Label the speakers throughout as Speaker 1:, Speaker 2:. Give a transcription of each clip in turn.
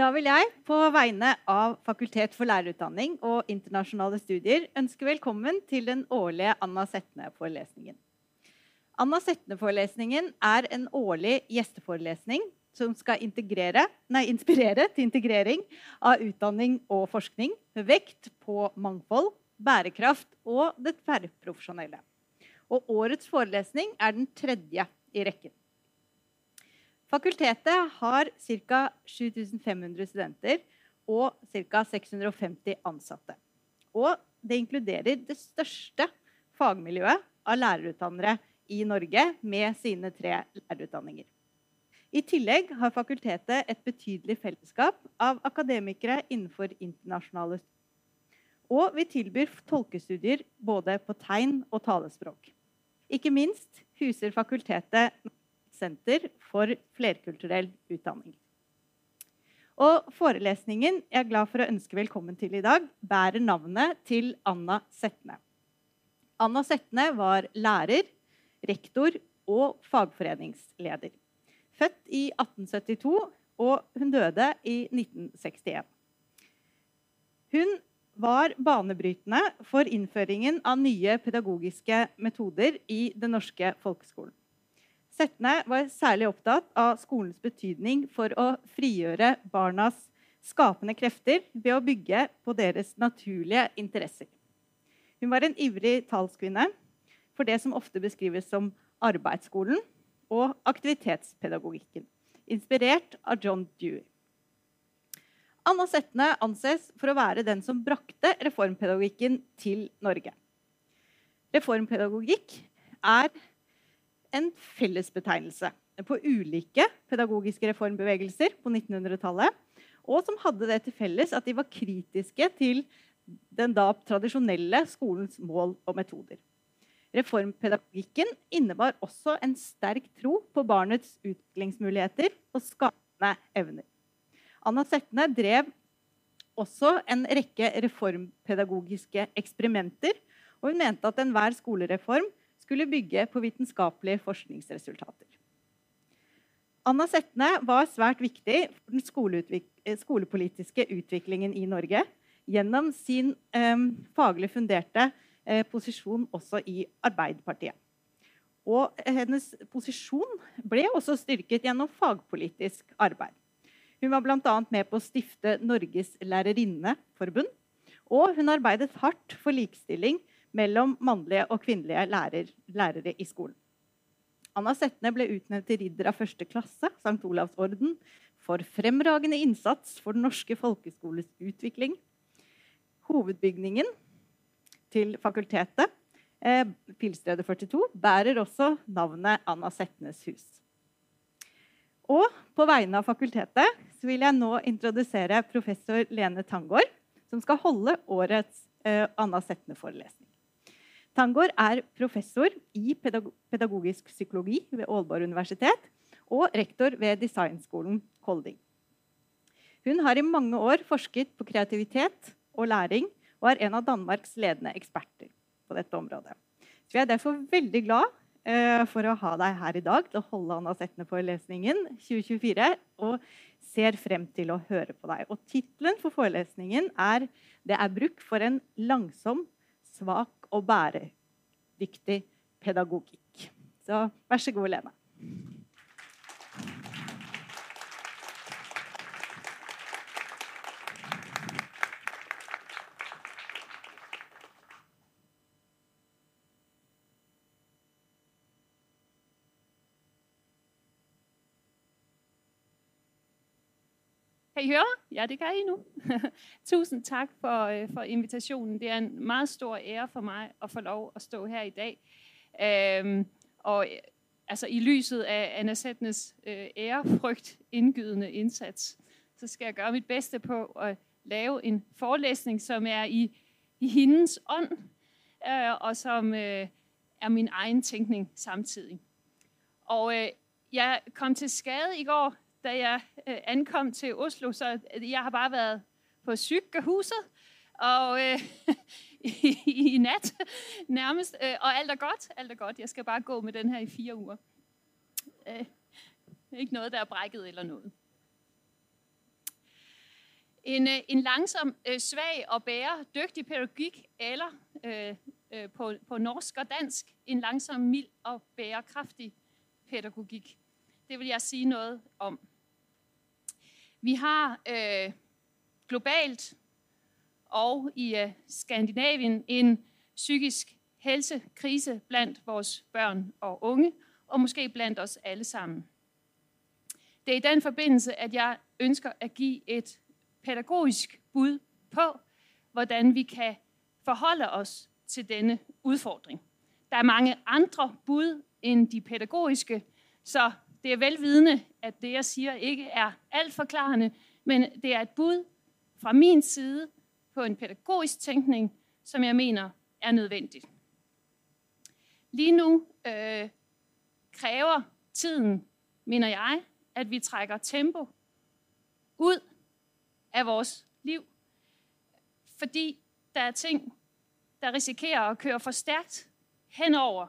Speaker 1: Da vil jeg på vegne av Fakultet for lærerutdanning og internasjonale studier ønske velkommen til den årlige Anna Setne-forelesningen. Anna Setne-forelesningen er en årlig gjesteforelesning som skal nei, inspirere til integrering av utdanning og forskning med vekt på mangfold, bærekraft og det tverrprofesjonelle. Og årets forelesning er den tredje i rekken. Fakultetet har ca. 7500 studenter og ca. 650 ansatte. Og det inkluderer det største fagmiljøet av lærerutdannere i Norge med sine tre lærerutdanninger. I tillegg har fakultetet et betydelig fellesskap av akademikere innenfor internasjonale studier. Og vi tilbyr tolkestudier både på tegn og talespråk. Ikke minst huser fakultetet senter for flerkulturell utdanning. Og forelesningen jeg er glad for å ønske velkommen til i dag, bærer navnet til Anna Setne. Anna Setne var lærer, rektor og fagforeningsleder. Født i 1872, og hun døde i 1961. Hun var banebrytende for innføringen av nye pedagogiske metoder i den norske folkeskolen. Setne var særlig opptatt av skolens betydning for å frigjøre barnas skapende krefter ved å bygge på deres naturlige interesser. Hun var en ivrig talskvinne for det som ofte beskrives som arbeidsskolen og aktivitetspedagogikken, inspirert av John Dewey. Anna Setne anses for å være den som brakte reformpedagogikken til Norge. Reformpedagogikk er en fellesbetegnelse på ulike pedagogiske reformbevegelser på 1900-tallet, og som hadde det til felles at de var kritiske til den da tradisjonelle skolens mål og metoder. Reformpedagogikken innebar også en sterk tro på barnets utviklingsmuligheter og skapende evner. Anna Setne drev også en rekke reformpedagogiske eksperimenter, og hun mente at enhver skolereform skulle bygge på vitenskapelige forskningsresultater. Anna Setne var svært viktig for den skoleutvik eh, skolepolitiske utviklingen i Norge gjennom sin eh, faglig funderte eh, posisjon også i Arbeiderpartiet. Og eh, hennes posisjon ble også styrket gjennom fagpolitisk arbeid. Hun var bl.a. med på å stifte Norges lærerinneforbund. Og hun arbeidet hardt for likestilling mellom mannlige og kvinnelige lærer, lærere i skolen. Anna Setne ble utnevnt til ridder av første klasse, St. Olavs orden, for fremragende innsats for den norske folkeskoles utvikling. Hovedbygningen til fakultetet, eh, Pilstredet 42, bærer også navnet Anna Setnes hus. Og på vegne av fakultetet vil jeg nå introdusere professor Lene Tangård, som skal holde årets eh, Anna Setne-forelesning. Tangård er professor i pedagogisk psykologi ved Aalborg universitet og rektor ved Designskolen Kolding. Hun har i mange år forsket på kreativitet og læring og er en av Danmarks ledende eksperter på dette området. Så jeg er derfor veldig glad eh, for å ha deg her i dag til å holde Anna Setne-forelesningen 2024. Og ser frem til å høre på deg. Og Tittelen for forelesningen er 'Det er bruk for en langsom, svak og bæredyktig pedagogikk. Så vær så god, Lene.
Speaker 2: Kan I høre? Ja, det kan I nu. Tusind tak for, øh, for invitationen. Det er en meget stor ære for mig at få lov at stå her i dag. Øhm, og øh, altså i lyset af Anna Sætnes øh, ærefrygt indgydende indsats, så skal jeg gøre mit bedste på at lave en forelæsning, som er i, i hendes ånd, øh, og som øh, er min egen tænkning samtidig. Og øh, jeg kom til skade i går, da jeg øh, ankom til Oslo, så øh, jeg har bare været på sygehuset, og øh, i, i nat nærmest, øh, og alt er godt, alt er godt. Jeg skal bare gå med den her i fire uger. Øh, ikke noget, der er brækket eller noget. En, øh, en langsom, øh, svag og bære, dygtig pædagogik, eller øh, øh, på, på norsk og dansk, en langsom, mild og bærekraftig pædagogik. Det vil jeg sige noget om. Vi har øh, globalt og i øh, Skandinavien en psykisk helsekrise blandt vores børn og unge, og måske blandt os alle sammen. Det er i den forbindelse, at jeg ønsker at give et pædagogisk bud på, hvordan vi kan forholde os til denne udfordring. Der er mange andre bud end de pædagogiske, så det er velvidende, at det, jeg siger, ikke er alt forklarende, men det er et bud fra min side på en pædagogisk tænkning, som jeg mener er nødvendigt. Lige nu øh, kræver tiden, mener jeg, at vi trækker tempo ud af vores liv, fordi der er ting, der risikerer at køre for stærkt hen over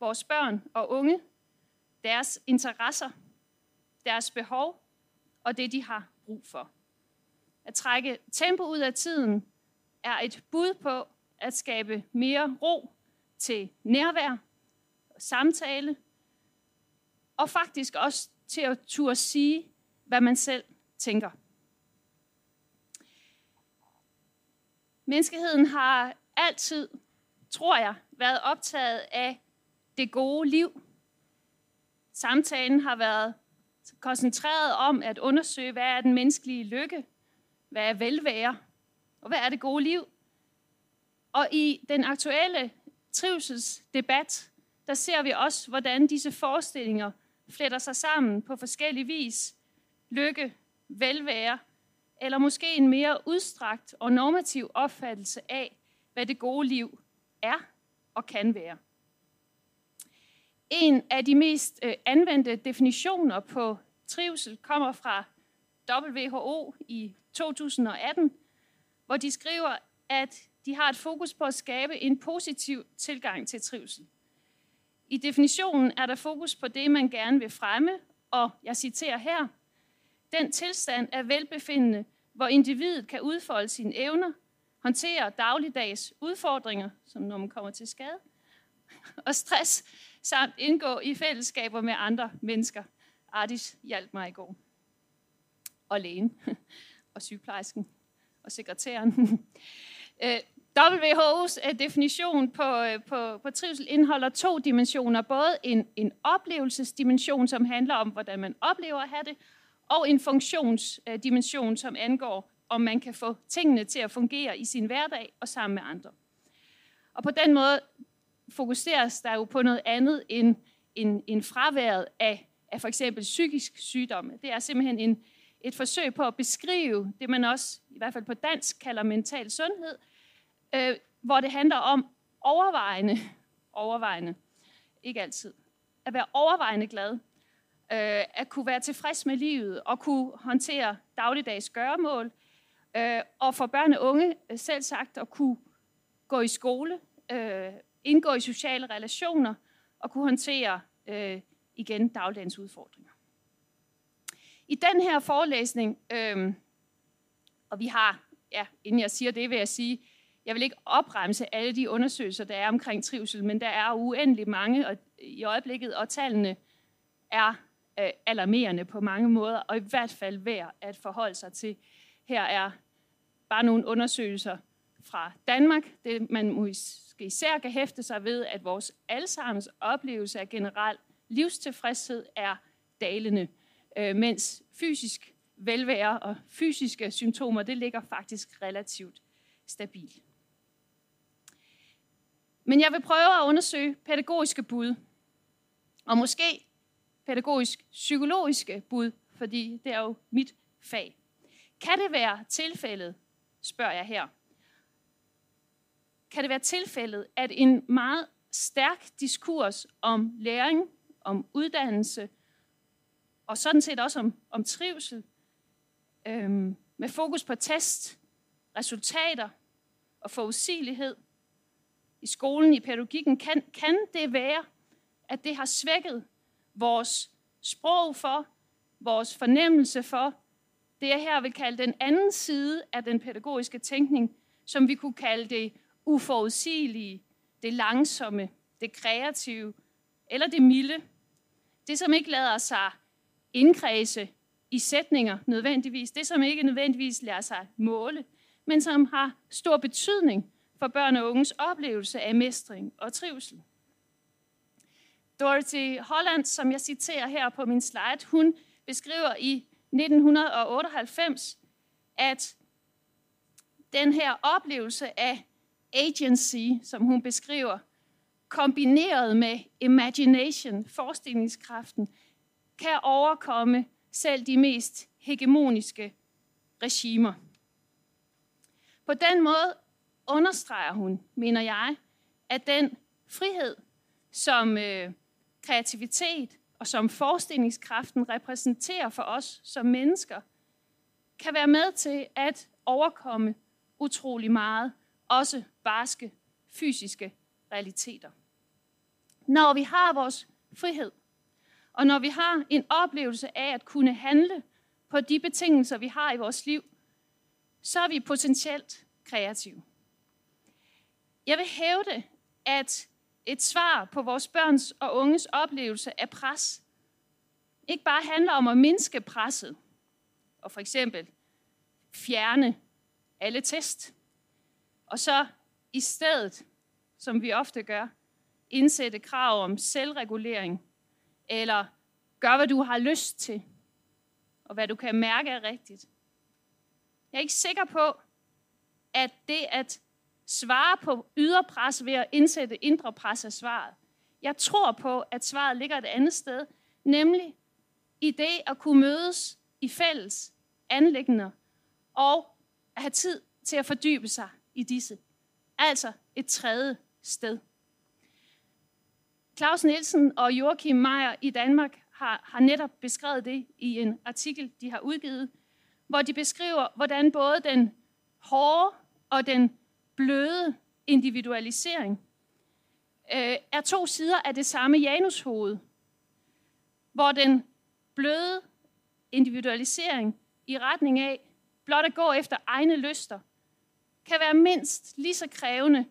Speaker 2: vores børn og unge, deres interesser, deres behov og det, de har brug for. At trække tempo ud af tiden er et bud på at skabe mere ro til nærvær, samtale, og faktisk også til at turde sige, hvad man selv tænker. Menneskeheden har altid, tror jeg, været optaget af det gode liv. Samtalen har været koncentreret om at undersøge, hvad er den menneskelige lykke, hvad er velvære, og hvad er det gode liv. Og i den aktuelle trivselsdebat, der ser vi også, hvordan disse forestillinger fletter sig sammen på forskellige vis. Lykke, velvære, eller måske en mere udstrakt og normativ opfattelse af, hvad det gode liv er og kan være. En af de mest øh, anvendte definitioner på trivsel kommer fra WHO i 2018, hvor de skriver, at de har et fokus på at skabe en positiv tilgang til trivsel. I definitionen er der fokus på det, man gerne vil fremme, og jeg citerer her, den tilstand af velbefindende, hvor individet kan udfolde sine evner, håndtere dagligdags udfordringer, som når man kommer til skade, og stress, samt indgå i fællesskaber med andre mennesker. Ardis hjalp mig i går. Og lægen, og sygeplejersken, og sekretæren. Øh, WHO's øh, definition på, øh, på, på trivsel indeholder to dimensioner. Både en, en oplevelsesdimension, som handler om, hvordan man oplever at have det, og en funktionsdimension, som angår, om man kan få tingene til at fungere i sin hverdag og sammen med andre. Og på den måde fokuseres der jo på noget andet end, end, end fraværet af, af for eksempel psykisk sygdomme. Det er simpelthen en, et forsøg på at beskrive det, man også, i hvert fald på dansk, kalder mental sundhed, øh, hvor det handler om overvejende, overvejende, ikke altid, at være overvejende glad, øh, at kunne være tilfreds med livet og kunne håndtere dagligdags gøremål, øh, og for børn og unge øh, selv sagt at kunne gå i skole, øh, indgå i sociale relationer og kunne håndtere øh, igen dagligdagens udfordringer. I den her forelæsning, øh, og vi har, ja, inden jeg siger det, vil jeg sige, jeg vil ikke opremse alle de undersøgelser, der er omkring trivsel, men der er uendelig mange og, i øjeblikket, og tallene er øh, alarmerende på mange måder, og i hvert fald værd at forholde sig til. Her er bare nogle undersøgelser fra Danmark. Det man måske især kan hæfte sig ved, at vores allesammens oplevelse af generel livstilfredshed er dalende, øh, mens fysisk velvære og fysiske symptomer, det ligger faktisk relativt stabilt. Men jeg vil prøve at undersøge pædagogiske bud, og måske pædagogisk-psykologiske bud, fordi det er jo mit fag. Kan det være tilfældet, spørger jeg her, kan det være tilfældet, at en meget stærk diskurs om læring, om uddannelse, og sådan set også om, om trivsel, øhm, med fokus på test, resultater og forudsigelighed, i skolen, i pædagogikken, kan, kan det være, at det har svækket vores sprog for, vores fornemmelse for, det jeg her vil kalde den anden side af den pædagogiske tænkning, som vi kunne kalde det uforudsigelige, det langsomme, det kreative eller det milde. Det, som ikke lader sig indkredse i sætninger nødvendigvis. Det, som ikke nødvendigvis lader sig måle, men som har stor betydning for børn og unges oplevelse af mestring og trivsel. Dorothy Holland, som jeg citerer her på min slide, hun beskriver i 1998, at den her oplevelse af agency, som hun beskriver, kombineret med imagination, forestillingskraften, kan overkomme selv de mest hegemoniske regimer. På den måde understreger hun, mener jeg, at den frihed, som øh, kreativitet og som forestillingskraften repræsenterer for os som mennesker, kan være med til at overkomme utrolig meget, også barske fysiske realiteter. Når vi har vores frihed, og når vi har en oplevelse af at kunne handle på de betingelser, vi har i vores liv, så er vi potentielt kreative. Jeg vil hævde, at et svar på vores børns og unges oplevelse af pres ikke bare handler om at mindske presset, og for eksempel fjerne alle test, og så i stedet, som vi ofte gør, indsætte krav om selvregulering, eller gør, hvad du har lyst til, og hvad du kan mærke er rigtigt. Jeg er ikke sikker på, at det at svare på ydre pres ved at indsætte indre pres er svaret. Jeg tror på, at svaret ligger et andet sted, nemlig i det at kunne mødes i fælles anlæggende og at have tid til at fordybe sig i disse. Altså et tredje sted. Claus Nielsen og Joachim Meyer i Danmark har, har netop beskrevet det i en artikel, de har udgivet, hvor de beskriver, hvordan både den hårde og den bløde individualisering øh, er to sider af det samme Janushoved, hvor den bløde individualisering i retning af blot at gå efter egne lyster, kan være mindst lige så krævende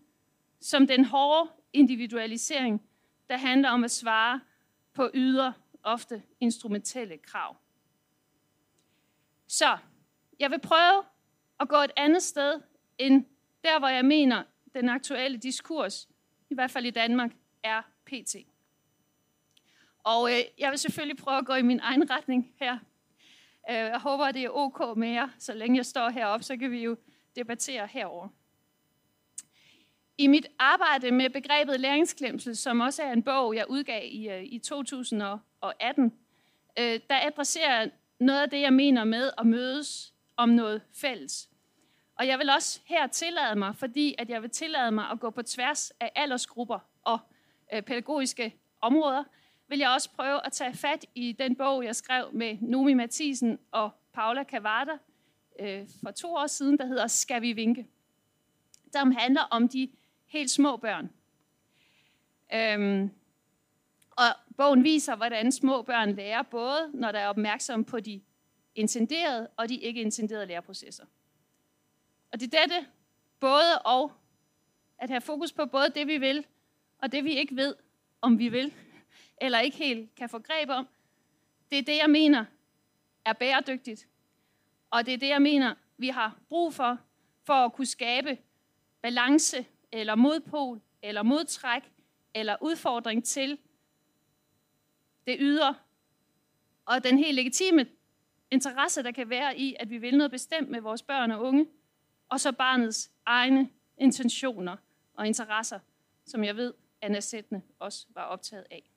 Speaker 2: som den hårde individualisering, der handler om at svare på ydre, ofte instrumentelle krav. Så jeg vil prøve at gå et andet sted end der, hvor jeg mener, den aktuelle diskurs, i hvert fald i Danmark, er pt. Og øh, jeg vil selvfølgelig prøve at gå i min egen retning her. Øh, jeg håber, at det er ok med jer, så længe jeg står heroppe, så kan vi jo debatterer herover. I mit arbejde med begrebet læringsklemsel, som også er en bog, jeg udgav i, øh, i 2018, øh, der adresserer noget af det, jeg mener med at mødes om noget fælles. Og jeg vil også her tillade mig, fordi at jeg vil tillade mig at gå på tværs af aldersgrupper og øh, pædagogiske områder, vil jeg også prøve at tage fat i den bog, jeg skrev med Nomi Mathisen og Paula Cavada øh, for to år siden, der hedder Skal vi vinke? Der handler om de helt små børn. Øhm, og bogen viser, hvordan små børn lærer, både når der er opmærksom på de intenderede og de ikke intenderede læreprocesser. Og det er dette både og, at have fokus på både det, vi vil, og det, vi ikke ved, om vi vil, eller ikke helt kan få greb om. Det er det, jeg mener er bæredygtigt. Og det er det, jeg mener, vi har brug for, for at kunne skabe balance, eller modpol, eller modtræk, eller udfordring til det ydre, og den helt legitime interesse, der kan være i, at vi vil noget bestemt med vores børn og unge, og så barnets egne intentioner og interesser, som jeg ved, Anna Sætne også var optaget af.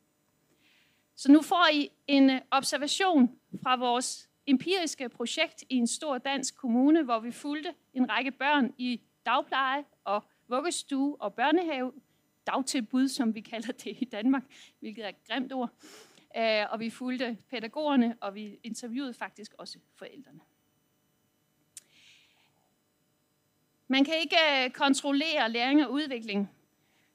Speaker 2: Så nu får I en øh, observation fra vores empiriske projekt i en stor dansk kommune, hvor vi fulgte en række børn i dagpleje og vuggestue og børnehave, dagtilbud, som vi kalder det i Danmark, hvilket er et grimt ord. Øh, og vi fulgte pædagogerne, og vi interviewede faktisk også forældrene. Man kan ikke øh, kontrollere læring og udvikling,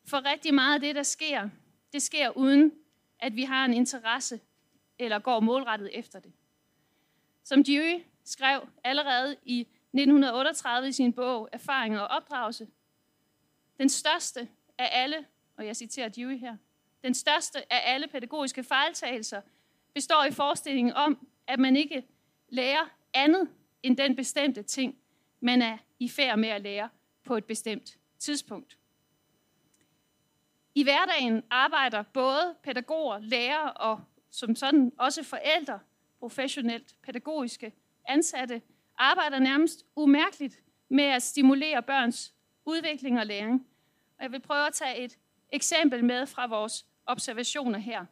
Speaker 2: for rigtig meget af det, der sker, det sker uden, at vi har en interesse eller går målrettet efter det. Som Dewey skrev allerede i 1938 i sin bog Erfaring og opdragelse, den største af alle, og jeg citerer Dewey her, den største af alle pædagogiske fejltagelser består i forestillingen om, at man ikke lærer andet end den bestemte ting, man er i færd med at lære på et bestemt tidspunkt. I hverdagen arbejder både pædagoger, lærere og som sådan også forældre, professionelt pædagogiske ansatte, arbejder nærmest umærkeligt med at stimulere børns udvikling og læring. Og jeg vil prøve at tage et eksempel med fra vores observationer her.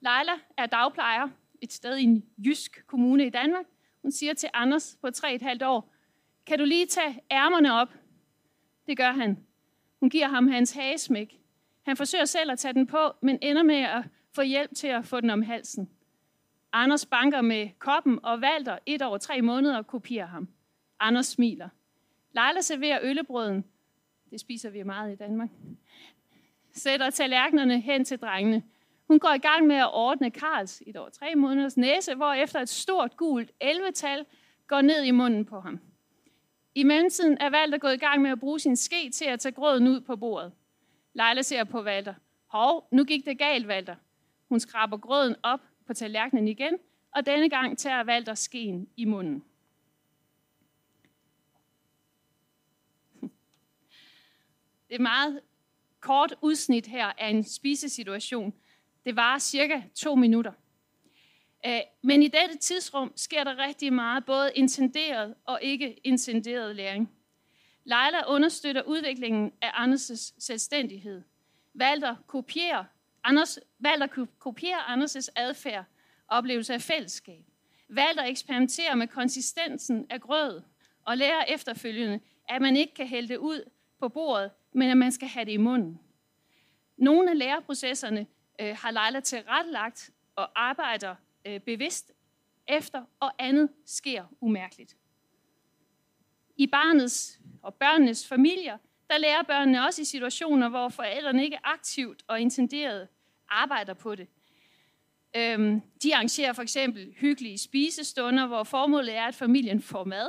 Speaker 2: Leila er dagplejer et sted i en jysk kommune i Danmark. Hun siger til Anders på 3,5 år, kan du lige tage ærmerne op? Det gør han. Hun giver ham hans hagesmæk. Han forsøger selv at tage den på, men ender med at få hjælp til at få den om halsen. Anders banker med koppen, og Valter et over tre måneder kopierer ham. Anders smiler. Leila serverer øllebrøden. Det spiser vi meget i Danmark. Sætter tallerkenerne hen til drengene. Hun går i gang med at ordne Karls et over tre måneders næse, hvor efter et stort gult 11-tal går ned i munden på ham. I mellemtiden er Valter gået i gang med at bruge sin ske til at tage grøden ud på bordet. Leila ser på Valter. Hov, nu gik det galt, Valter. Hun skraber grøden op på tallerkenen igen, og denne gang tager Valter skeen i munden. Det er meget kort udsnit her af en spisesituation. Det varer cirka to minutter. Øh, men i dette tidsrum sker der rigtig meget, både intenderet og ikke intenderet læring. Leila understøtter udviklingen af Anders' selvstændighed. Valter kopierer Anders, Valter kopiere Anders' adfærd og oplevelse af fællesskab. Valter eksperimenterer med konsistensen af grød og lærer efterfølgende, at man ikke kan hælde det ud på bordet, men at man skal have det i munden. Nogle af læreprocesserne øh, har Leila tilrettelagt og arbejder øh, bevidst efter, og andet sker umærkeligt. I barnets og børnenes familier, der lærer børnene også i situationer, hvor forældrene ikke aktivt og intenderet arbejder på det. Øhm, de arrangerer for eksempel hyggelige spisestunder, hvor formålet er, at familien får mad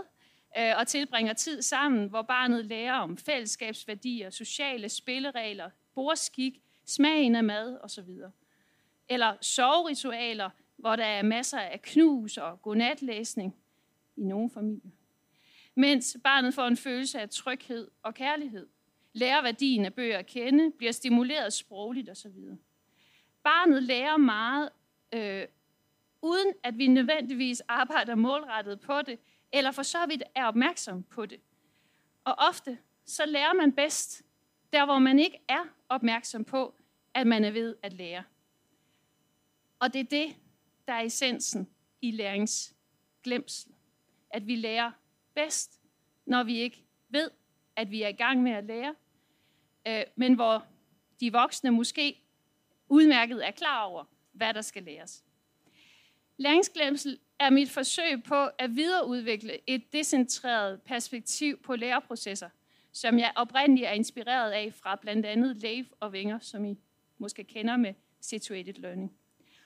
Speaker 2: øh, og tilbringer tid sammen, hvor barnet lærer om fællesskabsværdier, sociale spilleregler, bordskik, smagen af mad osv. Eller soveritualer, hvor der er masser af knus og godnatlæsning i nogle familier. Mens barnet får en følelse af tryghed og kærlighed, lærer værdien af bøger at kende, bliver stimuleret sprogligt osv. Barnet lærer meget, øh, uden at vi nødvendigvis arbejder målrettet på det, eller for så vidt er opmærksom på det. Og ofte så lærer man bedst der, hvor man ikke er opmærksom på, at man er ved at lære. Og det er det, der er essensen i læringsglemsel. At vi lærer bedst, når vi ikke ved, at vi er i gang med at lære, øh, men hvor de voksne måske udmærket er klar over, hvad der skal læres. Læringsglemsel er mit forsøg på at videreudvikle et decentreret perspektiv på læreprocesser, som jeg oprindeligt er inspireret af fra blandt andet Leif og Wenger, som I måske kender med situated learning.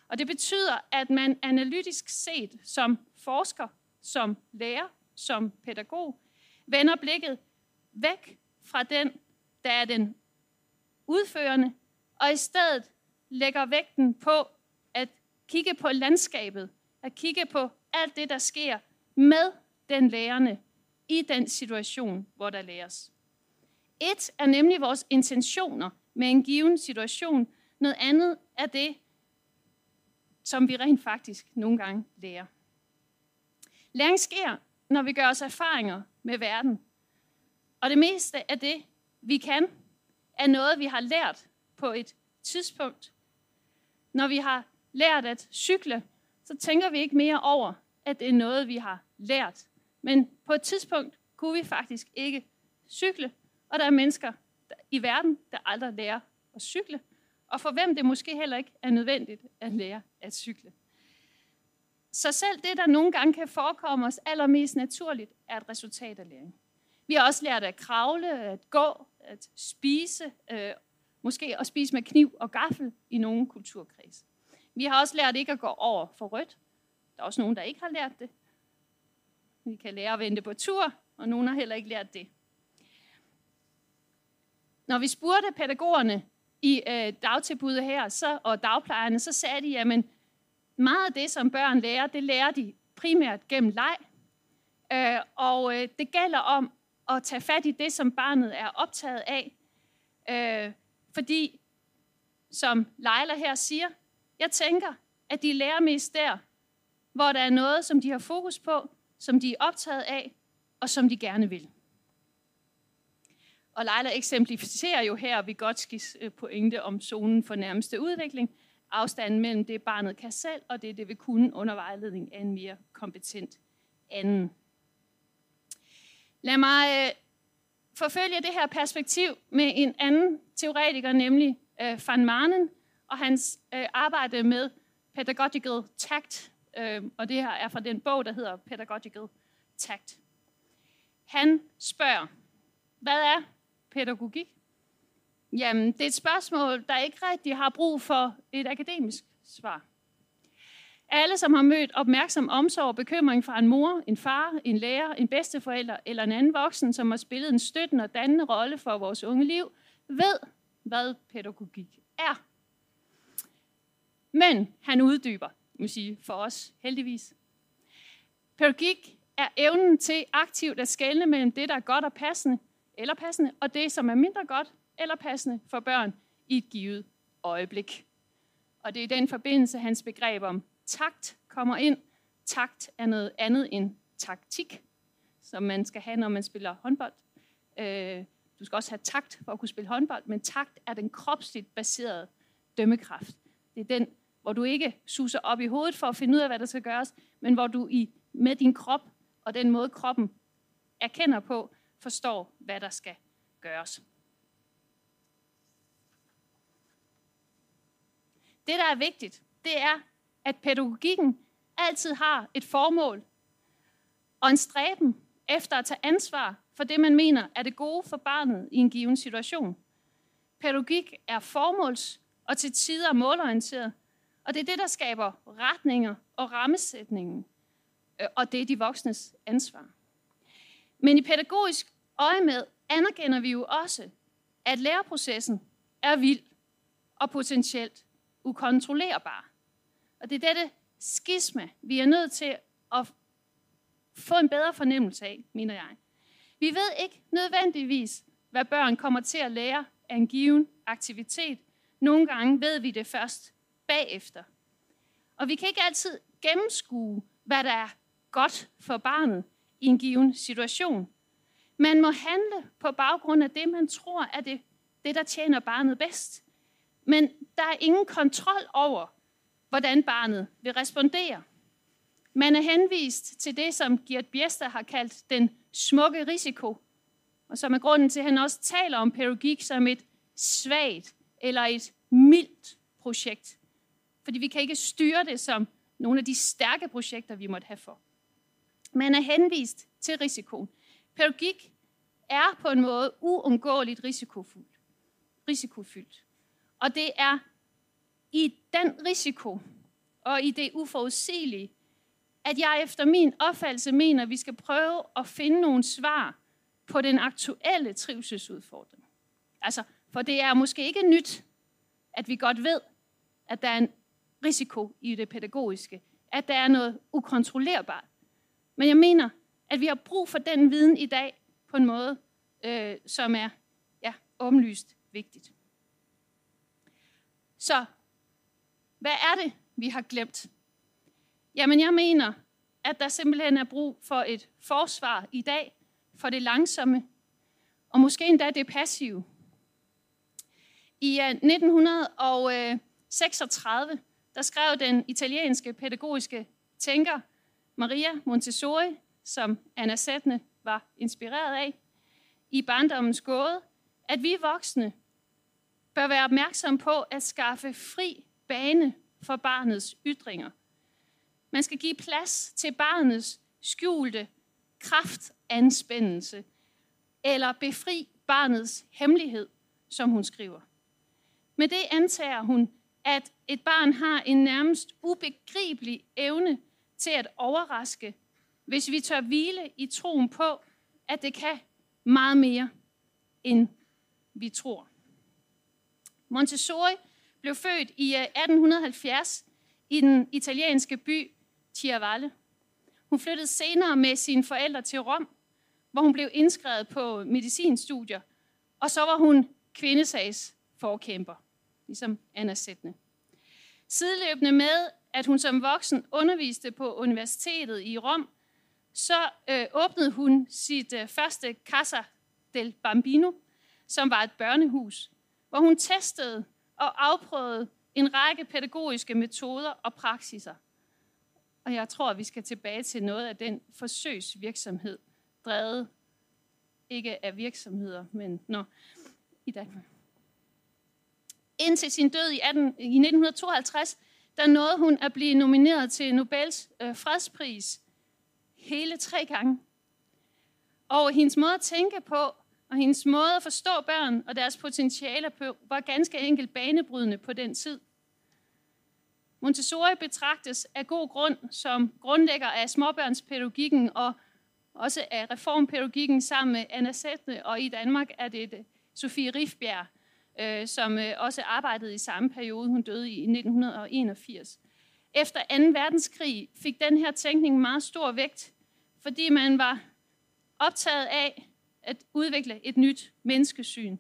Speaker 2: Og det betyder, at man analytisk set som forsker, som lærer, som pædagog, vender blikket væk fra den, der er den udførende, og i stedet lægger vægten på at kigge på landskabet, at kigge på alt det, der sker med den lærerne i den situation, hvor der læres. Et er nemlig vores intentioner med en given situation. Noget andet er det, som vi rent faktisk nogle gange lærer. Læring sker, når vi gør os erfaringer med verden. Og det meste af det, vi kan, er noget, vi har lært på et tidspunkt. Når vi har lært at cykle, så tænker vi ikke mere over, at det er noget, vi har lært. Men på et tidspunkt kunne vi faktisk ikke cykle, og der er mennesker i verden, der aldrig lærer at cykle, og for hvem det måske heller ikke er nødvendigt at lære at cykle. Så selv det, der nogle gange kan forekomme os allermest naturligt, er et resultat af læring. Vi har også lært at kravle, at gå, at spise, øh, måske at spise med kniv og gaffel i nogle kulturkreds. Vi har også lært ikke at gå over for rødt. Der er også nogen, der ikke har lært det. Vi kan lære at vente på tur, og nogen har heller ikke lært det. Når vi spurgte pædagogerne i øh, dagtilbuddet her så, og dagplejerne, så sagde de, at meget af det, som børn lærer, det lærer de primært gennem leg. Øh, og øh, det gælder om at tage fat i det, som barnet er optaget af. Øh, fordi, som Leila her siger, jeg tænker, at de lærer mest der, hvor der er noget, som de har fokus på, som de er optaget af, og som de gerne vil. Og Leila eksemplificerer jo her Vygotskis pointe om zonen for nærmeste udvikling, afstanden mellem det, barnet kan selv, og det, det vil kunne under vejledning af en mere kompetent anden. Lad mig øh, forfølge det her perspektiv med en anden teoretiker, nemlig øh, Van Manen, og hans øh, arbejde med pedagogical tact, øh, og det her er fra den bog, der hedder Pedagogical Tact. Han spørger, hvad er pædagogik? Jamen, det er et spørgsmål, der ikke rigtig har brug for et akademisk svar. Alle, som har mødt opmærksom omsorg og bekymring fra en mor, en far, en lærer, en bedsteforælder eller en anden voksen, som har spillet en støttende og dannende rolle for vores unge liv, ved, hvad pædagogik er. Men han uddyber, må sige, for os heldigvis. Pædagogik er evnen til aktivt at skelne mellem det, der er godt og passende, eller passende, og det, som er mindre godt eller passende for børn i et givet øjeblik. Og det er i den forbindelse, hans begreb om takt kommer ind. Takt er noget andet end taktik, som man skal have, når man spiller håndbold. Øh, du skal også have takt for at kunne spille håndbold, men takt er den kropsligt baserede dømmekraft. Det er den, hvor du ikke suser op i hovedet for at finde ud af, hvad der skal gøres, men hvor du i, med din krop og den måde, kroppen erkender på, forstår, hvad der skal gøres. Det, der er vigtigt, det er, at pædagogikken altid har et formål og en stræben efter at tage ansvar for det, man mener er det gode for barnet i en given situation. Pædagogik er formåls- og til tider målorienteret, og det er det, der skaber retninger og rammesætningen, øh, og det er de voksnes ansvar. Men i pædagogisk øje med anerkender vi jo også, at læreprocessen er vild og potentielt ukontrollerbar. Og det er dette skisma, vi er nødt til at få en bedre fornemmelse af, mener jeg. Vi ved ikke nødvendigvis, hvad børn kommer til at lære af en given aktivitet. Nogle gange ved vi det først bagefter. Og vi kan ikke altid gennemskue, hvad der er godt for barnet i en given situation. Man må handle på baggrund af det, man tror er det, det der tjener barnet bedst. Men der er ingen kontrol over, hvordan barnet vil respondere. Man er henvist til det, som Gert Biester har kaldt den smukke risiko, og som er grunden til, at han også taler om pædagogik som et svagt eller et mildt projekt. Fordi vi kan ikke styre det som nogle af de stærke projekter, vi måtte have for. Man er henvist til risikoen. Pædagogik er på en måde uundgåeligt risikofyldt. risikofyldt. Og det er i den risiko og i det uforudsigelige, at jeg efter min opfattelse mener, at vi skal prøve at finde nogle svar på den aktuelle trivselsudfordring. Altså, for det er måske ikke nyt, at vi godt ved, at der er en risiko i det pædagogiske, at der er noget ukontrollerbart. Men jeg mener, at vi har brug for den viden i dag på en måde, øh, som er ja, åbenlyst vigtigt. Så hvad er det, vi har glemt? Jamen, jeg mener, at der simpelthen er brug for et forsvar i dag for det langsomme, og måske endda det passive. I øh, 1936, der skrev den italienske pædagogiske tænker Maria Montessori, som Anna Sætne var inspireret af, i barndommens gåde, at vi voksne bør være opmærksom på at skaffe fri bane for barnets ytringer. Man skal give plads til barnets skjulte kraftanspændelse, eller befri barnets hemmelighed, som hun skriver. Med det antager hun, at et barn har en nærmest ubegribelig evne til at overraske hvis vi tør hvile i troen på, at det kan meget mere, end vi tror. Montessori blev født i øh, 1870 i den italienske by Chiavalle. Hun flyttede senere med sine forældre til Rom, hvor hun blev indskrevet på medicinstudier, og så var hun kvindesags forkæmper, ligesom Anna Sætne. Sideløbende med, at hun som voksen underviste på universitetet i Rom, så øh, åbnede hun sit øh, første Casa del Bambino, som var et børnehus, hvor hun testede og afprøvede en række pædagogiske metoder og praksiser. Og jeg tror, at vi skal tilbage til noget af den forsøgsvirksomhed, drevet ikke af virksomheder, men nå, i Danmark. Indtil sin død i, 18, i 1952, der nåede hun at blive nomineret til Nobels øh, fredspris hele tre gange. Og hendes måde at tænke på, og hendes måde at forstå børn og deres potentialer på, var ganske enkelt banebrydende på den tid. Montessori betragtes af god grund som grundlægger af småbørnspædagogikken og også af reformpædagogikken sammen med Anna Sætne, og i Danmark er det Sofie Rifbjerg, øh, som øh, også arbejdede i samme periode. Hun døde i 1981. Efter 2. verdenskrig fik den her tænkning meget stor vægt, fordi man var optaget af at udvikle et nyt menneskesyn.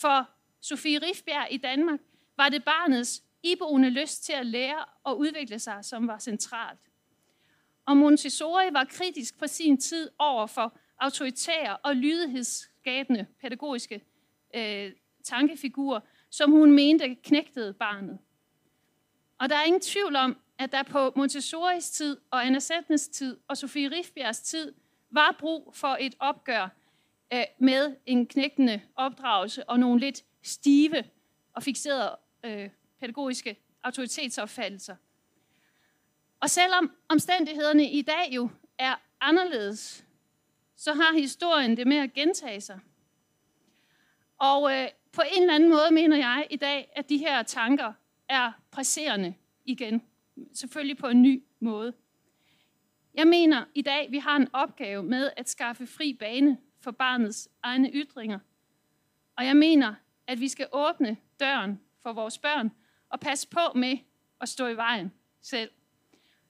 Speaker 2: For Sofie Rifbjerg i Danmark var det barnets iboende lyst til at lære og udvikle sig, som var centralt. Og Montessori var kritisk på sin tid over for autoritære og lydighedsskabende pædagogiske øh, tankefigurer, som hun mente knægtede barnet. Og der er ingen tvivl om, at der på Montessoris tid og Anna Sætnes tid og Sofie Rifbjergs tid var brug for et opgør øh, med en knægtende opdragelse og nogle lidt stive og fixerede øh, pædagogiske autoritetsopfattelser. Og selvom omstændighederne i dag jo er anderledes, så har historien det med at gentage sig. Og øh, på en eller anden måde mener jeg i dag, at de her tanker er presserende igen. Selvfølgelig på en ny måde. Jeg mener i dag, vi har en opgave med at skaffe fri bane for barnets egne ytringer. Og jeg mener, at vi skal åbne døren for vores børn og passe på med at stå i vejen selv.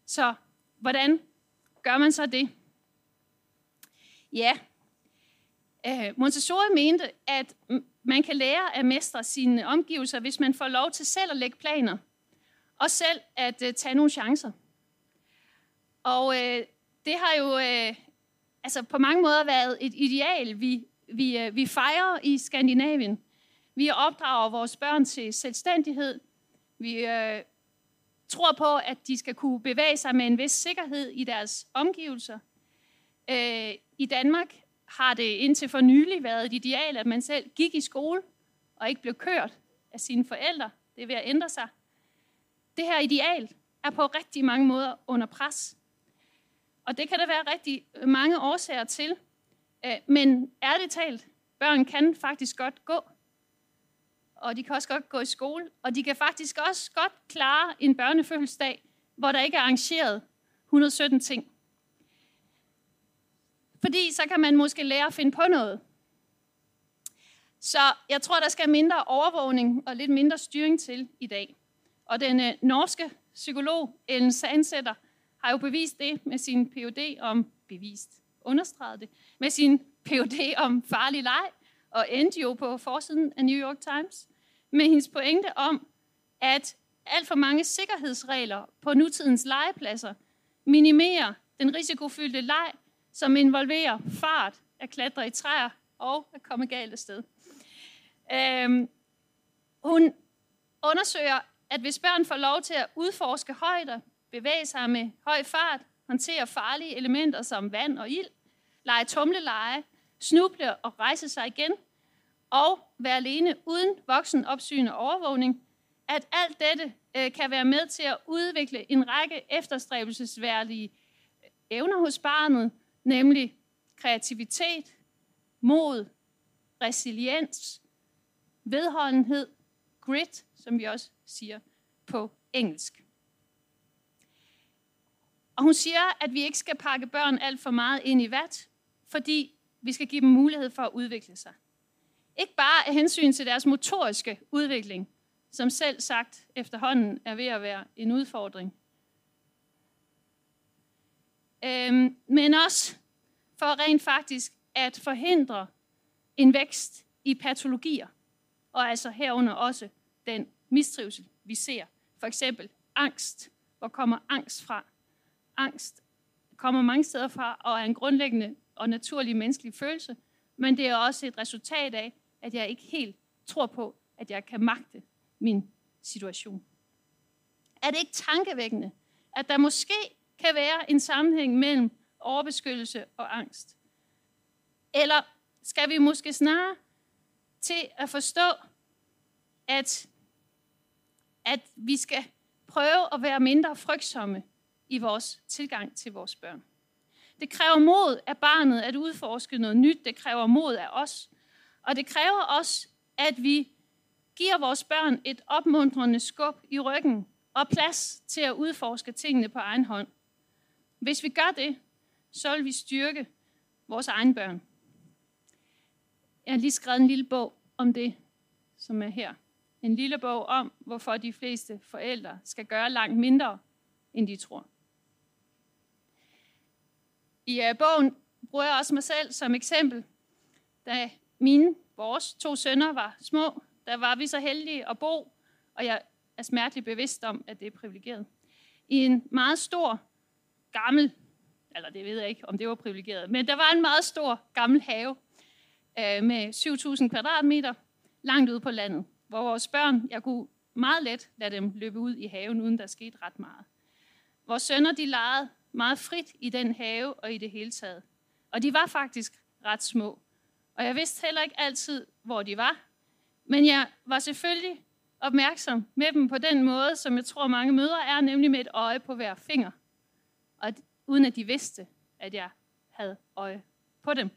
Speaker 2: Så hvordan gør man så det? Ja, øh, Montessori mente, at man kan lære at mestre sine omgivelser, hvis man får lov til selv at lægge planer, og selv at øh, tage nogle chancer. Og øh, det har jo øh, altså på mange måder været et ideal, vi, vi, øh, vi fejrer i Skandinavien. Vi opdrager vores børn til selvstændighed. Vi øh, tror på, at de skal kunne bevæge sig med en vis sikkerhed i deres omgivelser. Øh, I Danmark har det indtil for nylig været et ideal, at man selv gik i skole og ikke blev kørt af sine forældre. Det er ved at ændre sig. Det her ideal er på rigtig mange måder under pres. Og det kan der være rigtig mange årsager til. Øh, men ærligt talt, børn kan faktisk godt gå. Og de kan også godt gå i skole. Og de kan faktisk også godt klare en børnefødselsdag, hvor der ikke er arrangeret 117 ting. Fordi så kan man måske lære at finde på noget. Så jeg tror, der skal mindre overvågning og lidt mindre styring til i dag. Og den øh, norske psykolog Ellen Sandsætter har jo bevist det med sin PhD om, bevist, understreget det, med sin PhD om farlig leg, og endte jo på forsiden af New York Times, med hendes pointe om, at alt for mange sikkerhedsregler på nutidens legepladser minimerer den risikofyldte leg som involverer fart, at klatre i træer og at komme galt afsted. Øhm, hun undersøger, at hvis børn får lov til at udforske højder, bevæge sig med høj fart, håndtere farlige elementer som vand og ild, lege tumleleje, snuble og rejse sig igen, og være alene uden voksen opsyn og overvågning, at alt dette øh, kan være med til at udvikle en række efterstræbelsesværdige øh, evner hos barnet, nemlig kreativitet, mod, resiliens, vedholdenhed, grit, som vi også siger på engelsk. Og hun siger, at vi ikke skal pakke børn alt for meget ind i vat, fordi vi skal give dem mulighed for at udvikle sig. Ikke bare af hensyn til deres motoriske udvikling, som selv sagt efterhånden er ved at være en udfordring. Øhm, men også for rent faktisk at forhindre en vækst i patologier, og altså herunder også den mistrivsel, vi ser. For eksempel angst. Hvor kommer angst fra? Angst kommer mange steder fra og er en grundlæggende og naturlig menneskelig følelse, men det er også et resultat af, at jeg ikke helt tror på, at jeg kan magte min situation. Er det ikke tankevækkende, at der måske kan være en sammenhæng mellem overbeskyttelse og angst? Eller skal vi måske snarere til at forstå, at, at vi skal prøve at være mindre frygtsomme i vores tilgang til vores børn. Det kræver mod af barnet at udforske noget nyt. Det kræver mod af os. Og det kræver også, at vi giver vores børn et opmuntrende skub i ryggen og plads til at udforske tingene på egen hånd. Hvis vi gør det, så vil vi styrke vores egen børn. Jeg har lige skrevet en lille bog om det, som er her. En lille bog om, hvorfor de fleste forældre skal gøre langt mindre, end de tror. I uh, bogen bruger jeg også mig selv som eksempel. Da mine, vores to sønner var små, der var vi så heldige at bo, og jeg er smerteligt bevidst om, at det er privilegeret, i en meget stor, gammel, eller det ved jeg ikke, om det var privilegeret, men der var en meget stor, gammel have øh, med 7.000 kvadratmeter langt ude på landet, hvor vores børn, jeg kunne meget let lade dem løbe ud i haven, uden der skete ret meget. Vores sønner, de legede meget frit i den have og i det hele taget. Og de var faktisk ret små. Og jeg vidste heller ikke altid, hvor de var. Men jeg var selvfølgelig opmærksom med dem på den måde, som jeg tror mange mødre er, nemlig med et øje på hver finger. Og uden at de vidste, at jeg havde øje på dem.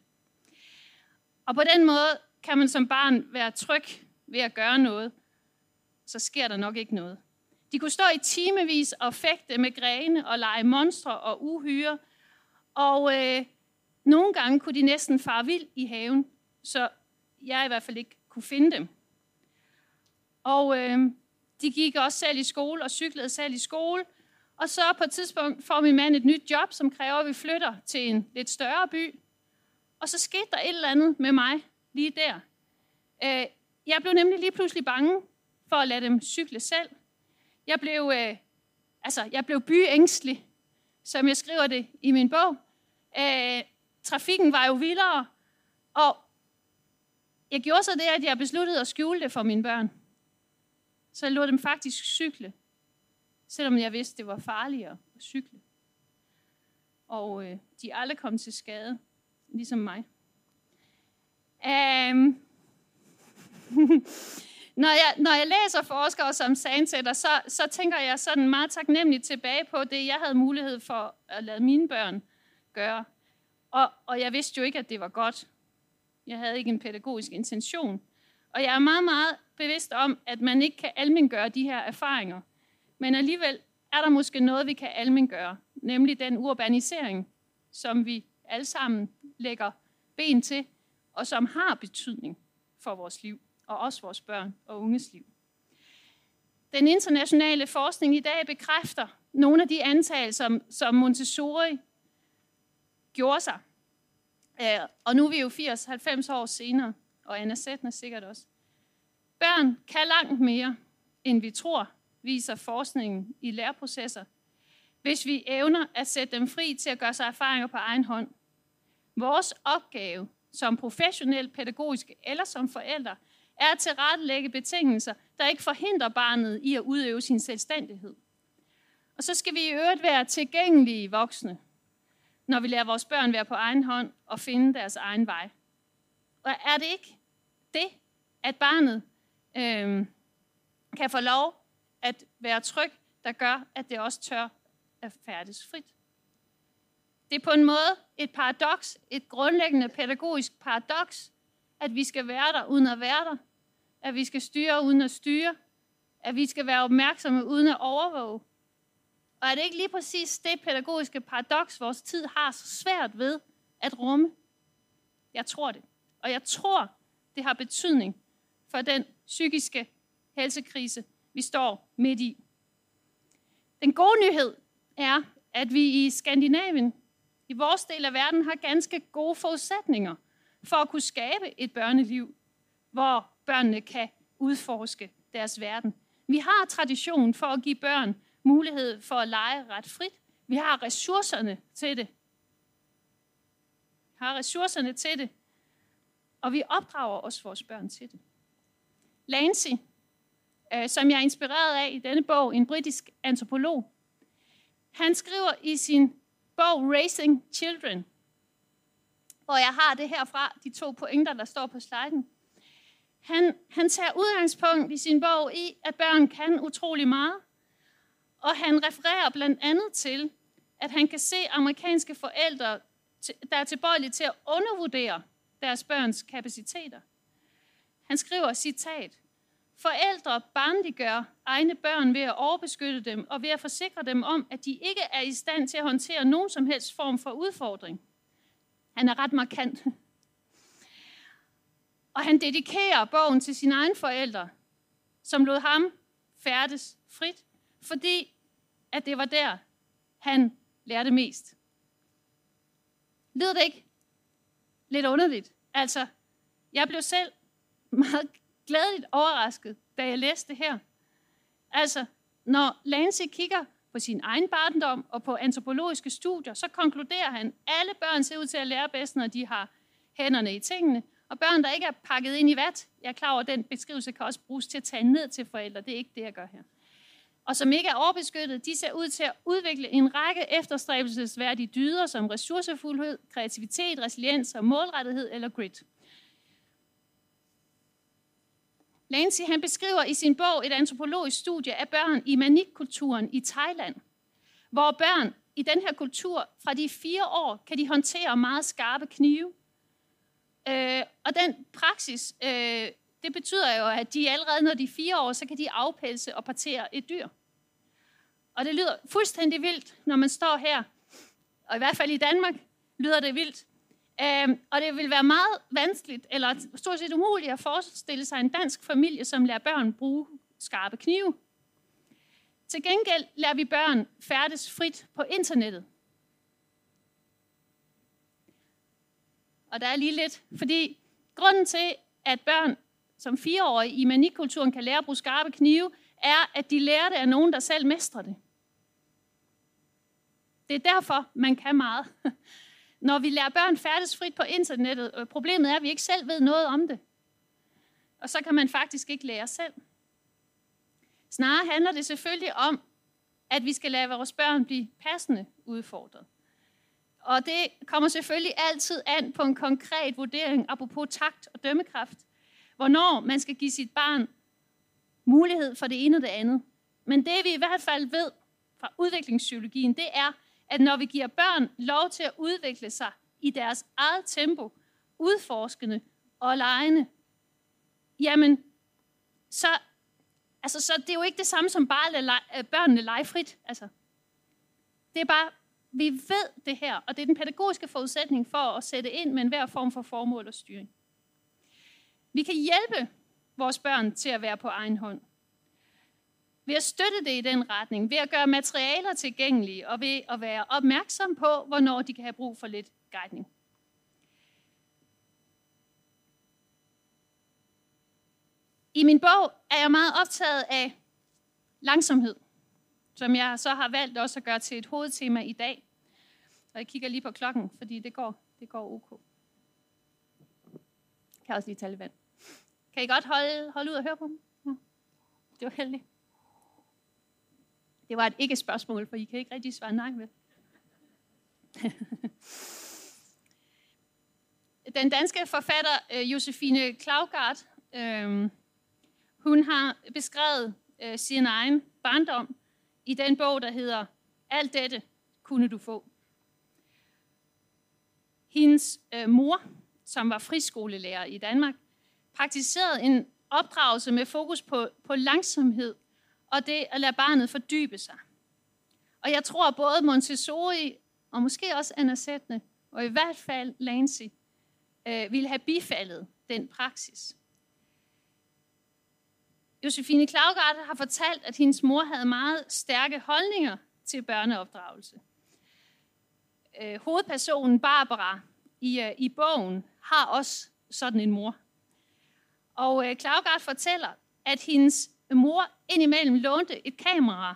Speaker 2: Og på den måde kan man som barn være tryg ved at gøre noget, så sker der nok ikke noget. De kunne stå i timevis og fægte med grene og lege monstre og uhyre. Og øh, nogle gange kunne de næsten fare vild i haven, så jeg i hvert fald ikke kunne finde dem. Og øh, de gik også selv i skole og cyklede selv i skole. Og så på et tidspunkt får min mand et nyt job, som kræver, at vi flytter til en lidt større by. Og så skete der et eller andet med mig lige der. Øh, jeg blev nemlig lige pludselig bange for at lade dem cykle selv. Jeg blev, øh, altså, jeg blev byængstelig, som jeg skriver det i min bog. Øh, trafikken var jo vildere, og jeg gjorde så det, at jeg besluttede at skjule det for mine børn. Så jeg lod dem faktisk cykle, selvom jeg vidste, det var farligere at cykle. Og øh, de er aldrig kommet til skade, ligesom mig. Um, når, jeg, når jeg læser forskere som Sandsætter, så, så tænker jeg sådan meget taknemmeligt tilbage på det, jeg havde mulighed for at lade mine børn gøre. Og, og jeg vidste jo ikke, at det var godt. Jeg havde ikke en pædagogisk intention. Og jeg er meget, meget bevidst om, at man ikke kan almengøre de her erfaringer. Men alligevel er der måske noget, vi kan almengøre, nemlig den urbanisering, som vi alle sammen lægger ben til, og som har betydning for vores liv, og også vores børn og unges liv. Den internationale forskning i dag bekræfter nogle af de antagelser, som Montessori gjorde sig. Øh, og nu er vi jo 80-90 år senere, og Anna Sætner sikkert også. Børn kan langt mere, end vi tror, viser forskningen i læreprocesser, hvis vi evner at sætte dem fri til at gøre sig erfaringer på egen hånd. Vores opgave som professionel pædagogisk eller som forældre, er at tilrettelægge betingelser, der ikke forhindrer barnet i at udøve sin selvstændighed. Og så skal vi i øvrigt være tilgængelige voksne, når vi lærer vores børn være på egen hånd og finde deres egen vej. Og er det ikke det, at barnet øh, kan få lov at være tryg, der gør, at det også tør at færdes frit? Det er på en måde et paradoks, et grundlæggende pædagogisk paradoks, at vi skal være der uden at være der, at vi skal styre uden at styre, at vi skal være opmærksomme uden at overvåge. Og er det ikke lige præcis det pædagogiske paradoks, vores tid har så svært ved at rumme? Jeg tror det. Og jeg tror, det har betydning for den psykiske helsekrise, vi står midt i. Den gode nyhed er, at vi i Skandinavien, i vores del af verden, har ganske gode forudsætninger for at kunne skabe et børneliv, hvor børnene kan udforske deres verden. Vi har tradition for at give børn mulighed for at lege ret frit. Vi har ressourcerne til det. Vi har ressourcerne til det. Og vi opdrager også vores børn til det. Lancy, øh, som jeg er inspireret af i denne bog, en britisk antropolog, han skriver i sin bog Raising Children, hvor jeg har det herfra, de to pointer, der står på sliden. Han, han tager udgangspunkt i sin bog i, at børn kan utrolig meget, og han refererer blandt andet til, at han kan se amerikanske forældre, der er tilbøjelige til at undervurdere deres børns kapaciteter. Han skriver, citat, Forældre barnliggør egne børn ved at overbeskytte dem og ved at forsikre dem om, at de ikke er i stand til at håndtere nogen som helst form for udfordring. Han er ret markant. Og han dedikerer bogen til sine egne forældre, som lod ham færdes frit, fordi at det var der, han lærte mest. Lyder det ikke lidt underligt? Altså, jeg blev selv meget glædeligt overrasket, da jeg læste det her. Altså, når Lance kigger på sin egen barndom og på antropologiske studier, så konkluderer han, at alle børn ser ud til at lære bedst, når de har hænderne i tingene. Og børn, der ikke er pakket ind i vat, jeg er klar over, at den beskrivelse kan også bruges til at tage ned til forældre. Det er ikke det, jeg gør her. Og som ikke er overbeskyttet, de ser ud til at udvikle en række efterstræbelsesværdige dyder som ressourcefuldhed, kreativitet, resiliens og målrettighed eller grit. Lancy han beskriver i sin bog et antropologisk studie af børn i manikkulturen i Thailand, hvor børn i den her kultur fra de fire år kan de håndtere meget skarpe knive. Øh, og den praksis, øh, det betyder jo, at de allerede når de er fire år, så kan de afpelse og partere et dyr. Og det lyder fuldstændig vildt, når man står her, og i hvert fald i Danmark lyder det vildt. Øhm, og det vil være meget vanskeligt, eller stort set umuligt at forestille sig en dansk familie, som lærer børn bruge skarpe knive. Til gengæld lærer vi børn færdes frit på internettet. Og der er lige lidt, fordi grunden til, at børn som fireårige i manikulturen kan lære at bruge skarpe knive, er, at de lærer det af nogen, der selv mestrer det. Det er derfor, man kan meget. Når vi lærer børn færdes frit på internettet, øh, problemet er, at vi ikke selv ved noget om det. Og så kan man faktisk ikke lære selv. Snarere handler det selvfølgelig om, at vi skal lade vores børn blive passende udfordret. Og det kommer selvfølgelig altid an på en konkret vurdering, apropos takt og dømmekraft, hvornår man skal give sit barn mulighed for det ene og det andet. Men det vi i hvert fald ved fra udviklingspsykologien, det er, at når vi giver børn lov til at udvikle sig i deres eget tempo, udforskende og legende, jamen, så, altså, så det er jo ikke det samme som bare at lade børnene lege frit. Altså. Det er bare, vi ved det her, og det er den pædagogiske forudsætning for at sætte ind med enhver form for formål og styring. Vi kan hjælpe vores børn til at være på egen hånd. Ved at støtte det i den retning, ved at gøre materialer tilgængelige, og ved at være opmærksom på, hvornår de kan have brug for lidt guidning. I min bog er jeg meget optaget af langsomhed, som jeg så har valgt også at gøre til et hovedtema i dag. Og jeg kigger lige på klokken, fordi det går, det går ok. Jeg kan også lige tage lidt vand. Kan I godt holde, holde ud og høre på dem? Ja. Det var heldigt. Det var et ikke-spørgsmål, for I kan ikke rigtig svare nej med. Den danske forfatter øh, Josefine Klaugard, øh, hun har beskrevet øh, sin egen barndom i den bog, der hedder Alt dette kunne du få. Hendes øh, mor, som var friskolelærer i Danmark, praktiserede en opdragelse med fokus på, på langsomhed og det at lade barnet fordybe sig. Og jeg tror, at både Montessori og måske også Anna Sætne, og i hvert fald Lancy, øh, ville have bifaldet den praksis. Josefine Klaugard har fortalt, at hendes mor havde meget stærke holdninger til børneopdragelse. Øh, hovedpersonen Barbara i, øh, i bogen har også sådan en mor. Og øh, Klaugard fortæller, at hendes mor indimellem lånte et kamera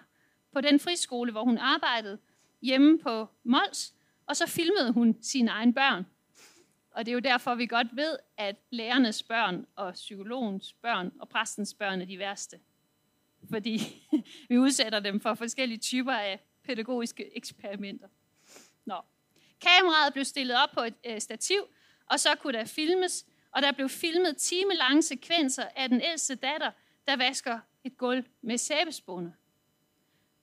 Speaker 2: på den friskole, hvor hun arbejdede, hjemme på Mols, og så filmede hun sine egne børn. Og det er jo derfor, vi godt ved, at lærernes børn og psykologens børn og præstens børn er de værste. Fordi vi udsætter dem for forskellige typer af pædagogiske eksperimenter. Nå. Kameraet blev stillet op på et øh, stativ, og så kunne der filmes, og der blev filmet timelange sekvenser af den ældste datter, der vasker et gulv med sæbespåne.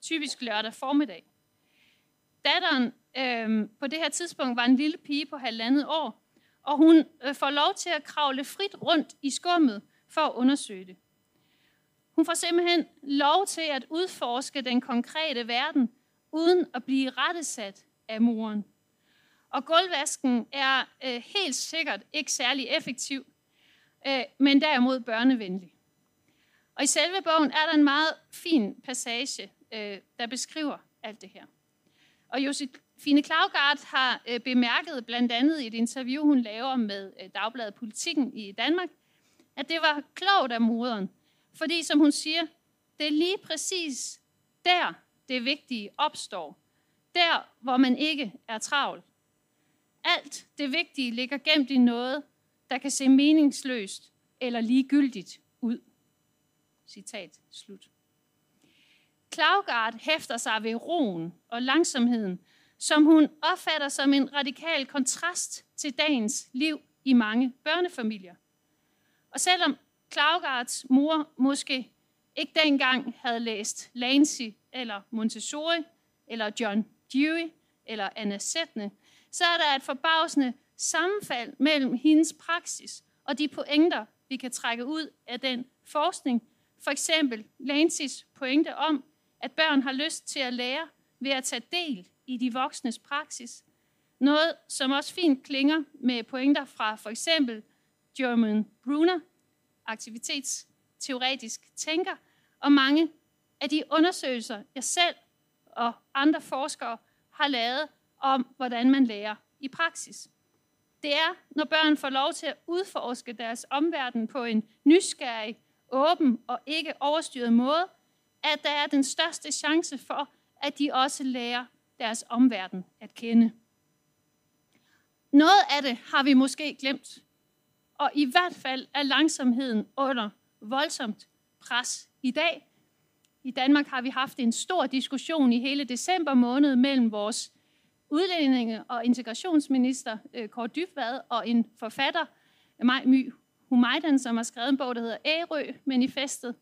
Speaker 2: Typisk lørdag formiddag. Datteren øh, på det her tidspunkt var en lille pige på halvandet år, og hun øh, får lov til at kravle frit rundt i skummet for at undersøge det. Hun får simpelthen lov til at udforske den konkrete verden, uden at blive rettesat af moren. Og gulvvasken er øh, helt sikkert ikke særlig effektiv, øh, men derimod børnevenlig. Og i selve bogen er der en meget fin passage, øh, der beskriver alt det her. Og Josefine Klaugard har øh, bemærket blandt andet i et interview, hun laver med øh, Dagbladet Politikken i Danmark, at det var klogt af moderen. Fordi, som hun siger, det er lige præcis der, det vigtige opstår. Der, hvor man ikke er travl. Alt det vigtige ligger gemt i noget, der kan se meningsløst eller ligegyldigt. Citat slut. Klaugard hæfter sig ved roen og langsomheden, som hun opfatter som en radikal kontrast til dagens liv i mange børnefamilier. Og selvom Klaugards mor måske ikke dengang havde læst Lancy eller Montessori eller John Dewey eller Anna Sætne, så er der et forbavsende sammenfald mellem hendes praksis og de pointer, vi kan trække ud af den forskning. For eksempel Lancis pointe om, at børn har lyst til at lære ved at tage del i de voksnes praksis. Noget, som også fint klinger med pointer fra for eksempel German Bruner, aktivitetsteoretisk tænker, og mange af de undersøgelser, jeg selv og andre forskere har lavet om, hvordan man lærer i praksis. Det er, når børn får lov til at udforske deres omverden på en nysgerrig, åben og ikke overstyret måde, at der er den største chance for, at de også lærer deres omverden at kende. Noget af det har vi måske glemt, og i hvert fald er langsomheden under voldsomt pres i dag. I Danmark har vi haft en stor diskussion i hele december måned mellem vores udlændinge- og integrationsminister øh, Kåre Dybvad og en forfatter, Maj My Humaydan, som har skrevet en bog, der hedder Ærø-manifestet,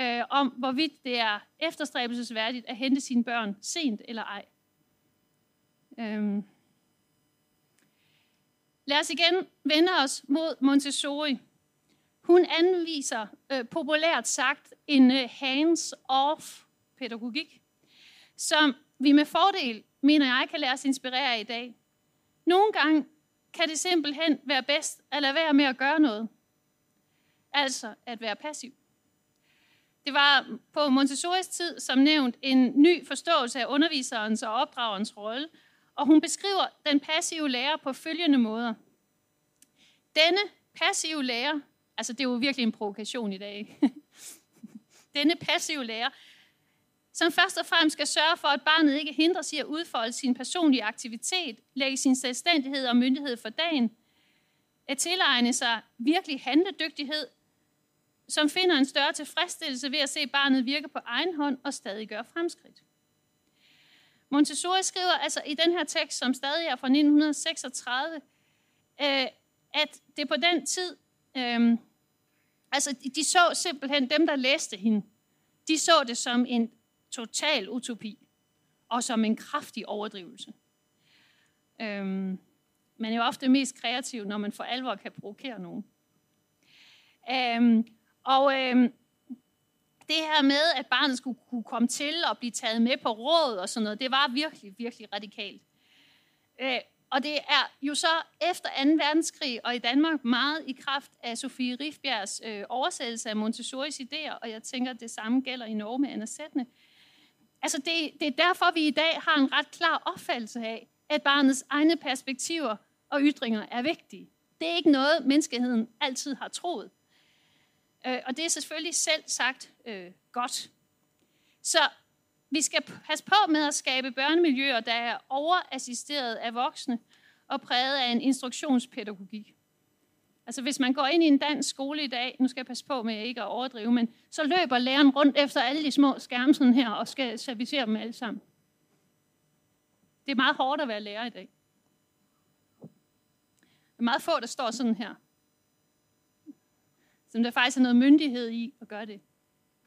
Speaker 2: øh, om hvorvidt det er efterstræbelsesværdigt at hente sine børn sent eller ej. Øhm. Lad os igen vende os mod Montessori. Hun anviser øh, populært sagt en øh, hands-off pædagogik, som vi med fordel, mener jeg, kan lade os inspirere af i dag. Nogle gange kan det simpelthen være bedst at lade være med at gøre noget. Altså at være passiv. Det var på Montessoris tid, som nævnt, en ny forståelse af underviserens og opdragerens rolle, og hun beskriver den passive lærer på følgende måder. Denne passive lærer, altså det er jo virkelig en provokation i dag, denne passive lærer, som først og fremmest skal sørge for, at barnet ikke hindres i at udfolde sin personlige aktivitet, lægge sin selvstændighed og myndighed for dagen, at tilegne sig virkelig handledygtighed, som finder en større tilfredsstillelse ved at se barnet virke på egen hånd og stadig gøre fremskridt. Montessori skriver altså i den her tekst, som stadig er fra 1936, øh, at det på den tid, øh, altså de så simpelthen, dem der læste hende, de så det som en total utopi og som en kraftig overdrivelse. Øh, man er jo ofte mest kreativ, når man for alvor kan provokere nogen. Øh, og øh, det her med, at barnet skulle kunne komme til og blive taget med på råd og sådan noget, det var virkelig, virkelig radikalt. Øh, og det er jo så efter 2. verdenskrig og i Danmark meget i kraft af Sofie Rifbjergs øh, oversættelse af Montessoris idéer, og jeg tænker, at det samme gælder i Norge med Anna Sætne. Altså det, det er derfor, vi i dag har en ret klar opfattelse af, at barnets egne perspektiver og ytringer er vigtige. Det er ikke noget, menneskeheden altid har troet. Øh, og det er selvfølgelig selv sagt øh, godt. Så vi skal passe på med at skabe børnemiljøer, der er overassisteret af voksne og præget af en instruktionspædagogik. Altså hvis man går ind i en dansk skole i dag, nu skal jeg passe på med ikke at overdrive, men så løber læreren rundt efter alle de små skærme sådan her og skal servicere dem alle sammen. Det er meget hårdt at være lærer i dag. Det er meget få, der står sådan her. Som der faktisk er noget myndighed i at gøre det.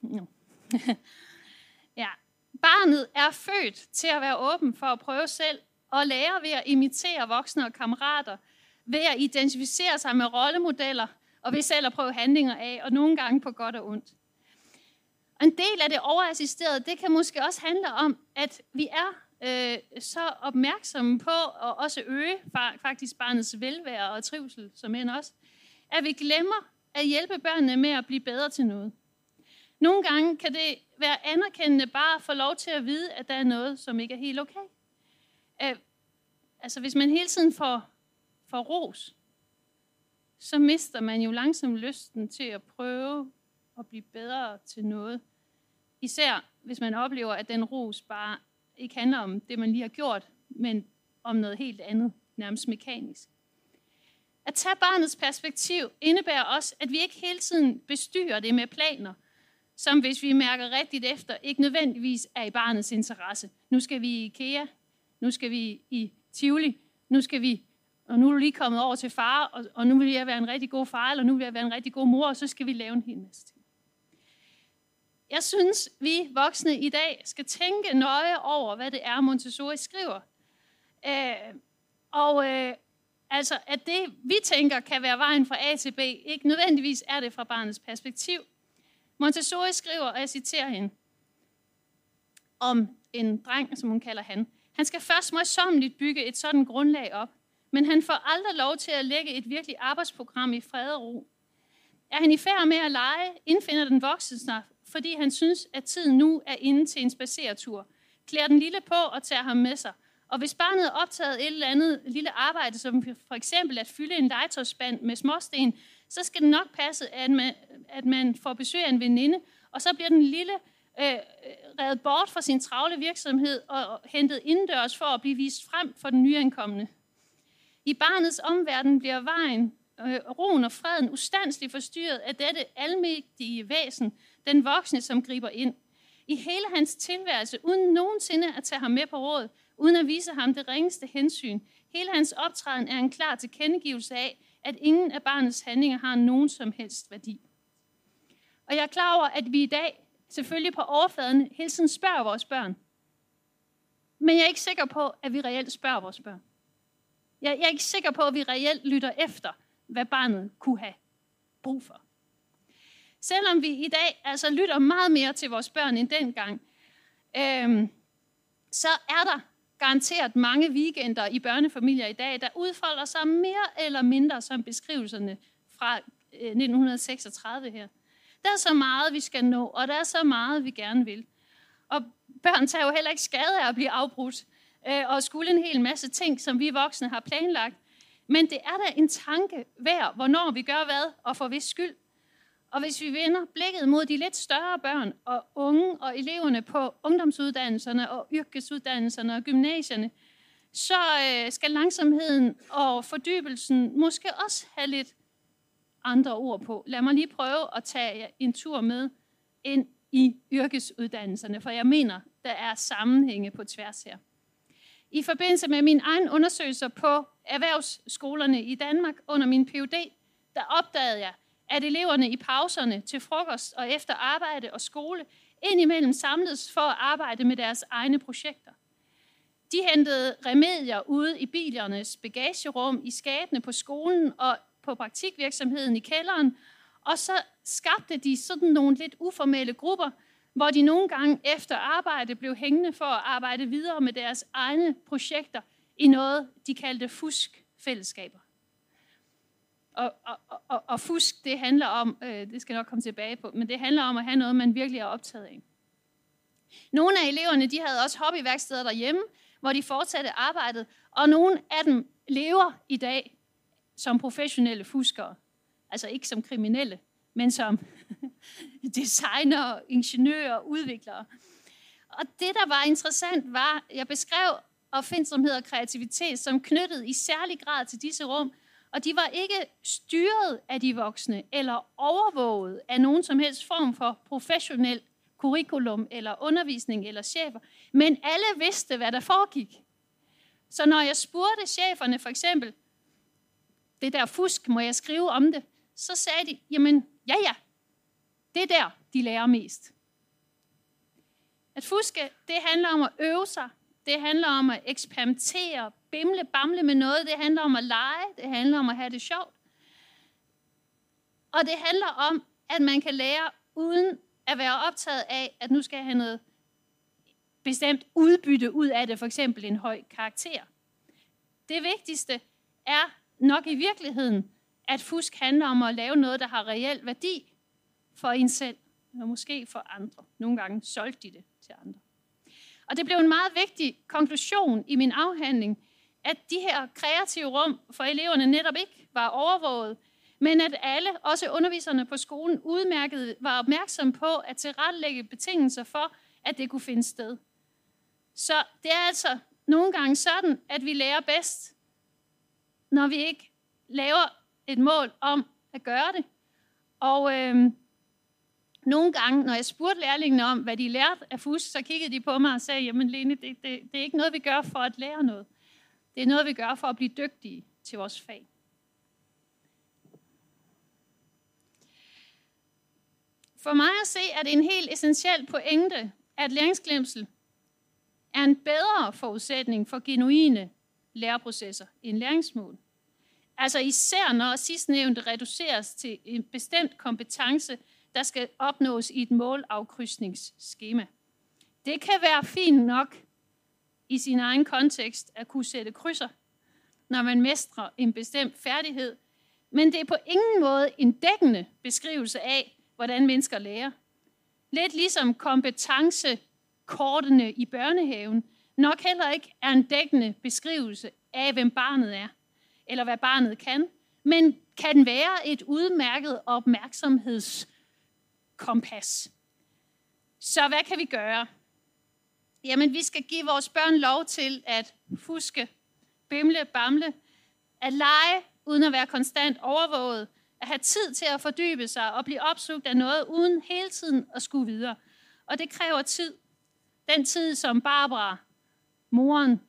Speaker 2: No. ja. Barnet er født til at være åben for at prøve selv og lære ved at imitere voksne og kammerater, ved at identificere sig med rollemodeller og ved selv at prøve handlinger af, og nogle gange på godt og ondt. Og en del af det overassisterede, det kan måske også handle om, at vi er øh, så opmærksomme på at også øge faktisk barnets velvære og trivsel, som end også, at vi glemmer at hjælpe børnene med at blive bedre til noget. Nogle gange kan det være anerkendende bare at få lov til at vide, at der er noget, som ikke er helt okay. Øh, altså hvis man hele tiden får, får ros, så mister man jo langsomt lysten til at prøve at blive bedre til noget. Især hvis man oplever, at den ros bare ikke handler om det, man lige har gjort, men om noget helt andet, nærmest mekanisk. At tage barnets perspektiv indebærer også, at vi ikke hele tiden bestyrer det med planer, som hvis vi mærker rigtigt efter, ikke nødvendigvis er i barnets interesse. Nu skal vi i IKEA, nu skal vi i Tivoli, nu skal vi, og nu er du lige kommet over til far, og, og nu vil jeg være en rigtig god far, eller nu vil jeg være en rigtig god mor, og så skal vi lave en hel masse ting. Jeg synes, vi voksne i dag skal tænke nøje over, hvad det er, Montessori skriver. Øh, og øh, altså, at det, vi tænker, kan være vejen fra A til B, ikke nødvendigvis er det fra barnets perspektiv. Montessori skriver, og jeg citerer hende, om en dreng, som hun kalder han. Han skal først møjsommeligt bygge et sådan grundlag op, men han får aldrig lov til at lægge et virkelig arbejdsprogram i fred og ro. Er han i færd med at lege, indfinder den voksne sig fordi han synes, at tiden nu er inde til en spaceretur. Klæder den lille på og tager ham med sig. Og hvis barnet er optaget et eller andet lille arbejde, som for eksempel at fylde en legetøjsband med småsten, så skal det nok passe, at man, at man får besøg af en veninde, og så bliver den lille øh, øh reddet bort fra sin travle virksomhed og hentet indendørs for at blive vist frem for den nyankomne. I barnets omverden bliver vejen, øh, roen og freden ustandsligt forstyrret af dette almægtige væsen, den voksne, som griber ind. I hele hans tilværelse, uden nogensinde at tage ham med på råd, uden at vise ham det ringeste hensyn. Hele hans optræden er en klar tilkendegivelse af, at ingen af barnets handlinger har nogen som helst værdi. Og jeg er klar over, at vi i dag selvfølgelig på overfladen hele tiden spørger vores børn. Men jeg er ikke sikker på, at vi reelt spørger vores børn. Jeg er ikke sikker på, at vi reelt lytter efter, hvad barnet kunne have brug for. Selvom vi i dag altså lytter meget mere til vores børn end dengang, øhm, så er der garanteret mange weekender i børnefamilier i dag, der udfolder sig mere eller mindre som beskrivelserne fra øh, 1936 her. Der er så meget, vi skal nå, og der er så meget, vi gerne vil. Og børn tager jo heller ikke skade af at blive afbrudt, øh, og skulle en hel masse ting, som vi voksne har planlagt. Men det er da en tanke værd, hvornår vi gør hvad, og for hvis skyld. Og hvis vi vender blikket mod de lidt større børn og unge og eleverne på ungdomsuddannelserne og yrkesuddannelserne og gymnasierne, så øh, skal langsomheden og fordybelsen måske også have lidt andre ord på. Lad mig lige prøve at tage en tur med ind i yrkesuddannelserne, for jeg mener, der er sammenhænge på tværs her. I forbindelse med min egen undersøgelser på erhvervsskolerne i Danmark under min Ph.D., der opdagede jeg, at eleverne i pauserne til frokost og efter arbejde og skole indimellem samledes for at arbejde med deres egne projekter. De hentede remedier ude i bilernes bagagerum, i skabene på skolen og på praktikvirksomheden i kælderen, Og så skabte de sådan nogle lidt uformelle grupper, hvor de nogle gange efter arbejde blev hængende for at arbejde videre med deres egne projekter i noget, de kaldte fuskfællesskaber. Og, og, og, og fusk, det handler om, øh, det skal jeg nok komme tilbage på, men det handler om at have noget, man virkelig er optaget af. Nogle af eleverne, de havde også hobbyværksteder derhjemme, hvor de fortsatte arbejdet, og nogle af dem lever i dag som professionelle fuskere. Altså ikke som kriminelle, men som designer, ingeniører, udviklere. Og det, der var interessant, var, jeg beskrev opfindsomhed og kreativitet som knyttet i særlig grad til disse rum, og de var ikke styret af de voksne eller overvåget af nogen som helst form for professionel curriculum eller undervisning eller chefer, men alle vidste, hvad der foregik. Så når jeg spurgte cheferne for eksempel, det der fusk, må jeg skrive om det, så sagde de, jamen ja ja, det er der, de lærer mest. At fuske, det handler om at øve sig, det handler om at eksperimentere, bimle, bamle med noget, det handler om at lege, det handler om at have det sjovt. Og det handler om, at man kan lære uden at være optaget af, at nu skal jeg have noget bestemt udbytte ud af det, for eksempel en høj karakter. Det vigtigste er nok i virkeligheden, at fusk handler om at lave noget, der har reel værdi for en selv, og måske for andre. Nogle gange solgte de det til andre. Og det blev en meget vigtig konklusion i min afhandling, at de her kreative rum for eleverne netop ikke var overvåget, men at alle, også underviserne på skolen, udmærket var opmærksom på at tilrettelægge betingelser for, at det kunne finde sted. Så det er altså nogle gange sådan, at vi lærer bedst, når vi ikke laver et mål om at gøre det. Og øh, nogle gange, når jeg spurgte lærlingene om, hvad de lærte af fusk, så kiggede de på mig og sagde, jamen Lene, det, det, det er ikke noget, vi gør for at lære noget. Det er noget, vi gør for at blive dygtige til vores fag. For mig at se, er det en helt essentiel pointe, at læringsglemsel er en bedre forudsætning for genuine læreprocesser end læringsmål. Altså især når sidstnævnte reduceres til en bestemt kompetence, der skal opnås i et målafkrydsningsskema. Det kan være fint nok i sin egen kontekst at kunne sætte krydser, når man mestrer en bestemt færdighed, men det er på ingen måde en dækkende beskrivelse af, hvordan mennesker lærer. Lidt ligesom kompetencekortene i børnehaven nok heller ikke er en dækkende beskrivelse af, hvem barnet er, eller hvad barnet kan, men kan være et udmærket opmærksomhedskompas. Så hvad kan vi gøre? Jamen, vi skal give vores børn lov til at fuske, bimle, bamle, at lege uden at være konstant overvåget, at have tid til at fordybe sig og blive opslugt af noget, uden hele tiden at skulle videre. Og det kræver tid. Den tid, som Barbara, moren,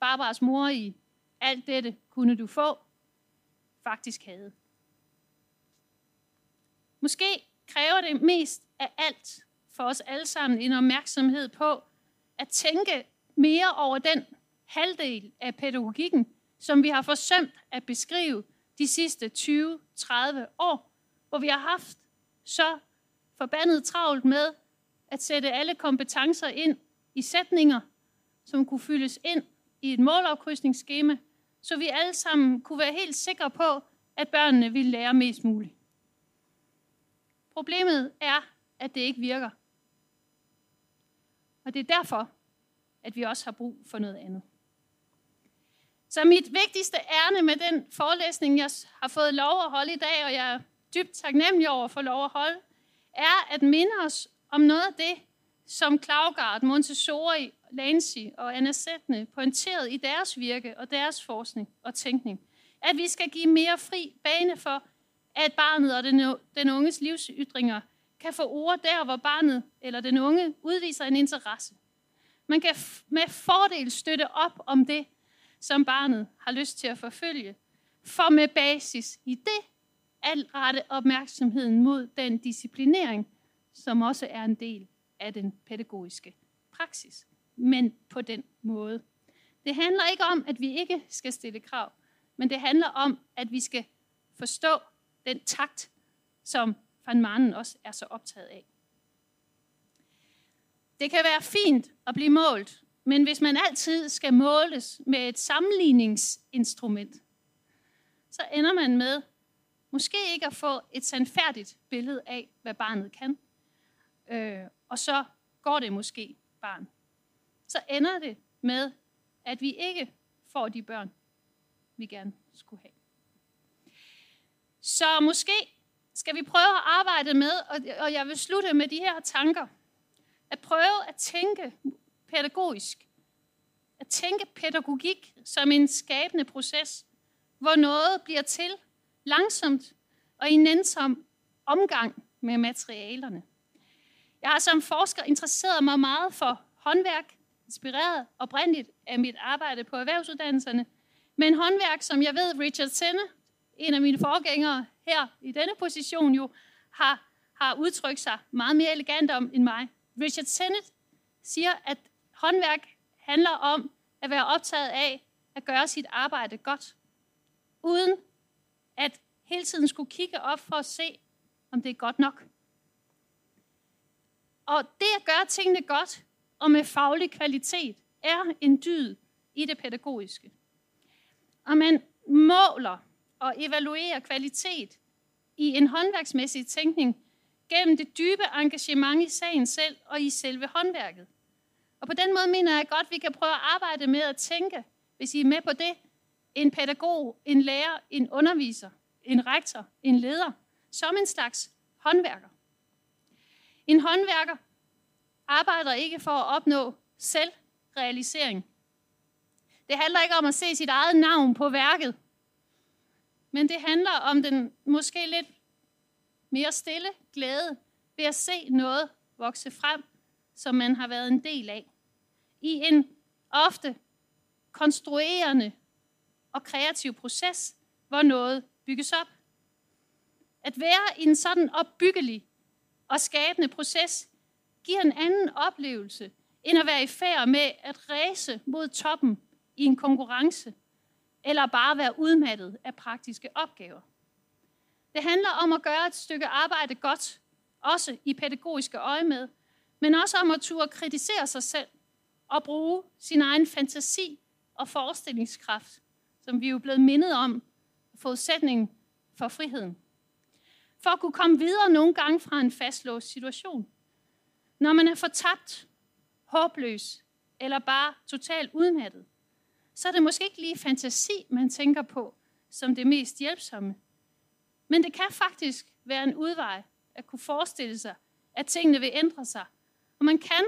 Speaker 2: Barbaras mor i alt dette kunne du få, faktisk havde. Måske kræver det mest af alt for os alle sammen en opmærksomhed på at tænke mere over den halvdel af pædagogikken, som vi har forsømt at beskrive de sidste 20-30 år, hvor vi har haft så forbandet travlt med at sætte alle kompetencer ind i sætninger, som kunne fyldes ind i et målafkrydsningsskema, så vi alle sammen kunne være helt sikre på, at børnene ville lære mest muligt. Problemet er, at det ikke virker. Og det er derfor, at vi også har brug for noget andet. Så mit vigtigste ærne med den forelæsning, jeg har fået lov at holde i dag, og jeg er dybt taknemmelig over for lov at holde, er at minde os om noget af det, som Klaugard, Montessori, Lancy og Anna Sætne pointerede i deres virke og deres forskning og tænkning. At vi skal give mere fri bane for, at barnet og den, den unges livsytringer kan få ord der, hvor barnet eller den unge udviser en interesse. Man kan med fordel støtte op om det, som barnet har lyst til at forfølge, for med basis i det at rette opmærksomheden mod den disciplinering, som også er en del af den pædagogiske praksis, men på den måde. Det handler ikke om, at vi ikke skal stille krav, men det handler om, at vi skal forstå den takt, som van Manen også er så optaget af. Det kan være fint at blive målt, men hvis man altid skal måles med et sammenligningsinstrument, så ender man med måske ikke at få et sandfærdigt billede af, hvad barnet kan. Øh, og så går det måske barn. Så ender det med, at vi ikke får de børn, vi gerne skulle have. Så måske skal vi prøve at arbejde med, og jeg vil slutte med de her tanker, at prøve at tænke pædagogisk, at tænke pædagogik som en skabende proces, hvor noget bliver til langsomt og i nænsom omgang med materialerne. Jeg har som forsker interesseret mig meget for håndværk, inspireret oprindeligt af mit arbejde på erhvervsuddannelserne, men håndværk, som jeg ved Richard Senne, en af mine forgængere her i denne position jo, har, har udtrykt sig meget mere elegant om end mig. Richard Sennett siger, at håndværk handler om at være optaget af at gøre sit arbejde godt, uden at hele tiden skulle kigge op for at se, om det er godt nok. Og det at gøre tingene godt og med faglig kvalitet er en dyd i det pædagogiske. Og man måler og evaluere kvalitet i en håndværksmæssig tænkning gennem det dybe engagement i sagen selv og i selve håndværket. Og på den måde mener jeg godt, at vi kan prøve at arbejde med at tænke, hvis I er med på det, en pædagog, en lærer, en underviser, en rektor, en leder, som en slags håndværker. En håndværker arbejder ikke for at opnå selvrealisering. Det handler ikke om at se sit eget navn på værket, men det handler om den måske lidt mere stille glæde ved at se noget vokse frem, som man har været en del af. I en ofte konstruerende og kreativ proces, hvor noget bygges op. At være i en sådan opbyggelig og skabende proces giver en anden oplevelse, end at være i færd med at ræse mod toppen i en konkurrence, eller bare være udmattet af praktiske opgaver. Det handler om at gøre et stykke arbejde godt, også i pædagogiske øje med, men også om at turde kritisere sig selv og bruge sin egen fantasi og forestillingskraft, som vi er jo blevet mindet om, forudsætningen for friheden. For at kunne komme videre nogle gange fra en fastlåst situation. Når man er fortabt, håbløs eller bare totalt udmattet, så er det måske ikke lige fantasi, man tænker på som det mest hjælpsomme. Men det kan faktisk være en udvej at kunne forestille sig, at tingene vil ændre sig. Og man kan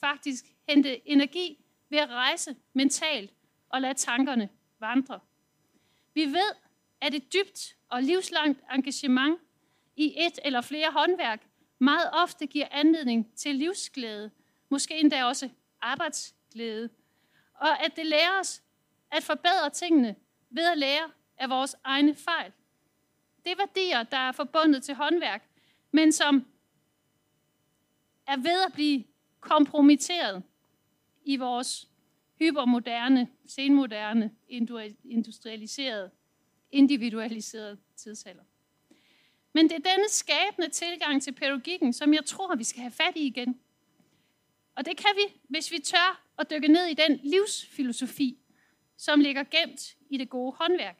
Speaker 2: faktisk hente energi ved at rejse mentalt og lade tankerne vandre. Vi ved, at et dybt og livslangt engagement i et eller flere håndværk meget ofte giver anledning til livsglæde, måske endda også arbejdsglæde, og at det lærer os at forbedre tingene ved at lære af vores egne fejl. Det er værdier, der er forbundet til håndværk, men som er ved at blive kompromitteret i vores hypermoderne, senmoderne, industrialiserede, individualiserede tidsalder. Men det er denne skabende tilgang til pædagogikken, som jeg tror, vi skal have fat i igen. Og det kan vi, hvis vi tør at dykke ned i den livsfilosofi, som ligger gemt i det gode håndværk.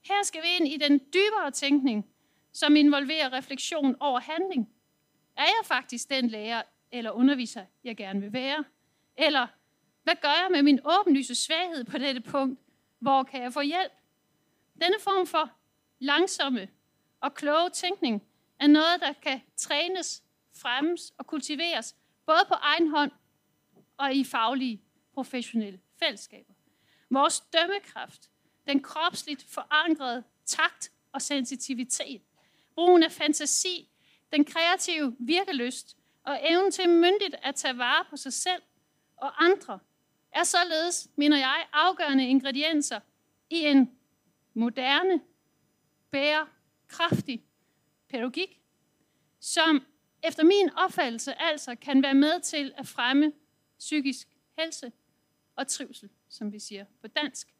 Speaker 2: Her skal vi ind i den dybere tænkning, som involverer refleksion over handling. Er jeg faktisk den lærer eller underviser, jeg gerne vil være? Eller hvad gør jeg med min åbenlyse svaghed på dette punkt? Hvor kan jeg få hjælp? Denne form for langsomme og kloge tænkning er noget, der kan trænes, fremmes og kultiveres, både på egen hånd og i faglige, professionelle fællesskaber. Vores dømmekraft, den kropsligt forankrede takt og sensitivitet, brugen af fantasi, den kreative virkelyst og evnen til myndigt at tage vare på sig selv og andre, er således, mener jeg, afgørende ingredienser i en moderne, bærekraftig pædagogik, som efter min opfattelse altså kan være med til at fremme psykisk helse og trivsel, som vi siger på dansk,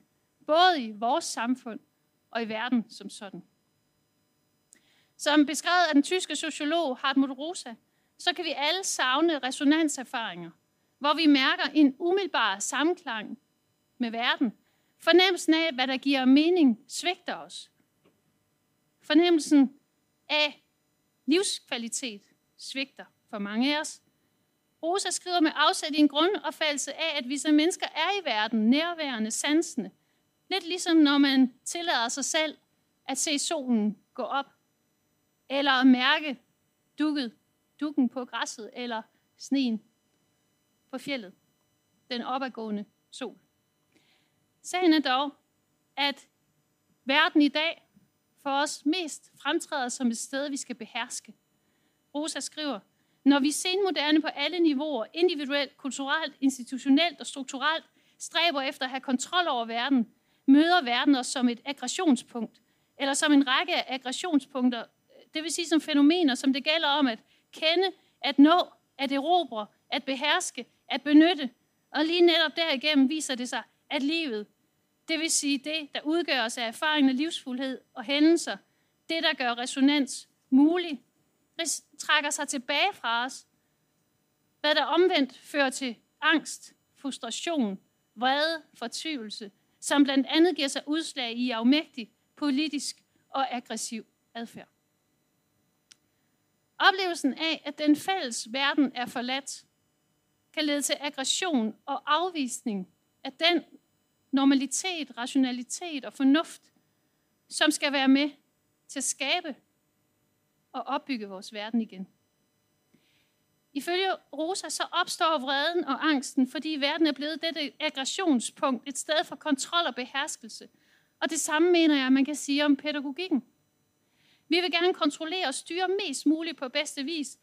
Speaker 2: både i vores samfund og i verden som sådan. Som beskrevet af den tyske sociolog Hartmut Rosa, så kan vi alle savne resonanserfaringer, hvor vi mærker en umiddelbar samklang med verden. Fornemmelsen af, hvad der giver mening, svigter os. Fornemmelsen af livskvalitet svigter for mange af os. Rosa skriver med afsæt i en grundopfattelse af, at vi som mennesker er i verden, nærværende, sansende. Lidt ligesom når man tillader sig selv at se solen gå op, eller at mærke dukket, dukken på græsset, eller sneen på fjellet, den opadgående sol. Sagen er dog, at verden i dag for os mest fremtræder som et sted, vi skal beherske. Rosa skriver, når vi senmoderne på alle niveauer, individuelt, kulturelt, institutionelt og strukturelt, stræber efter at have kontrol over verden, møder verden os som et aggressionspunkt, eller som en række af aggressionspunkter, det vil sige som fænomener, som det gælder om at kende, at nå, at erobre, at beherske, at benytte. Og lige netop derigennem viser det sig, at livet, det vil sige det, der udgør os af erfaringen af livsfuldhed og hændelser, det, der gør resonans mulig, trækker sig tilbage fra os, hvad der omvendt fører til angst, frustration, vrede, fortvivlelse, som blandt andet giver sig udslag i afmægtig, politisk og aggressiv adfærd. Oplevelsen af, at den fælles verden er forladt, kan lede til aggression og afvisning af den normalitet, rationalitet og fornuft, som skal være med til at skabe og opbygge vores verden igen. Ifølge Rosa så opstår vreden og angsten, fordi verden er blevet dette aggressionspunkt, et sted for kontrol og beherskelse. Og det samme mener jeg, man kan sige om pædagogikken. Vi vil gerne kontrollere og styre mest muligt på bedste vis,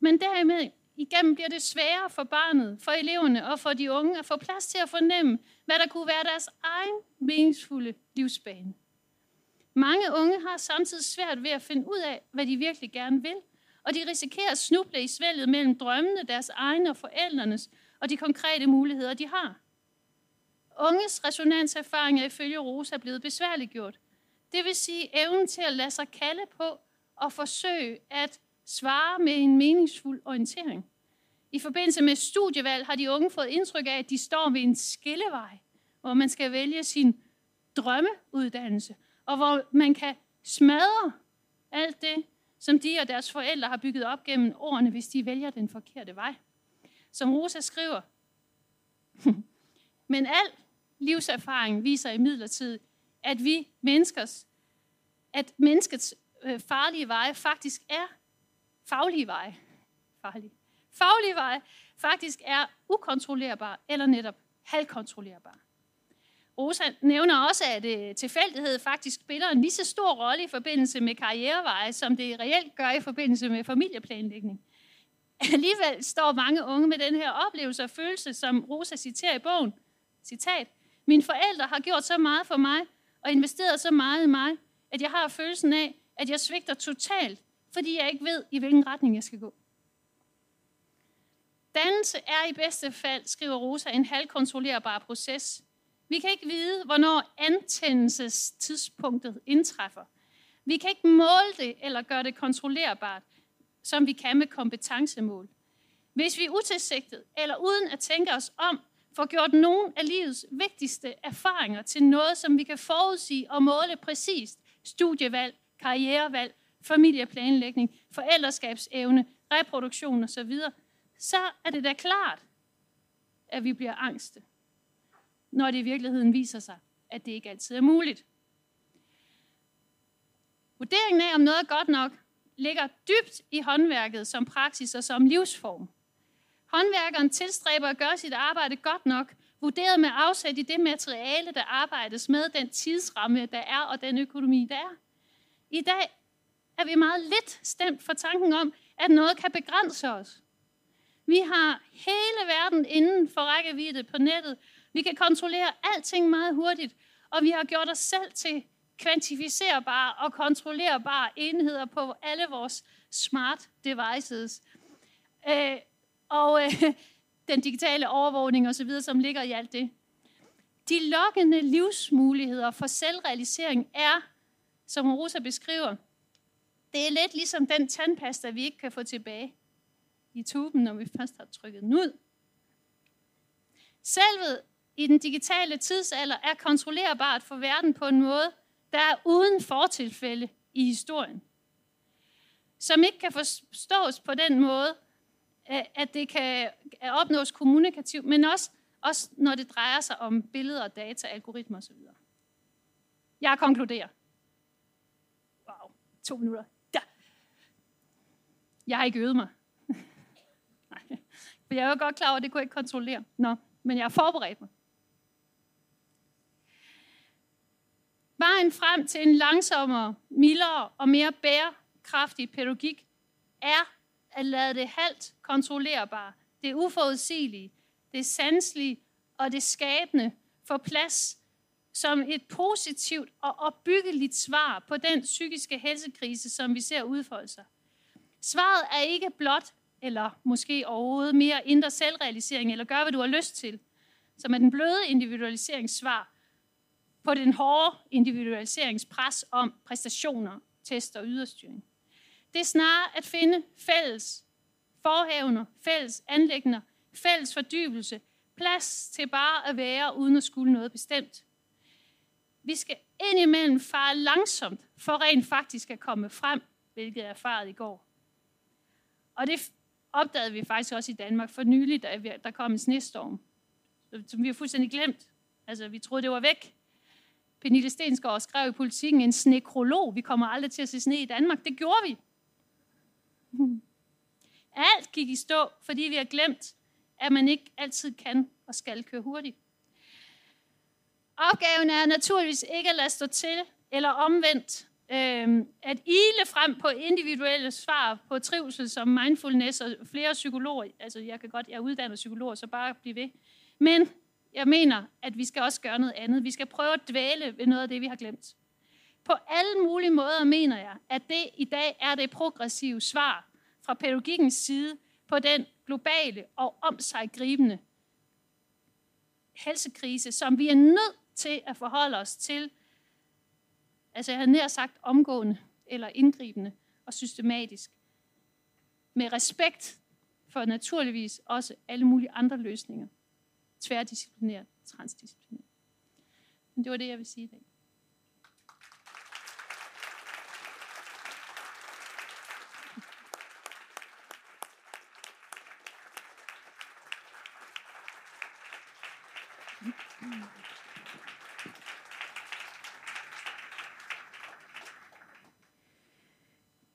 Speaker 2: men derimod igennem bliver det sværere for barnet, for eleverne og for de unge at få plads til at fornemme, hvad der kunne være deres egen meningsfulde livsbane. Mange unge har samtidig svært ved at finde ud af, hvad de virkelig gerne vil, og de risikerer at snuble i svælget mellem drømmene, deres egne og forældrenes, og de konkrete muligheder, de har. Unges resonanserfaringer ifølge Rosa er blevet besværligt gjort. Det vil sige evnen til at lade sig kalde på og forsøge at svare med en meningsfuld orientering. I forbindelse med studievalg har de unge fået indtryk af, at de står ved en skillevej, hvor man skal vælge sin drømmeuddannelse, og hvor man kan smadre alt det, som de og deres forældre har bygget op gennem årene, hvis de vælger den forkerte vej. Som Rosa skriver, men al livserfaring viser imidlertid, at vi menneskers, at menneskets øh, farlige veje faktisk er faglige veje. Farlige. Faglige veje faktisk er ukontrollerbare eller netop halvkontrollerbare. Rosa nævner også, at øh, tilfældighed faktisk spiller en lige så stor rolle i forbindelse med karriereveje, som det reelt gør i forbindelse med familieplanlægning. Alligevel står mange unge med den her oplevelse og følelse, som Rosa citerer i bogen. Citat. Mine forældre har gjort så meget for mig og investeret så meget i mig, at jeg har følelsen af, at jeg svigter totalt, fordi jeg ikke ved, i hvilken retning jeg skal gå. Dannelse er i bedste fald, skriver Rosa, en halvkontrollerbar proces, vi kan ikke vide, hvornår antændelsestidspunktet indtræffer. Vi kan ikke måle det eller gøre det kontrollerbart, som vi kan med kompetencemål. Hvis vi utilsigtet eller uden at tænke os om, får gjort nogle af livets vigtigste erfaringer til noget, som vi kan forudsige og måle præcist, studievalg, karrierevalg, familieplanlægning, forældreskabsevne, reproduktion osv., så er det da klart, at vi bliver angste når det i virkeligheden viser sig, at det ikke altid er muligt. Vurderingen af, om noget er godt nok, ligger dybt i håndværket som praksis og som livsform. Håndværkeren tilstræber at gøre sit arbejde godt nok, vurderet med afsæt i det materiale, der arbejdes med, den tidsramme, der er, og den økonomi, der er. I dag er vi meget lidt stemt for tanken om, at noget kan begrænse os. Vi har hele verden inden for rækkevidde på nettet, vi kan kontrollere alting meget hurtigt, og vi har gjort os selv til kvantificerbare og kontrollerbare enheder på alle vores smart devices. Øh, og øh, den digitale overvågning osv., som ligger i alt det. De lokkende livsmuligheder for selvrealisering er, som Rosa beskriver, det er lidt ligesom den tandpasta, vi ikke kan få tilbage i tuben, når vi først har trykket den ud. Selvet i den digitale tidsalder er kontrollerbart for verden på en måde, der er uden fortilfælde i historien. Som ikke kan forstås på den måde, at det kan opnås kommunikativt, men også, også når det drejer sig om billeder, data, algoritmer osv. Jeg konkluderer. Wow, to minutter. Ja. Jeg har ikke øvet mig. Nej. For jeg er jo godt klar over, at det kunne jeg ikke kontrollere. Nå, men jeg har forberedt mig. Vejen frem til en langsommere, mildere og mere bærekraftig pædagogik er at lade det halvt kontrollerbare, det uforudsigelige, det sanselige og det skabende få plads som et positivt og opbyggeligt svar på den psykiske helsekrise, som vi ser udfolde sig. Svaret er ikke blot, eller måske overhovedet mere indre selvrealisering, eller gør, hvad du har lyst til, som er den bløde individualiseringssvar på den hårde individualiseringspres om præstationer, test og yderstyring. Det er snarere at finde fælles forhævner, fælles anlægner, fælles fordybelse, plads til bare at være uden at skulle noget bestemt. Vi skal indimellem fare langsomt, for rent faktisk at komme frem, hvilket jeg erfarede i går. Og det opdagede vi faktisk også i Danmark for nylig, da der kom en snestorm, som vi har fuldstændig glemt. Altså, vi troede, det var væk. Pernille Stensgaard skrev i politikken en snekrolog. Vi kommer aldrig til at se sne i Danmark. Det gjorde vi. Alt gik i stå, fordi vi har glemt, at man ikke altid kan og skal køre hurtigt. Opgaven er naturligvis ikke at lade stå til, eller omvendt, øh, at ile frem på individuelle svar på trivsel som mindfulness og flere psykologer. Altså, jeg kan godt, jeg er uddannet psykolog, så bare blive ved. Men jeg mener, at vi skal også gøre noget andet. Vi skal prøve at dvæle ved noget af det, vi har glemt. På alle mulige måder mener jeg, at det i dag er det progressive svar fra pædagogikkens side på den globale og om sig gribende helsekrise, som vi er nødt til at forholde os til, altså jeg havde nær sagt omgående eller indgribende og systematisk, med respekt for naturligvis også alle mulige andre løsninger, tværdisciplinært, transdisciplinært. Men det var det, jeg vil sige i dag.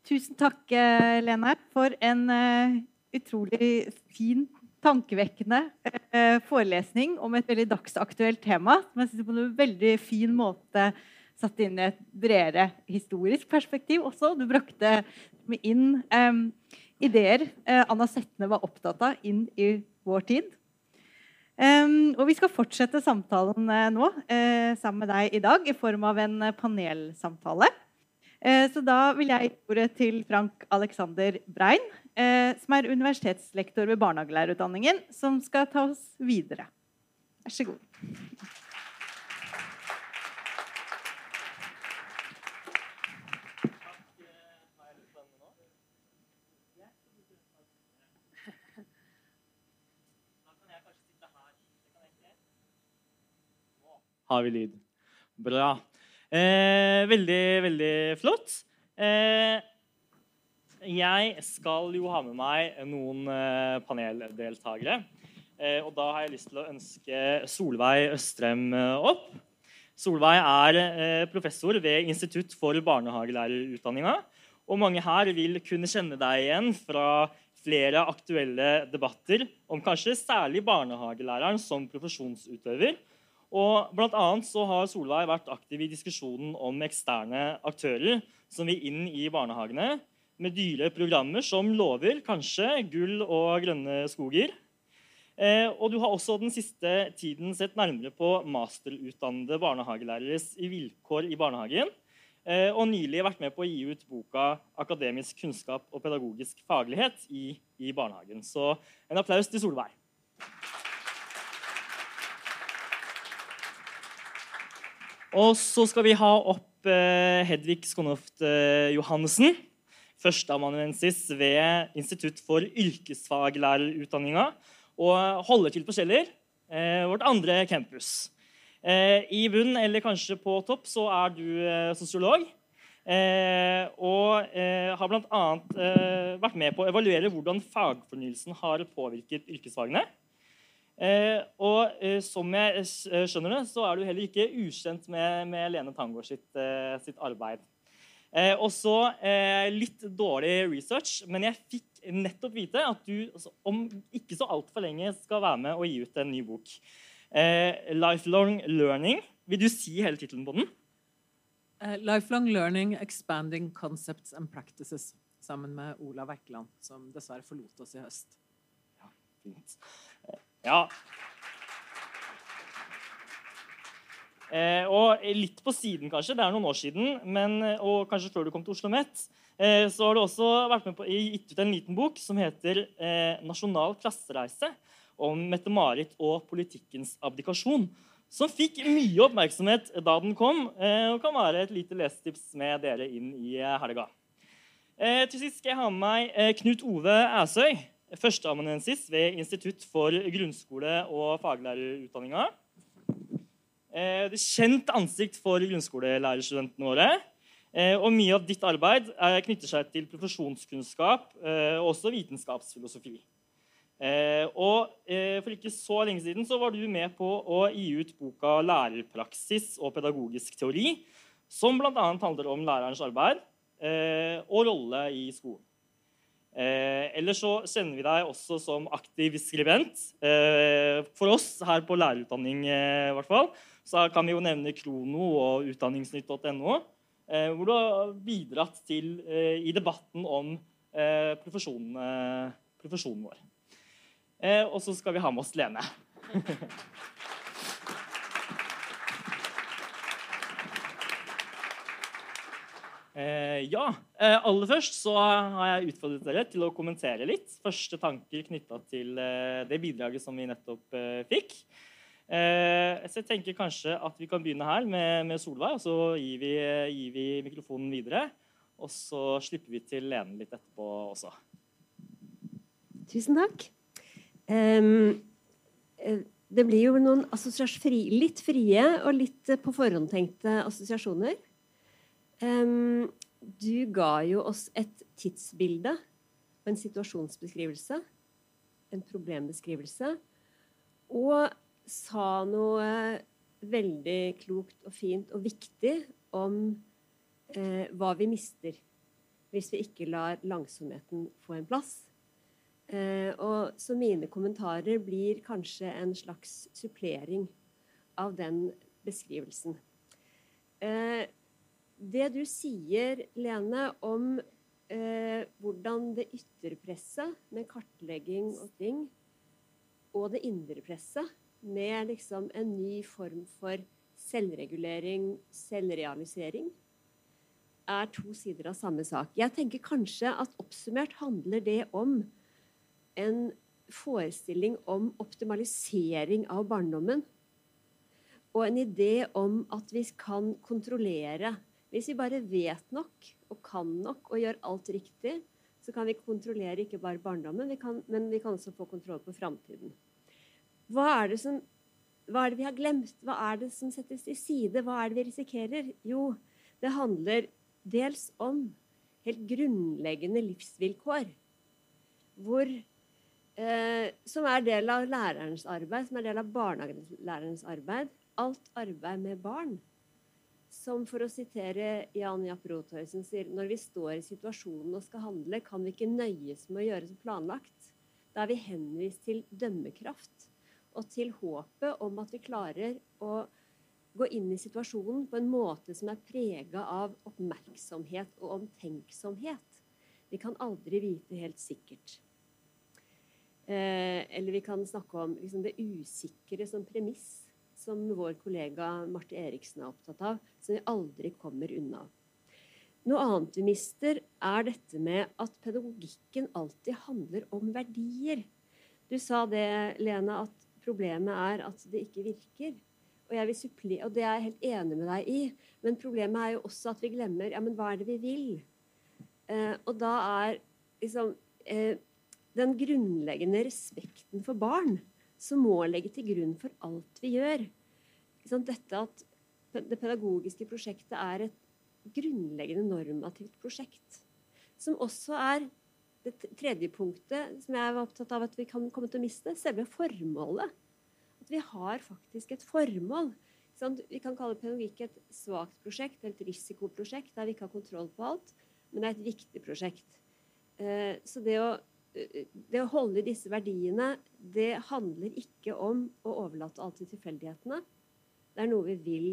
Speaker 1: Tusen takk, eh, Lena, for en uh, utrolig fin, tankevekkende uh, forelesning om et veldig dagsaktuelt tema. Som jeg synes på en veldig fin måte satt inn i et bredere historisk perspektiv også. Du brakte inn um, ideer uh, Anna Setne var opptatt av, inn i vår tid. Um, og Vi skal fortsette samtalen eh, nå sammen med deg i dag i form av en panelsamtale. Eh, så da vil jeg gi ordet til Frank Alexander Brein, eh, som er universitetslektor ved barnehagelærerutdanningen, som skal ta oss videre. Vær så god.
Speaker 3: Har vi lyd? Bra. Eh, veldig, veldig flott. Eh, jeg skal jo ha med meg noen eh, paneldeltakere. Eh, og da har jeg lyst til å ønske Solveig Østrem eh, opp. Solveig er eh, professor ved Institutt for barnehagelærerutdanninga. Og mange her vil kunne kjenne deg igjen fra flere aktuelle debatter om kanskje særlig barnehagelæreren som profesjonsutøver og blant annet så har Solveig vært aktiv i diskusjonen om eksterne aktører som vil inn i barnehagene med dyre programmer som lover kanskje gull og grønne skoger. Eh, og du har også den siste tiden sett nærmere på masterutdannede barnehagelæreres vilkår i barnehagen. Eh, og nylig vært med på å gi ut boka 'Akademisk kunnskap og pedagogisk faglighet' i, i barnehagen. Så en applaus til Solveig. Og så skal vi ha opp eh, Hedvig Skonoft eh, Johannessen. førsteamanuensis ved Institutt for yrkesfaglærerutdanninga og holder til på Kjeller, eh, vårt andre campus. Eh, I bunn, eller kanskje på topp, så er du eh, sosiolog. og har bl.a. vært med på å evaluere hvordan fagfornyelsen har påvirket yrkesfagene. Eh, og eh, som jeg eh, skjønner det, så er du heller ikke ukjent med, med Lene Tangård sitt, eh, sitt arbeid. Eh, og så eh, litt dårlig research, men jeg fikk nettopp vite at du om ikke så altfor lenge skal være med og gi ut en ny bok. 'Lifelong Learning'. Vil du si hele tittelen på den?
Speaker 4: Lifelong Learning, Expanding Concepts and Practices. Sammen med Olav Ekkeland, som dessverre forlot oss i høst.
Speaker 3: Ja, fint. Ja. Eh, og litt på siden, kanskje. Det er noen år siden. Men, eh, og kanskje før du kom til Oslo Met. Eh, så har du også vært med på, gitt ut en liten bok som heter eh, 'Nasjonal klassereise'. Om Mette-Marit og politikkens abdikasjon. Som fikk mye oppmerksomhet da den kom, eh, og kan være et lite lesetips med dere inn i eh, helga. Eh, til sist skal jeg ha med meg eh, Knut Ove Æsøy førsteamanuensis ved Institutt for grunnskole- og faglærerutdanninga. Eh, det er kjent ansikt for grunnskolelærerstudentene våre. Eh, og mye av ditt arbeid eh, knytter seg til profesjonskunnskap eh, og også vitenskapsfilosofi. Eh, og eh, For ikke så lenge siden så var du med på å gi ut boka 'Lærerpraksis og pedagogisk teori', som bl.a. handler om lærerens arbeid og rolle i skolen. Eh, eller så kjenner vi deg også som aktiv skribent. Eh, for oss her på lærerutdanning eh, hvert fall, så kan vi jo nevne Krono og utdanningsnytt.no. Eh, hvor du har bidratt til eh, i debatten om eh, profesjonen, profesjonen, vår. Eh, og så skal vi ha med oss Lene. Eh, ja. Eh, aller først så har jeg utfordret dere til å kommentere litt. Første tanker knytta til eh, det bidraget som vi nettopp eh, fikk. Eh, så jeg tenker kanskje at vi kan begynne her med, med Solveig, og så gir vi, gir vi, mikrofonen videre. Og så slipper vi til Lene litt etterpå også.
Speaker 5: Tusen takk. Um, det blir jo noen fri, litt frie og litt eh, på forhånd tenkte assosiasjoner. Um, du ga jo oss et tidsbilde og en situasjonsbeskrivelse. En problembeskrivelse. Og sa noe veldig klokt og fint og viktig om eh, hva vi mister hvis vi ikke lar langsomheten få en plass. Eh, og så mine kommentarer blir kanskje en slags supplering av den beskrivelsen. Eh, det du sier, Lene, om eh, hvordan det ytre presset med kartlegging og ting, og det indre presset med liksom en ny form for selvregulering, selvrealisering, er to sider av samme sak. Jeg tenker kanskje at oppsummert handler det om en forestilling om optimalisering av barndommen. Og en idé om at vi kan kontrollere hvis vi bare vet nok og kan nok og gjør alt riktig, så kan vi kontrollere ikke bare barndommen, vi kan, men vi kan også få kontroll på framtiden. Hva er det som hva er det vi har glemt? Hva er det som settes til side? Hva er det vi risikerer? Jo, det handler dels om helt grunnleggende livsvilkår. Hvor, eh, som er del av lærerens arbeid, som er del av barnehagelærerens arbeid. Alt arbeid med barn som for å sitere Jan Japp Rothøysen sier, når vi står i situasjonen og skal handle, kan vi ikke nøyes med å gjøre som planlagt. Da er vi henvist til dømmekraft og til håpet om at vi klarer å gå inn i situasjonen på en måte som er prega av oppmerksomhet og omtenksomhet. Vi kan aldri vite helt sikkert. Eh, eller vi kan snakke om liksom, det usikre som premiss som vår kollega Marte Eriksen er opptatt av, som vi aldri kommer unna. Noe annet vi mister, er dette med at pedagogikken alltid handler om verdier. Du sa det, Lene, at problemet er at det ikke virker. Og, og, det er jeg helt enig med deg i. Men problemet er jo også at vi glemmer ja, men hva er det vi vil? Eh, og da er liksom eh, den grunnleggende respekten for barn som må legge til grunn for alt vi gjør. Dette at det pedagogiske prosjektet er et grunnleggende normativt prosjekt. Som også er det tredje punktet som jeg var opptatt av at vi kan komme til å miste, selve formålet. At vi har faktisk et formål. Vi kan kalle pedagogikk et svakt prosjekt, et risikoprosjekt der vi ikke har kontroll på alt, men det er et viktig prosjekt. Eh, så det å, Eh, eh, det å holde i disse verdiene, det handler ikke om å overlate alt til tilfeldighetene. Det er noe vi vil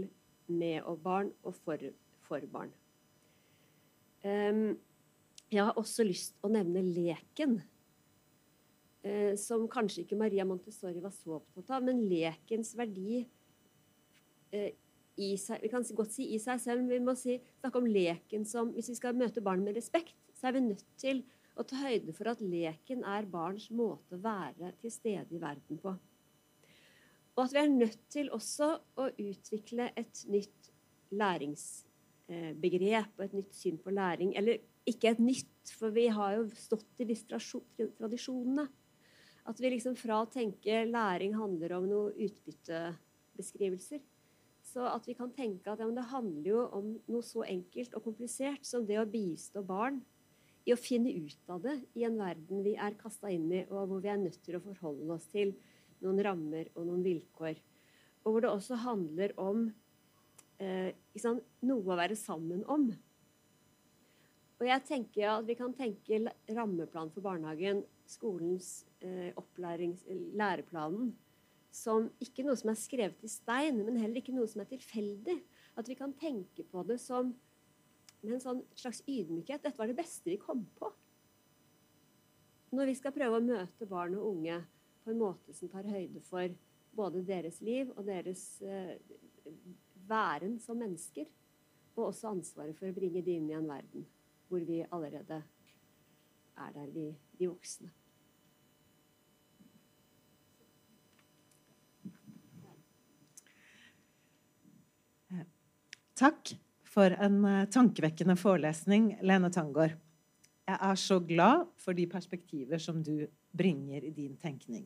Speaker 5: med og barn og for, for barn. Jeg har også lyst å nevne leken. Eh, som kanskje ikke Maria Montessori var så opptatt av, men lekens verdi Eh, i seg, vi kan godt si i seg selv, men vi må si, snakke om leken som Hvis vi skal møte barn med respekt, så er vi nødt til å ta høyde for at leken er barns måte å være til stede i verden på. Og at vi er nødt til også å utvikle et nytt læringsbegrep og et nytt syn på læring. Eller ikke et nytt, for vi har jo stått i disse tradisjonene. At vi liksom fra å tenke læring handler om noen utbyttebeskrivelser, så at vi kan tenke at ja, det handler jo om noe så enkelt og komplisert som det å bistå barn i å finne ut av det i en verden vi er kasta inn i, og hvor vi er nødt til å forholde oss til noen rammer og noen vilkår. Og hvor det også handler om eh, liksom, noe å være sammen om. Og jeg tenker at Vi kan tenke rammeplan for barnehagen, skolens eh, læreplanen, som ikke noe som er skrevet i stein, men heller ikke noe som er tilfeldig. At vi kan tenke på det som med en sånn slags ydmykhet. Dette var det beste vi kom på. Når vi skal prøve å møte barn og unge på en måte som tar høyde for både deres liv og deres eh, væren som mennesker, og også ansvaret for å bringe de inn i en verden hvor vi allerede er der, vi, de voksne.
Speaker 6: Eh, takk for en eh, tankevekkende forelesning, Lene Tangård. Jeg er så glad for de perspektiver som du bringer i din tenkning.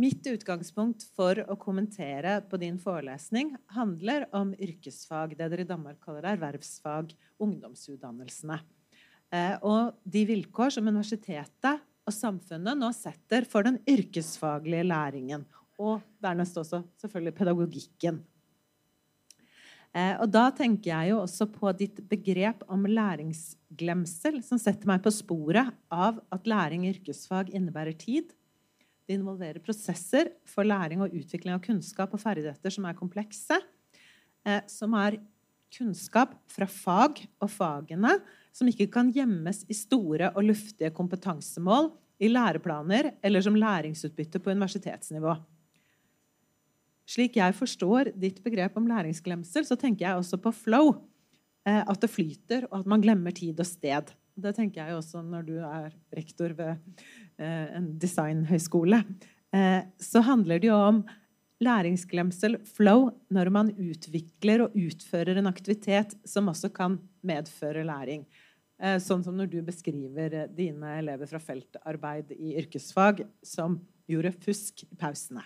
Speaker 6: Mitt utgangspunkt for å kommentere på din forelesning handler om yrkesfag, det dere i Danmark kaller ervervsfag, ungdomsutdannelsene. Eh, og de vilkår som universitetet og samfunnet nå setter for den yrkesfaglige læringen. Og dernest også selvfølgelig pedagogikken. Eh, og da tenker jeg jo også på ditt begrep om læringsglemsel, som setter meg på sporet av at læring i yrkesfag innebærer tid. Det involverer prosesser for læring og utvikling av kunnskap og ferdigheter som er komplekse. Eh, som er kunnskap fra fag og fagene som ikke kan gjemmes i store og luftige kompetansemål i læreplaner eller som læringsutbytte på universitetsnivå. Slik jeg forstår ditt begrep om læringsglemsel, så tenker jeg også på flow. Eh, at det flyter, og at man glemmer tid og sted. Det tenker jeg også når du er rektor ved eh, en designhøyskole. Eh, så handler det jo om læringsglemsel, flow, når man utvikler og utfører en aktivitet som også kan medføre læring. Eh, sånn som når du beskriver dine elever fra feltarbeid i yrkesfag som gjorde fusk i pausene.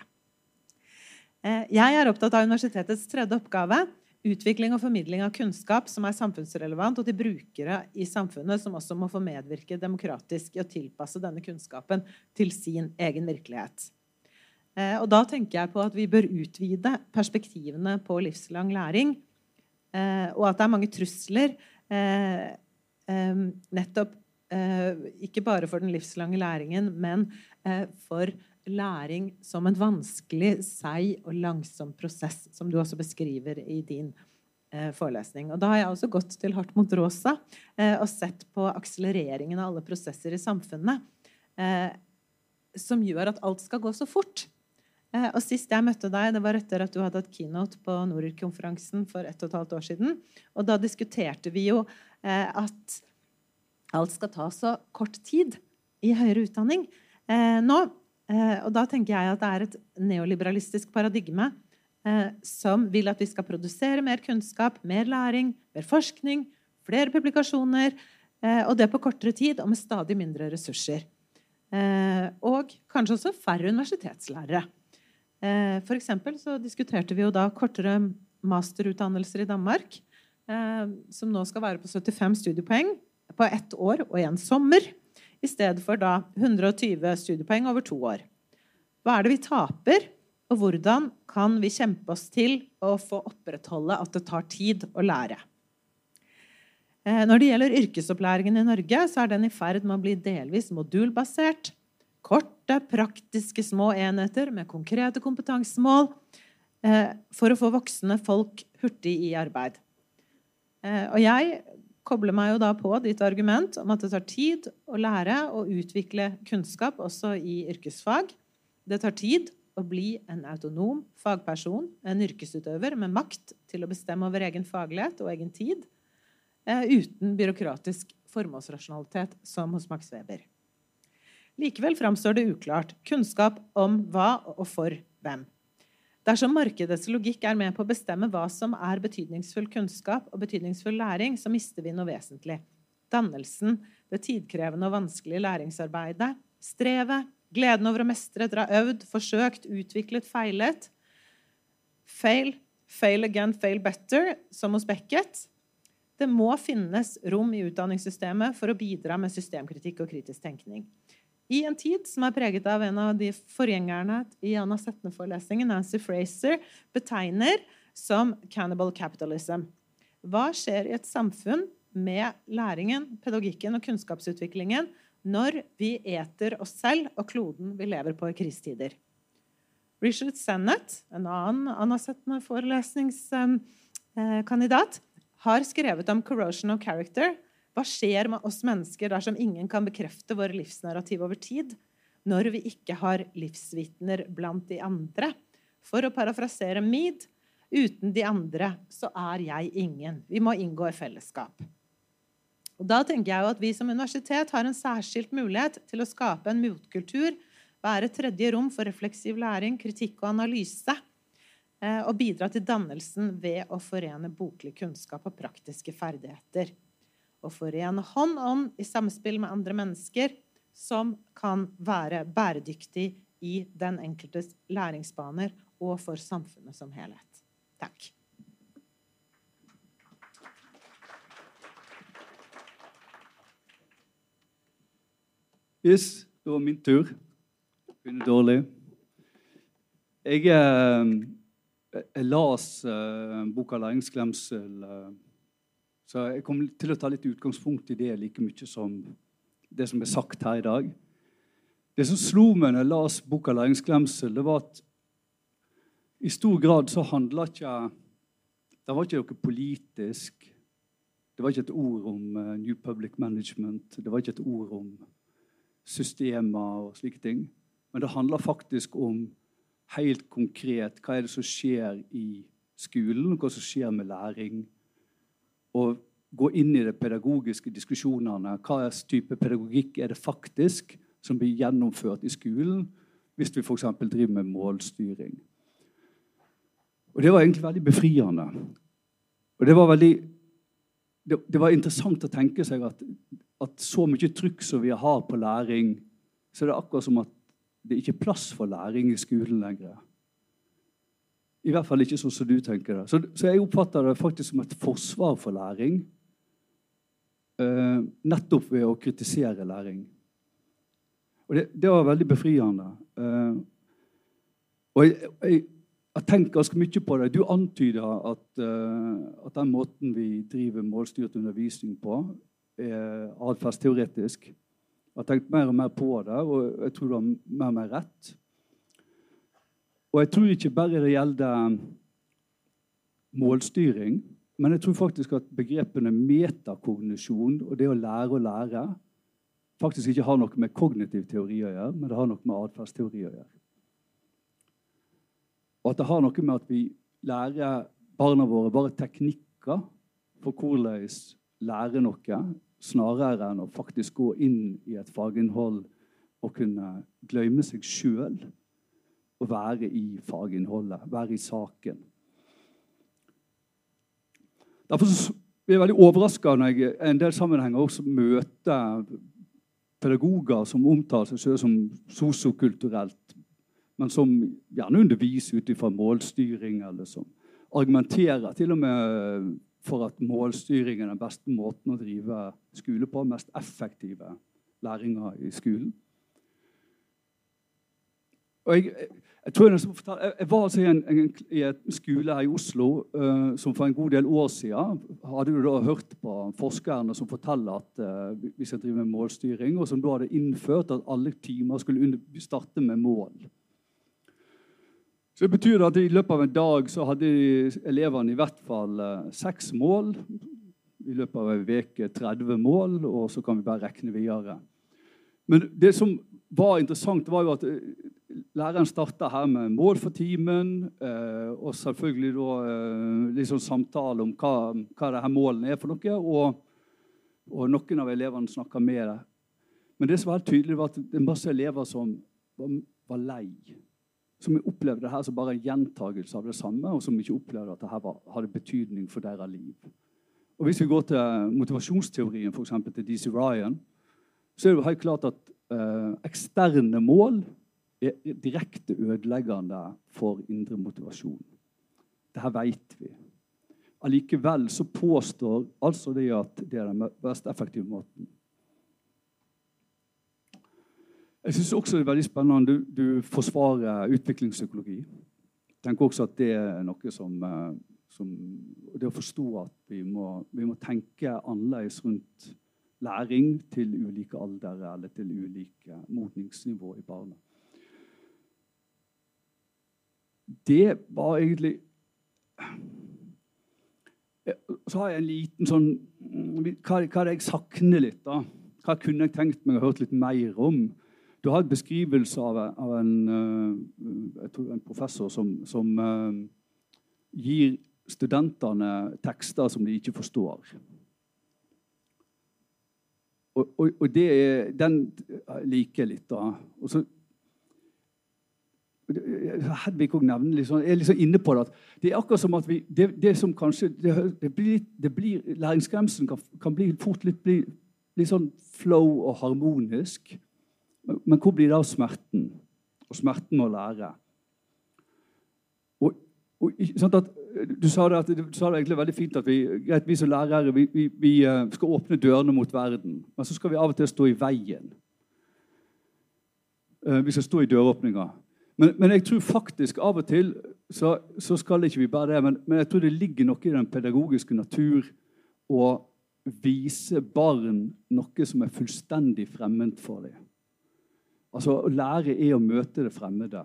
Speaker 6: Eh, jeg er opptatt av universitetets tredje oppgave. Utvikling og formidling av kunnskap som er samfunnsrelevant, og til brukere i samfunnet som også må få medvirke demokratisk i å tilpasse denne kunnskapen til sin egen virkelighet. Eh, og da tenker jeg på at vi bør utvide perspektivene på livslang læring. Eh, og at det er mange trusler eh, eh, nettopp eh, ikke bare for den livslange læringen, men for læring som en vanskelig, seig og langsom prosess, som du også beskriver i din eh, forelesning. Og da har jeg også gått til Hartmut Rosa eh, og sett på akselereringen av alle prosesser i samfunnet eh, som gjør at alt skal gå så fort. Eh, og Sist jeg møtte deg, det var etter at du hadde hatt keynote på Norir-konferansen for ett og et halvt år siden. Og da diskuterte vi jo eh, at alt skal ta så kort tid i høyere utdanning. Eh, nå Eh, og da tenker jeg at det er et neoliberalistisk paradigme eh, som vil at vi skal produsere mer kunnskap, mer læring, mer forskning flere publikasjoner, eh, og det på kortere tid og med stadig mindre ressurser. Eh, og kanskje også færre universitetslærere. Eh, for eksempel så diskuterte vi jo da kortere masterutdannelser i Danmark, eh, som nå skal være på 75 studiepoeng på ett år og en sommer, i stedet for da 120 studiepoeng over to år. Hva er det vi taper, og hvordan kan vi kjempe oss til å få opprettholde at det tar tid å lære? Eh, når det gjelder yrkesopplæringen i Norge, så er den i ferd med å bli delvis modulbasert. Korte, praktiske små enheter med konkrete kompetansemål eh, for å få voksne folk hurtig i arbeid. Eh, og jeg kobler meg jo da på ditt argument om at det tar tid å lære og utvikle kunnskap også i yrkesfag. Det tar tid å bli en autonom fagperson, en yrkesutøver med makt til å bestemme over egen faglighet og egen tid, eh, uten byråkratisk formålsrasjonalitet som hos Max Weber. Likevel framstår det uklart kunnskap om hva og for hvem. Dersom markedets logikk er med på å bestemme hva som er betydningsfull kunnskap og betydningsfull læring, så mister vi noe vesentlig. Dannelsen, det tidkrevende og vanskelige læringsarbeidet, strevet, gleden over å mestre etter å ha øvd, forsøkt, utviklet, feilet. Fail, fail again, fail better, som hos Beckett. Det må finnes rom i utdanningssystemet for å bidra med systemkritikk og kritisk tenkning. I en tid som er preget av en av de forgjengerne i Anna Setne-forelesningen, Nancy Fraser, betegner som 'cannibal capitalism'. Hva skjer i et samfunn med læringen, pedagogikken og kunnskapsutviklingen når vi eter oss selv og kloden vi lever på i krisetider? Richard Sennett, en annen Anna Setne-forelesningskandidat, har skrevet om 'corrosion of character', hva skjer med oss mennesker dersom ingen kan bekrefte våre livsnarrativ over tid, når vi ikke har livsvitner blant de andre? For å parafrasere Mead uten de andre så er jeg ingen. Vi må inngå i fellesskap. Og da tenker jeg jo at Vi som universitet har en særskilt mulighet til å skape en motkultur, være tredje rom for refleksiv læring, kritikk og analyse, eh, og bidra til dannelsen ved å forene boklig kunnskap og praktiske ferdigheter og forene hånd om i samspill med andre mennesker som kan være bæredyktig i den enkeltes læringsbaner og for samfunnet som helhet. Takk.
Speaker 7: Yes, det var min tur. Begynner dårlig. Jeg, jeg, jeg las uh, boka 'Læringsglemsel' uh, så jeg kommer til å ta litt utgangspunkt i det like mye som det som er sagt her i dag. Det som slo meg når jeg las boka 'Læringsglemsel', det var at i stor grad så handla ikke Det var ikke noe politisk. Det var ikke et ord om uh, New Public Management. Det var ikke et ord om systemer og slike ting. Men det handler faktisk om helt konkret hva er det som skjer i skolen, hva som skjer med læring og gå inn i de pedagogiske diskusjonene. Hva type pedagogikk er det faktisk som blir gjennomført i skolen hvis vi f.eks. driver med målstyring? Og Det var egentlig veldig befriende. Og det var veldig det, det var interessant å tenke seg at, at, så mye trykk som vi har på læring, så er det akkurat som at det ikke er plass for læring i skolen lenger. I hvert fall ikke sånn som du tenker det. Så, så jeg oppfatter det faktisk som et forsvar for læring. Uh, nettopp ved å kritisere læring. Og det, det var veldig befriende. Uh, og jeg, jeg, jeg tenker ganske mye på det. Du antyder at, uh, at den måten vi driver målstyrt undervisning på, er atferdsteoretisk. Jeg har tenkt mer og mer på det, og jeg tror du har mer og mer rett. Og jeg tror ikke bare det gjelder um, målstyring, men jeg tror faktisk at begrepene metakognisjon og det å lære å lære faktisk ikke har noe med kognitiv teori å gjøre, men det har noe med atferdsteori å gjøre. Og at det har noe med at vi lærer barna våre bare teknikker for hvordan lære noe, snarere enn å faktisk gå inn i et faginnhold og kunne glemme seg sjøl å være i faginnholdet, være i saken. Derfor blir veldig overraska når jeg i en del sammenhenger også møter pedagoger som omtaler seg selv som sosiokulturelt, men som gjerne underviser ut fra målstyring, eller som argumenterer til og med for at målstyring er den beste måten å drive skole på, mest effektive læringa i skolen. Og jeg, jeg, tror jeg, fortalte, jeg var altså i, en, en, i en skole her i Oslo uh, som for en god del år siden hadde du da hørt på forskerne som forteller at uh, vi skal drive med målstyring, og som da hadde innført at alle timer skulle starte med mål. Så det betyr at I løpet av en dag så hadde elevene i hvert fall uh, seks mål. I løpet av en uke 30 mål, og så kan vi bare regne videre. Men det som var interessant, var jo at læreren starter her med mål for timen, eh, og selvfølgelig da eh, liksom samtale om hva, hva disse målene er for noe. Og, og noen av elevene snakker med det. Men det som var helt tydelig var at det er masse elever som var, var lei. Som opplevde det her som bare en gjentagelse av det samme, og som ikke opplevde at det her hadde betydning for deres liv. Og Hvis vi går til motivasjonsteorien f.eks. til DC Ryan, så er det jo helt klart at eh, eksterne mål er direkte ødeleggende for indre motivasjon. Dette vet vi. Allikevel så påstår altså det at det er den mest effektive måten. Jeg syns også det er veldig spennende du, du forsvarer utviklingspsykologi. Jeg tenker også at det er noe som, eh, som Det å forstå at vi må, vi må tenke annerledes rundt læring til ulike aldre eller til ulike modningsnivå i barna det var egentlig øh, Så har jeg en liten sånn mm, Hva, hva er det jeg savner litt, da? Hva kunne jeg tenkt meg å hørt litt mer om? Du har en beskrivelse av, av en, uh, en, professor som, som uh, gir studentene tekster som de ikke forstår. Og, og, og det er, den liker jeg litt. da. Og så Hedvig òg nevner liksom, er liksom inne på det. at Det er akkurat som at vi, det, det som kanskje, det, det blir, det blir, Læringsgrensen kan, kan bli fort litt, bli, litt sånn flow og harmonisk. Men hvor blir det av smerten? Og smerten må lære. Og, og, sånn at, du sa det, at, du sa det egentlig veldig fint at vi, greit, vi som lærere vi, vi, vi eh, skal åpne dørene mot verden. Men så skal vi av og til stå i veien. Eh, vi skal stå i døråpninga. Men, men, jeg tror faktisk av og til så, så skal ikke vi bare det. Men, men, jeg tror det ligger noe i den pedagogiske natur å vise barn noe som er fullstendig fremmed for dem. Altså, Å lære er å møte det fremmede.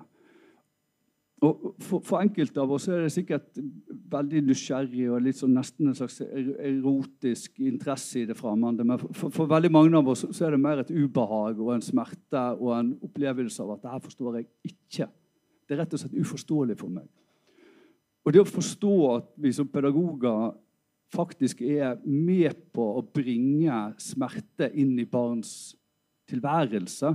Speaker 7: Og for, for, enkelte av oss er det sikkert veldig nysgjerrig og litt sånn nesten en slags erotisk interesse i det fremmede. Men for, for, veldig mange av oss så er det mer et ubehag og en smerte og en opplevelse av at det her forstår jeg ikke. Det er rett og slett uforståelig for meg. Og det å forstå at vi som pedagoger faktisk er med på å bringe smerte inn i barns tilværelse,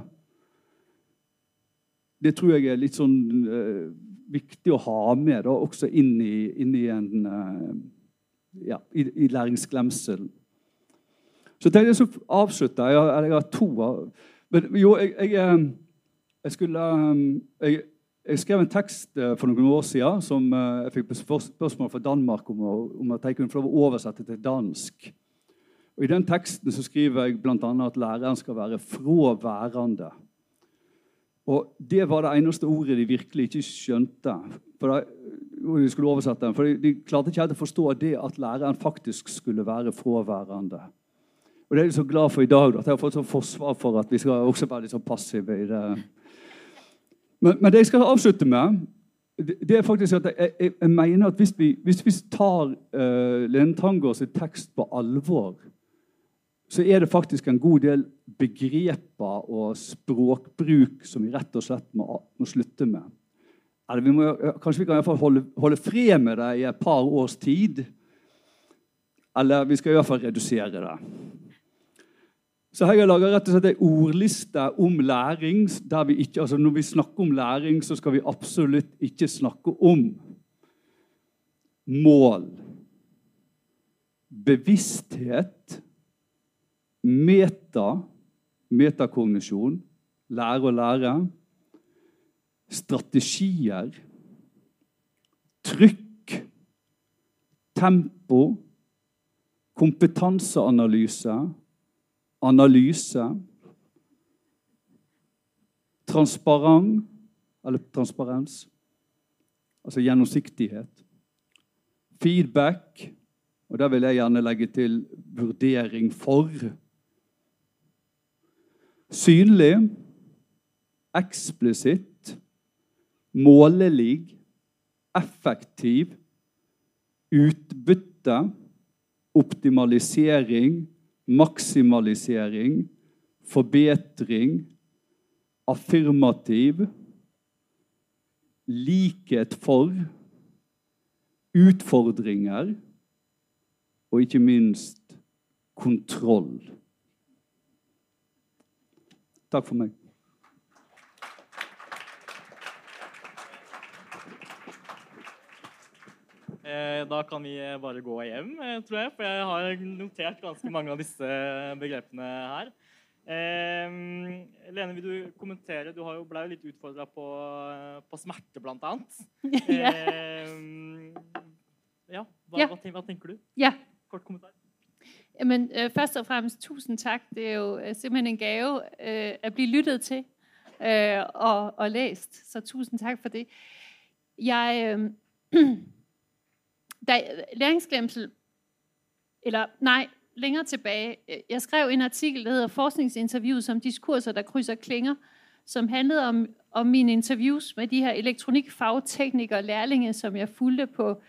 Speaker 7: det tror jeg er litt sånn uh, viktig å ha med da, også inn i, inn i en uh, ja, i, i læringsglemselen. Så tenkte jeg så avslutte. Jeg, jeg, jeg har to Men jo, jeg, jeg, eh, jeg skulle jeg, jeg, skrev en tekst for noen år siden som jeg fikk spørsmål fra Danmark om, om at jeg kunne få lov å oversette til dansk. Og I den teksten så skriver jeg bl.a. at læreren skal være fraværende. Og Det var det eneste ordet de virkelig ikke skjønte. For de, de skulle oversette den, for de, de klarte ikke helt å forstå det at læreren faktisk skulle være fraværende. Og Det er jeg så glad for i dag, at jeg har fått sånn forsvar for at vi skal også være litt sånn passive i det. Men, men, det jeg skal avslutte med, det er faktisk at jeg, jeg, jeg mener at hvis vi, hvis vi tar uh, Lene Tangårds tekst på alvor, så er det faktisk en god del begreper og språkbruk som vi rett og slett må, må slutte med. Eller vi må, kanskje vi kan i hvert fall holde, holde fred med det i et par års tid. Eller vi skal i hvert fall redusere det. Så jeg har laga rett og slett en ordliste om læring. der vi ikke, altså Når vi snakker om læring, så skal vi absolutt ikke snakke om mål bevissthet, meta, metakognisjon, lære å lære, strategier, trykk, tempo, kompetanseanalyse, analyse, transparent, eller transparens, altså gjennomsiktighet, feedback, og der vil jeg gjerne legge til vurdering for, synlig, eksplisitt, målelig, effektiv, utbytte, optimalisering, maksimalisering, forbedring, affirmativ, likhet for, utfordringer og ikke minst kontroll. Takk for meg.
Speaker 3: Eh, Da kan vi bare gå hjem, eh, tror jeg, for jeg har notert ganske mange av disse begrepene her. Eh, Lene, vil du kommentere? Du har jo ble jo litt utfordra på, på smerte, blant annet.
Speaker 2: ja.
Speaker 3: Eh, ja, hva,
Speaker 2: Ja.
Speaker 3: Hva, hva tenker du?
Speaker 2: ja.
Speaker 3: Kort kommentar.
Speaker 2: Jamen, øh, først og fremmest tusind tak. Det er jo øh, simpelthen en gave øh, at blive lyttet til øh, og, og læst. Så tusind tak for det. Jeg, øh, da læringsglemsel, eller nej, længere tilbage, jeg skrev en artikel, der hedder Forskningsinterview som diskurser, der krydser klinger, som handlede om, om mine interviews med de her elektronikfagteknikere lærlinge, som jeg fulgte på,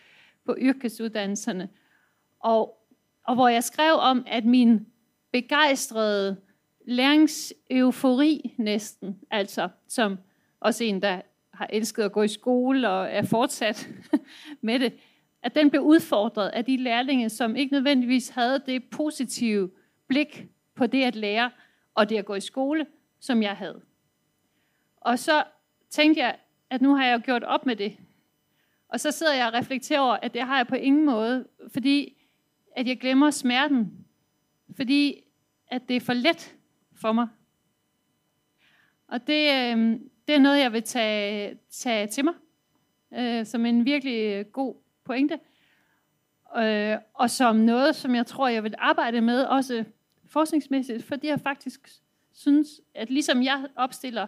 Speaker 2: på yrkesuddannelserne. Og og hvor jeg skrev om, at min begejstrede læringseufori næsten, altså som også en, der har elsket at gå i skole og er fortsat med det, at den blev udfordret af de lærlinge, som ikke nødvendigvis havde det positive blik på det at lære og det at gå i skole, som jeg havde. Og så tænkte jeg, at nu har jeg gjort op med det. Og så sidder jeg og reflekterer over, at det har jeg på ingen måde, fordi at jeg glemmer smerten, fordi at det er for let for mig. Og det, øh, det er noget, jeg vil tage, tage til mig, øh, som en virkelig god pointe. Øh, og som noget, som jeg tror, jeg vil arbejde med, også forskningsmæssigt, fordi jeg faktisk synes, at ligesom jeg opstiller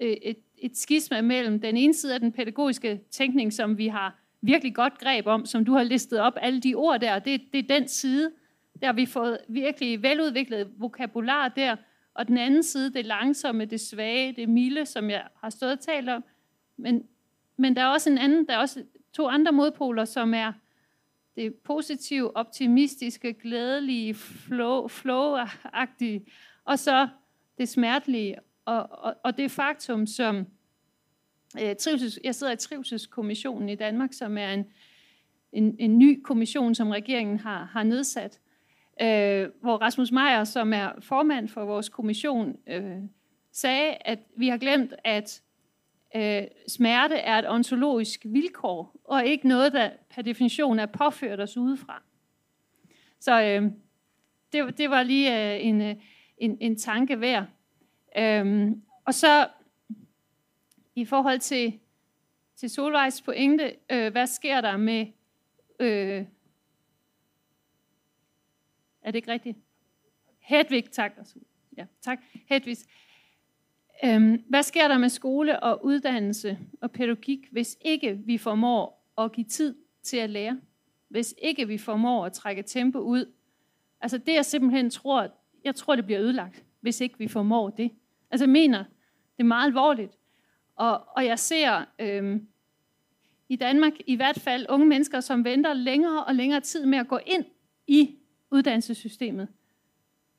Speaker 2: øh, et, et skisma mellem den ene side af den pædagogiske tænkning, som vi har virkelig godt greb om, som du har listet op, alle de ord der, det, det er den side. Der har vi fået virkelig veludviklet vokabular der, og den anden side, det langsomme, det svage, det milde, som jeg har stået og talt om. Men, men der er også en anden, der er også to andre modpoler, som er det positive, optimistiske, glædelige, flow, flow-agtige, og så det smertelige, og, og, og det faktum, som øh, trivsels, jeg sidder i Trivselskommissionen i Danmark, som er en, en, en ny kommission, som regeringen har, har nedsat, øh, hvor Rasmus Meier, som er formand for vores kommission, øh, sagde, at vi har glemt, at øh, smerte er et ontologisk vilkår, og ikke noget, der per definition er påført os udefra. Så øh, det, det var lige øh, en, øh, en, en tanke værd. Øh, og så i forhold til, til Solvejs pointe, øh, hvad sker der med... Øh, er det ikke rigtigt? Hedvig, tak. Ja, tak. Hedvig. Øhm, hvad sker der med skole og uddannelse og pædagogik, hvis ikke vi formår at give tid til at lære? Hvis ikke vi formår at trække tempo ud? Altså det jeg simpelthen tror, jeg tror det bliver ødelagt, hvis ikke vi formår det. Altså jeg mener, det er meget alvorligt. Og, og jeg ser øhm, i Danmark i hvert fald unge mennesker, som venter længere og længere tid med at gå ind i uddannelsessystemet.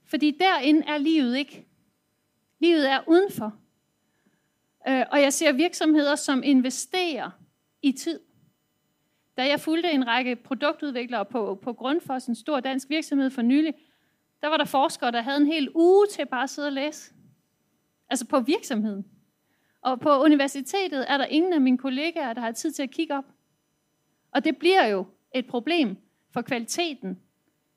Speaker 2: Fordi derinde er livet ikke. Livet er udenfor. Øh, og jeg ser virksomheder, som investerer i tid. Da jeg fulgte en række produktudviklere på, på Grundfos, en stor dansk virksomhed for nylig, der var der forskere, der havde en hel uge til bare at sidde og læse. Altså på virksomheden. Og på universitetet er der ingen af mine kollegaer, der har tid til at kigge op. Og det bliver jo et problem for kvaliteten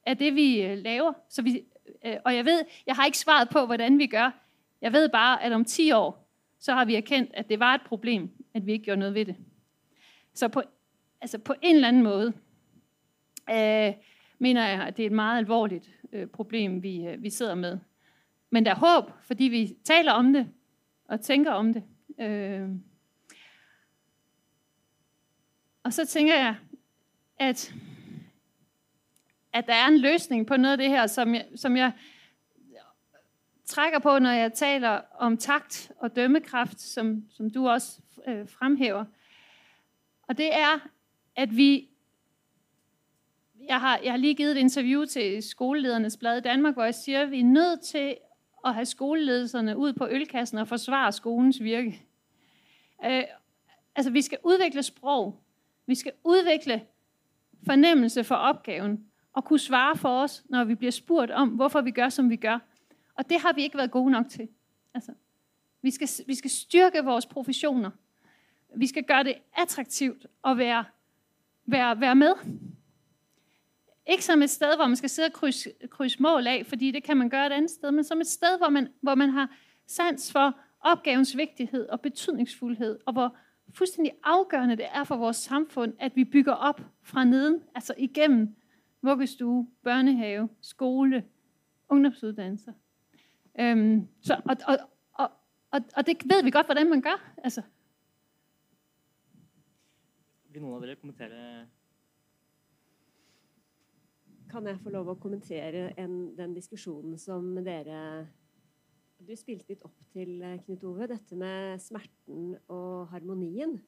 Speaker 2: af det, vi øh, laver. Så vi, øh, og jeg ved, jeg har ikke svaret på, hvordan vi gør. Jeg ved bare, at om 10 år, så har vi erkendt, at det var et problem, at vi ikke gjorde noget ved det. Så på, altså på en eller anden måde, øh, mener jeg, at det er et meget alvorligt øh, problem, vi, øh, vi sidder med. Men der er håb, fordi vi taler om det og tænker om det. Øh, og så tænker jeg, at, at der er en løsning på noget af det her, som jeg, som jeg trækker på, når jeg taler om takt og dømmekraft, som, som du også øh, fremhæver. Og det er, at vi... Jeg har, jeg har lige givet et interview til Skoleledernes Blad i Danmark, hvor jeg siger, at vi er nødt til at have skoleledelserne ud på ølkassen og forsvare skolens virke. Øh, altså, vi skal udvikle sprog. Vi skal udvikle fornemmelse for opgaven og kunne svare for os, når vi bliver spurgt om, hvorfor vi gør, som vi gør. Og det har vi ikke været gode nok til. Altså, vi, skal, vi skal styrke vores professioner. Vi skal gøre det attraktivt at være, være, være med. Ikke som et sted, hvor man skal sidde og krydse, krydse mål af, fordi det kan man gøre et andet sted, men som et sted, hvor man, hvor man har sans for opgavens vigtighed og betydningsfuldhed, og hvor fuldstændig afgørende det er for vores samfund, at vi bygger op fra neden, altså igennem vuggestue, børnehave, skole, ungdomsuddannelser. Øhm, så, og, og, og, og, og det ved vi godt, hvordan man gør. Altså.
Speaker 3: Vil nogen af jer kommentere
Speaker 5: kan jeg få lov å kommentere en, den diskusjonen som dere Du spilte litt opp til, eh, Knut Ove, dette med smerten og harmonien.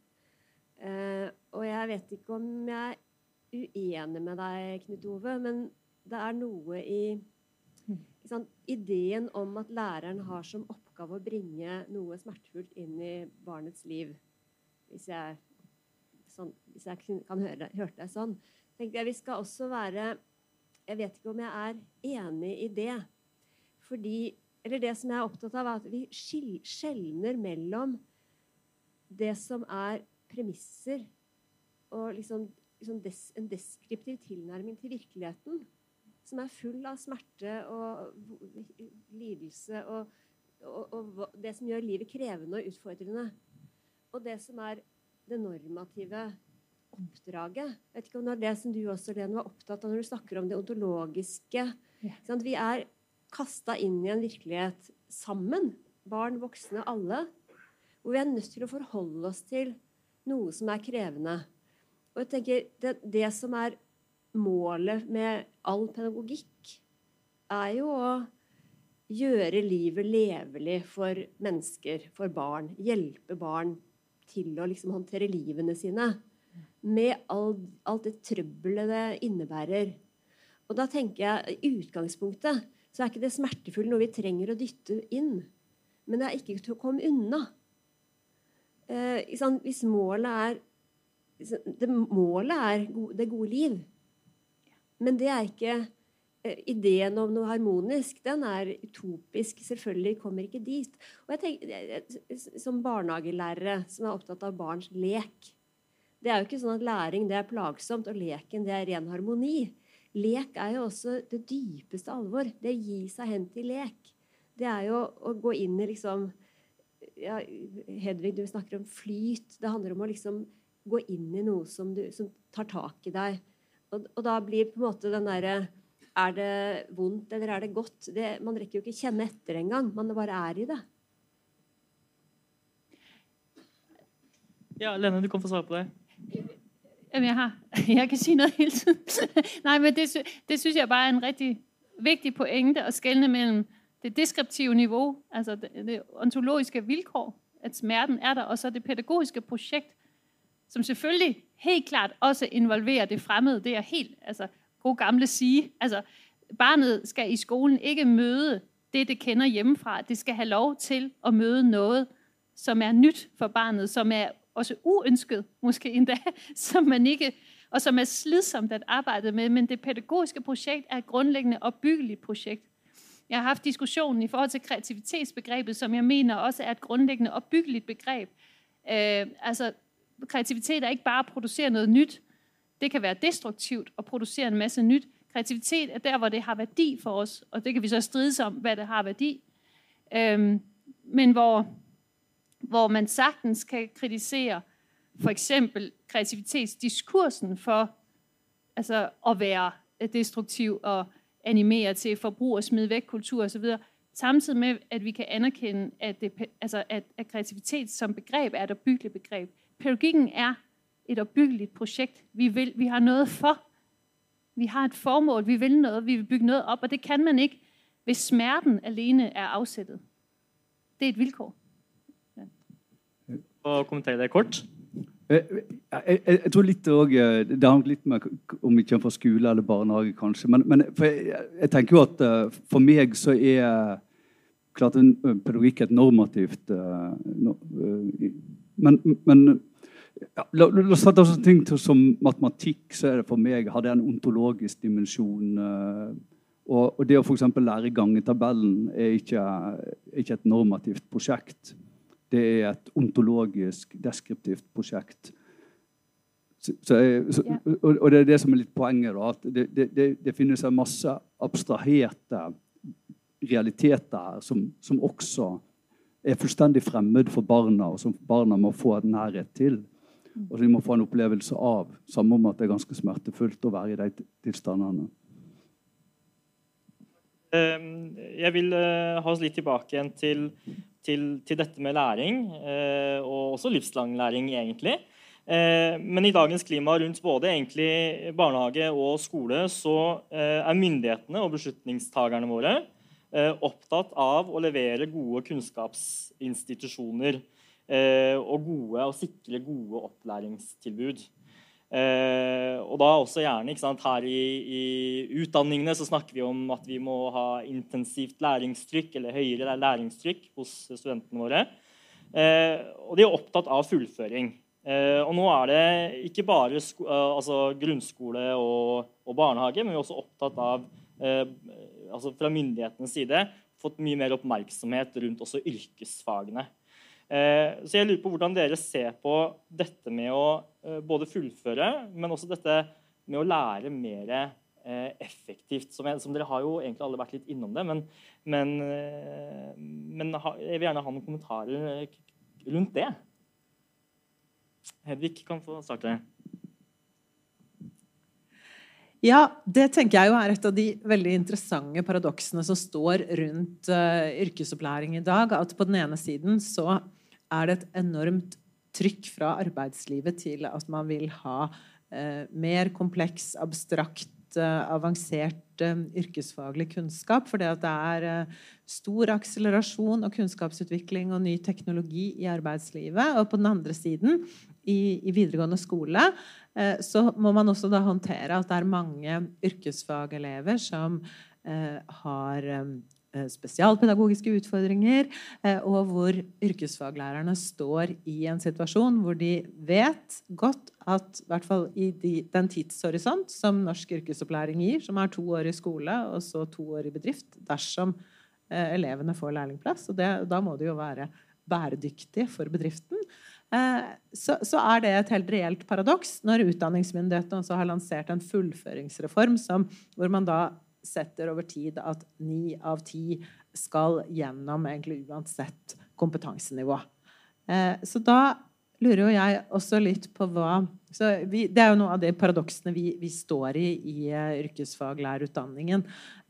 Speaker 5: Eh, og jeg vet ikke om jeg er uenig med deg, Knut Ove, men det er noe i sant, ideen om at læreren har som oppgave å bringe noe smertefullt inn i barnets liv. Hvis jeg, sånn, hvis jeg kan høre, hørte deg sånn. tenkte jeg Vi skal også være jeg vet ikke om jeg er enig i det. Fordi Eller det som jeg er opptatt av, er at vi skjelner mellom det som er premisser og liksom, liksom des, en deskriptiv tilnærming til virkeligheten som er full av smerte og lidelse og, og, og, det som gjør livet krevende og utfordrende. Og det som er det normative oppdraget. Jeg vet ikke om det er det som du også Len, var opptatt av når du snakker om det ontologiske. Ja. Vi er kasta inn i en virkelighet sammen. Barn, voksne, alle. Hvor vi er nødt til å forholde oss til noe som er krevende. Og jeg tenker, det, det som er målet med all pedagogikk er jo å gjøre livet levelig for mennesker, for barn. Hjelpe barn til å liksom håndtere livene sine. Med all, alt det trøbbelet det innebærer. Og da tenker jeg i utgangspunktet så er ikke det smertefulle noe vi trenger å dytte inn. Men det er ikke til å komme unna. Eh, hvis målet er det Målet er det gode liv. Men det er ikke eh, Ideen om noe harmonisk den er utopisk. Selvfølgelig kommer ikke dit. Og jeg tenker, Som barnehagelærere som er opptatt av barns lek det er jo ikke sånn at læring det er plagsomt, og leken det er ren harmoni. Lek er jo også det dypeste alvor. Det å gi seg hen til lek. Det er jo å gå inn i liksom ja, Hedvig, du snakker om flyt. Det handler om å liksom gå inn i noe som, du, som tar tak i deg. Og, og, da blir på en måte den derre Er det vondt, eller er det godt? Det, man rekker jo ikke kjenne etter engang. Man bare er i det.
Speaker 3: Ja, Lene, du kan få svare på det.
Speaker 2: Jamen, jeg har. Jeg kan sige noget hele tiden. Nej, men det, det synes jeg bare er en rigtig vigtig pointe at skelne mellem det deskriptive niveau, altså det, det ontologiske vilkår, at smerten er der, og så det pædagogiske projekt, som selvfølgelig helt klart også involverer det fremmede. Det er helt, altså, god gamle sige. Altså, barnet skal i skolen ikke møde det, det kender hjemmefra. Det skal have lov til at møde noget, som er nyt for barnet, som er også uønsket, måske endda, som man ikke, og som er slidsomt at arbejde med. Men det pædagogiske projekt er et grundlæggende opbyggeligt projekt. Jeg har haft diskussionen i forhold til kreativitetsbegrebet, som jeg mener også er et grundlæggende opbyggeligt begreb. Øh, altså, kreativitet er ikke bare at producere noget nyt. Det kan være destruktivt at producere en masse nyt. Kreativitet er der, hvor det har værdi for os, og det kan vi så strides om, hvad det har værdi. Øh, men hvor, hvor man sagtens kan kritisere for eksempel kreativitetsdiskursen for altså, at være destruktiv og animere til forbrug og smide væk kultur osv., samtidig med, at vi kan anerkende, at, det, altså, at, at kreativitet som begreb er et opbyggeligt begreb. Pædagogikken er et opbyggeligt projekt. Vi, vil, vi har noget for. Vi har et formål. Vi vil noget. Vi vil bygge noget op, og det kan man ikke, hvis smerten alene er afsættet. Det er et vilkår
Speaker 3: å kommentere det kort.
Speaker 7: Jeg, jeg, jeg, tror litt også, Det har litt med om ikke fra skole eller barnehage, kanskje. Men, men jeg, jeg, tenker jo at for meg så er klart en pedagogikk et normativt no, Men, men ja, la, la oss ta sånne ting som matematikk. så er det For meg har det en ontologisk dimensjon. Og, og, det å f.eks. lære gangetabellen er ikke, ikke et normativt prosjekt. Det er et ontologisk, deskriptivt prosjekt. Så, så, så, og, og, det er det som er litt poenget. Da, at det, det, det, finnes en masse abstraherte realiteter her som, som, også er fullstendig fremmed for barna, og som barna må få en nærhet til. Og som de må få en opplevelse av. Samme om at det er ganske smertefullt å være i de tilstandene.
Speaker 3: Ehm, jeg vil eh, ha oss litt tilbake igjen til, til, til dette med læring, eh, og også livslang læring, egentlig. Eh, men i dagens klima rundt både egentlig barnehage og skole, så eh, er myndighetene og beslutningstagerne våre eh, opptatt av å levere gode kunnskapsinstitusjoner eh, og gode, og sikre gode opplæringstilbud. Eh, og da også gjerne sant, Her i, i, utdanningene så snakker vi om at vi må ha intensivt læringstrykk eller høyere læringstrykk hos studentene våre. Eh, og de er opptatt av fullføring. Eh, og nå er det ikke bare sko, eh, altså grunnskole og, og, barnehage, men vi er også opptatt av eh, altså fra myndighetenes side fått mye mer oppmerksomhet rundt også yrkesfagene. Eh, så jeg lurer på hvordan dere ser på dette med å eh, både fullføre, men også dette med å lære mer eh, effektivt. Som, jeg, som, dere har jo egentlig alle vært litt innom det, men, men, eh, men jeg vil gjerne ha noen kommentarer rundt det. Hedvig kan få starte.
Speaker 6: Ja, det tenker jeg jo er et av de veldig interessante paradoksene som står rundt uh, yrkesopplæring i dag. At på den ene siden så er det et enormt trykk fra arbeidslivet til at man vil ha eh, mer kompleks, abstrakt, eh, avansert eh, yrkesfaglig kunnskap. For det er eh, stor akselerasjon og kunnskapsutvikling og ny teknologi i arbeidslivet. Og på den andre siden, i, i videregående skole, eh, så må man også da håndtere at det er mange yrkesfagelever som eh, har eh, Eh, spesialpedagogiske utfordringer, eh, og hvor yrkesfaglærerne står i en situasjon hvor de vet godt at i hvert fall i de, den tidshorisont som norsk yrkesopplæring gir, som er to år i skole og så to år i bedrift, dersom eh, elevene får lærlingplass, og det, da må det jo være bæredyktig for bedriften, eh, så, så, er det et helt reelt paradoks når utdanningsmyndighetene også har lansert en fullføringsreform som, hvor man da setter over tid at ni av ti skal gjennom egentlig uansett kompetansenivå. Eh, så da lurer jo jeg også litt på hva vi, Det er jo noe av de paradoksene vi, vi står i i uh, yrkesfaglærerutdanningen.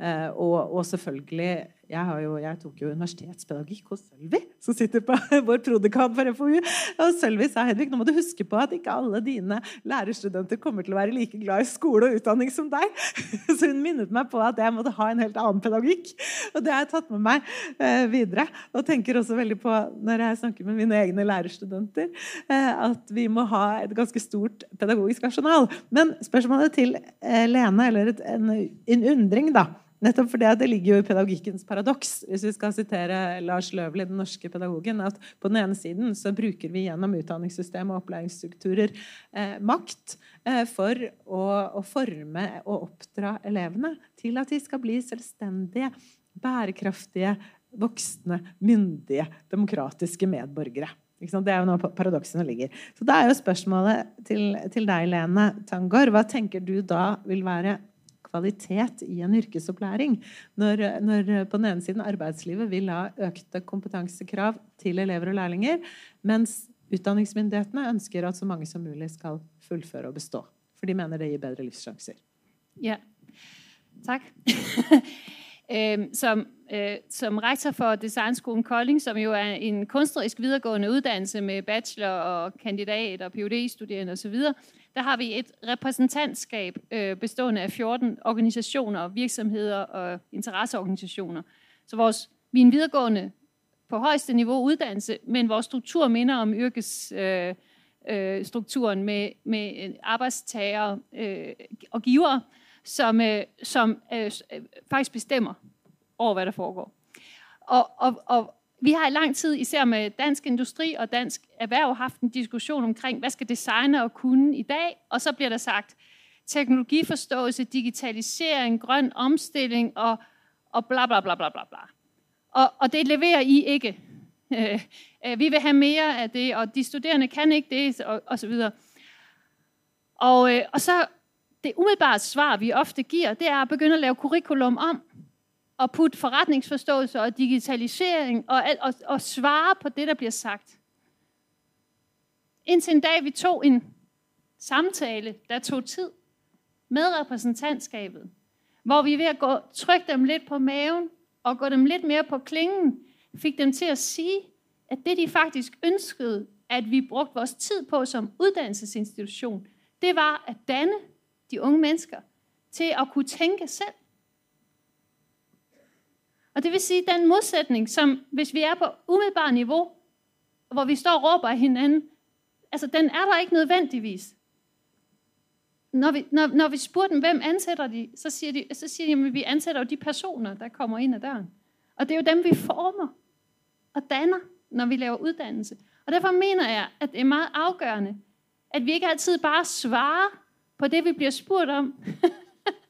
Speaker 6: Eh, og, og, selvfølgelig jeg, jo, jeg, tok jo universitetspedagogikk hos Sølvi, som sitter på vår prodekan for FoU. Og Sølvi sa Hedvig, nå må du huske på at ikke alle dine lærerstudenter kommer til å være like glad i skole og utdanning som deg. Så hun minnet meg på at jeg måtte ha en helt annen pedagogikk. Og det har jeg tatt med meg eh, videre. Og tenker også veldig på, når jeg snakker med mine egne lærerstudenter, eh, at vi må ha et ganske stort pedagogisk arsenal. Men spørsmålet til eh, Lene, eller et, en, en undring, da Nettopp fordi det ligger jo i pedagogikkens paradoks, hvis vi skal sitere Lars Løvli, den norske pedagogen, at på den ene siden så bruker vi gjennom utdanningssystem og opplæringsstrukturer eh, makt eh, for å, å, forme og oppdra elevene til at de skal bli selvstendige, bærekraftige, voksne, myndige, demokratiske medborgere. Det er jo noe paradoksene ligger. Så da er jo spørsmålet til, til deg, Lene Tangor, hva tenker du da vil være kvalitet i en yrkesopplæring. Når, når på den ene siden arbeidslivet vil ha økte kompetansekrav til elever og lærlinger, mens utdanningsmyndighetene ønsker at så mange som mulig skal fullføre og bestå. For de mener det gir bedre livssjanser.
Speaker 2: Ja, tak. Øhm, som, øh, som rektor for Designskolen Kolding, som jo er en kunstnerisk videregående uddannelse med bachelor og kandidat og Ph.D.-studerende osv., der har vi et repræsentantskab øh, bestående af 14 organisationer, virksomheder og interesseorganisationer. Så vores, vi er en videregående på højeste niveau uddannelse, men vores struktur minder om yrkesstrukturen øh, øh, strukturen med, med øh, arbejdstager øh, og givere, som, øh, som øh, øh, faktisk bestemmer over, hvad der foregår. Og, og, og vi har i lang tid, især med dansk industri og dansk erhverv, haft en diskussion omkring, hvad skal designer kunne i dag? Og så bliver der sagt, teknologiforståelse, digitalisering, grøn omstilling og, og bla bla bla bla bla bla. Og, og det leverer I ikke. Øh, øh, vi vil have mere af det, og de studerende kan ikke det, og, og så videre. Og, øh, og så det umiddelbare svar, vi ofte giver, det er at begynde at lave curriculum om, og putte forretningsforståelse og digitalisering og, og, og svare på det, der bliver sagt. Indtil en dag, vi tog en samtale, der tog tid med repræsentantskabet, hvor vi ved at gå, trykke dem lidt på maven og gå dem lidt mere på klingen, fik dem til at sige, at det de faktisk ønskede, at vi brugte vores tid på som uddannelsesinstitution, det var at danne de unge mennesker til at kunne tænke selv. Og det vil sige, den modsætning, som hvis vi er på umiddelbart niveau, hvor vi står og råber af hinanden, altså den er der ikke nødvendigvis. Når vi, når, når vi spurgte dem, hvem ansætter de, så siger de, så siger de at vi ansætter jo de personer, der kommer ind ad døren. Og det er jo dem, vi former og danner, når vi laver uddannelse. Og derfor mener jeg, at det er meget afgørende, at vi ikke altid bare svarer på det, vi bliver spurgt om,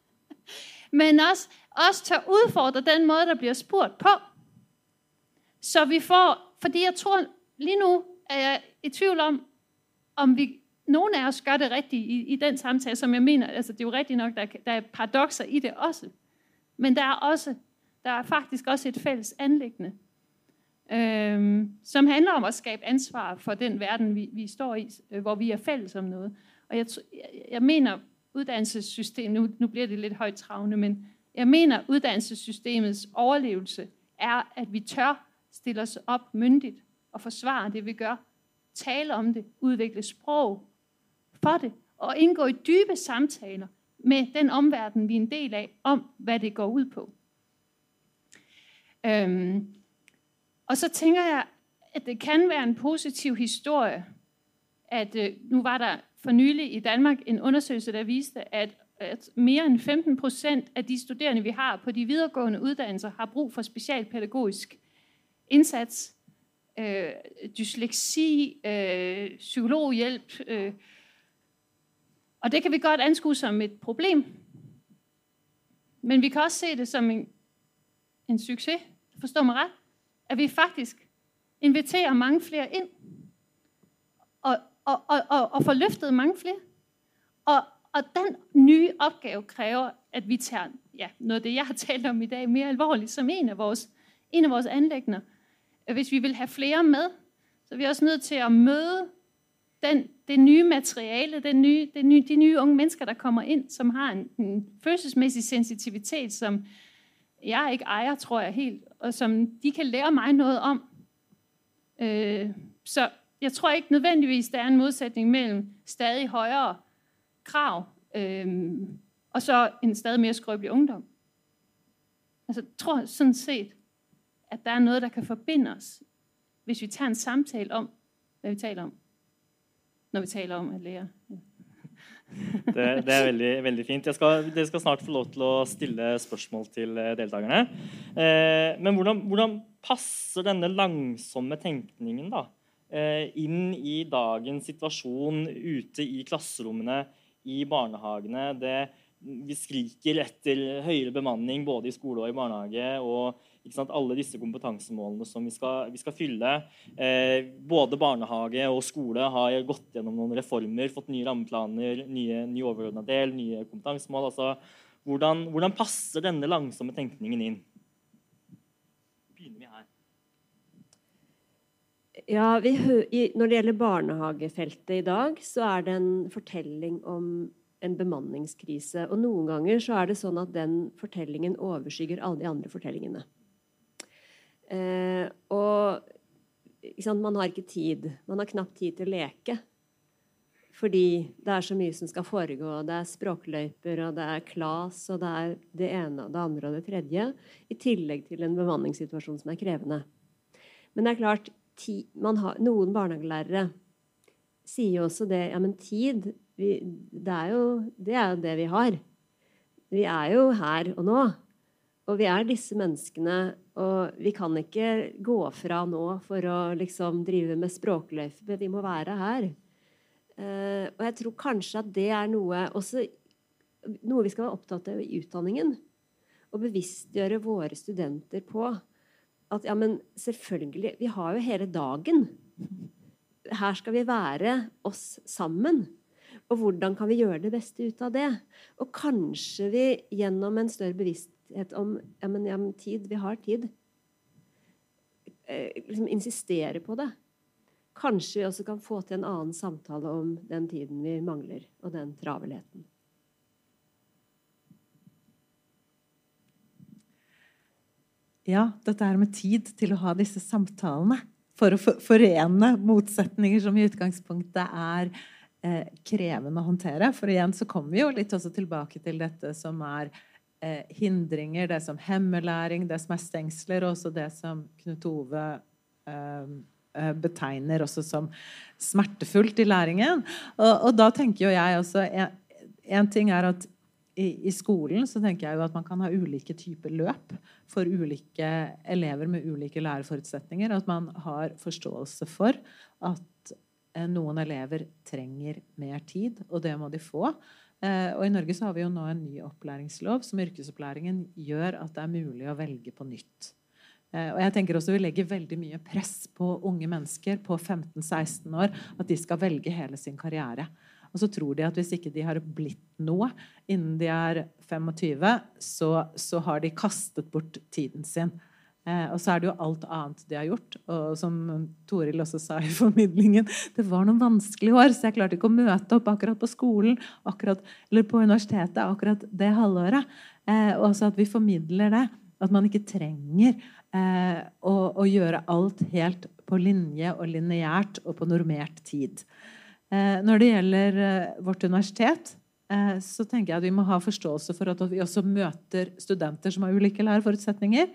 Speaker 2: men også, også tør udfordre den måde, der bliver spurgt på. Så vi får, fordi jeg tror, lige nu er jeg i tvivl om, om vi, nogen af os gør det rigtigt i, i den samtale, som jeg mener, altså det er jo rigtigt nok, der, der er paradoxer i det også. Men der er også, der er faktisk også et fælles anlæggende, øhm, som handler om at skabe ansvar for den verden, vi, vi står i, øh, hvor vi er fælles om noget. Og jeg, jeg, jeg mener, uddannelsessystemet, nu, nu bliver det lidt højt travne, men jeg mener, uddannelsessystemets overlevelse er, at vi tør stille os op myndigt og forsvare det, vi gør. Tale om det, udvikle sprog for det, og indgå i dybe samtaler med den omverden, vi er en del af, om hvad det går ud på. Øhm, og så tænker jeg, at det kan være en positiv historie, at øh, nu var der for nylig i Danmark en undersøgelse, der viste, at, at mere end 15 procent af de studerende, vi har på de videregående uddannelser, har brug for specialpædagogisk indsats, øh, dysleksi, øh, psykologhjælp. Øh. Og det kan vi godt anskue som et problem. Men vi kan også se det som en, en succes, forstår mig ret, at vi faktisk inviterer mange flere ind. Og, og, og, og, og får løftet mange flere. Og, og den nye opgave kræver, at vi tager ja, noget af det, jeg har talt om i dag, mere alvorligt som en af vores, en af vores anlægner. Hvis vi vil have flere med, så er vi også nødt til at møde den, det nye materiale, den nye, det nye, de nye unge mennesker, der kommer ind, som har en, en følelsesmæssig sensitivitet, som jeg ikke ejer, tror jeg helt, og som de kan lære mig noget om. Øh, så jeg tror ikke nødvendigvis, der er en modsætning mellem stadig højere krav øh, og så en stadig mere skrøbelig ungdom. Altså, jeg tror sådan set, at der er noget, der kan forbinde os, hvis vi tager en samtale om, hvad vi taler om, når vi taler om at lære. Ja.
Speaker 3: Det, det, er veldig, veldig fint. Jeg skal, dere skal snart få lov til å stille spørsmål til deltagerne. deltakerne. Eh, men hvordan, hvordan passer denne langsomme tenkningen da, Eh, inn i dagens situasjon ute i klasserommene, i barnehagene. Det, vi skriker etter høyere bemanning både i skole og i barnehage. og sant, alle disse kompetansemålene som vi skal, vi skal fylle. Eh, både barnehage og skole har gått gjennom noen reformer, fått nye rammeplaner, nye, nye overordna del, nye kompetansemål. altså hvordan, hvordan passer denne langsomme tenkningen inn? Begynner vi her.
Speaker 5: Ja, vi i, Når det gjelder barnehagefeltet i dag, så er det en fortelling om en bemanningskrise. Og noen ganger så er det sånn at den fortellingen overskygger alle de andre fortellingene. Eh, og sant, man har ikke tid. Man har knapt tid til å leke. Fordi det er så mye som skal foregå. Det er språkløyper, og det er KLAS, og det er det ene og det andre og det tredje. I tillegg til en bemanningssituasjon som er krevende. Men det er klart, ti, har, noen barnehagelærere sier jo også det Ja, men tid vi, det, er jo, det er jo det vi har. Vi er jo her og nå. Og vi er disse menneskene, og vi kan ikke gå fra nå for å liksom drive med språkløyper. Vi må være her. Uh, og jeg tror kanskje at det er noe, også, noe vi skal være opptatt av i utdanningen. Å bevisstgjøre våre studenter på at ja, men selvfølgelig Vi har jo hele dagen. Her skal vi være oss sammen. Og hvordan kan vi gjøre det beste ut av det? Og kanskje vi gjennom en større bevissthet om ja, men, ja, men tid Vi har tid. Eh, liksom insistere på det. Kanskje vi også kan få til en annen samtale om den tiden vi mangler, og den travelheten.
Speaker 6: Ja, dette er med tid til å ha disse samtalene. For å forene motsetninger som i utgangspunktet er eh, krevende å håndtere. For igjen så kommer vi jo litt også tilbake til dette som er eh, hindringer, det som hemmer læring, det som er stengsler, og også det som Knut Ove eh, Eh, betegner også som smertefullt i læringen. Og, og da tenker jo jeg også en, en ting er at i, i, skolen så tenker jeg jo at man kan ha ulike typer løp for ulike elever med ulike læreforutsetninger. At man har forståelse for at eh, noen elever trenger mer tid, og det må de få. Eh, og I Norge så har vi jo nå en ny opplæringslov som yrkesopplæringen gjør at det er mulig å velge på nytt. Eh, og jeg tenker også Vi legger veldig mye press på unge mennesker på 15-16 år. At de skal velge hele sin karriere. Og så tror de at hvis ikke de har blitt noe innen de er 25, så, så har de kastet bort tiden sin. Eh, og så er det jo alt annet de har gjort. Og som Toril også sa i formidlingen, det var noen vanskelige år, så jeg klarte ikke å møte opp akkurat på skolen akkurat, eller på universitetet akkurat det halvåret. Eh, og så at vi formidler det. At man ikke trenger eh, å, å, gjøre alt helt på linje og lineært og på normert tid. Eh, når det gjelder eh, vårt universitet, eh, så tenker jeg at vi må ha forståelse for at vi også møter studenter som har ulike læreforutsetninger.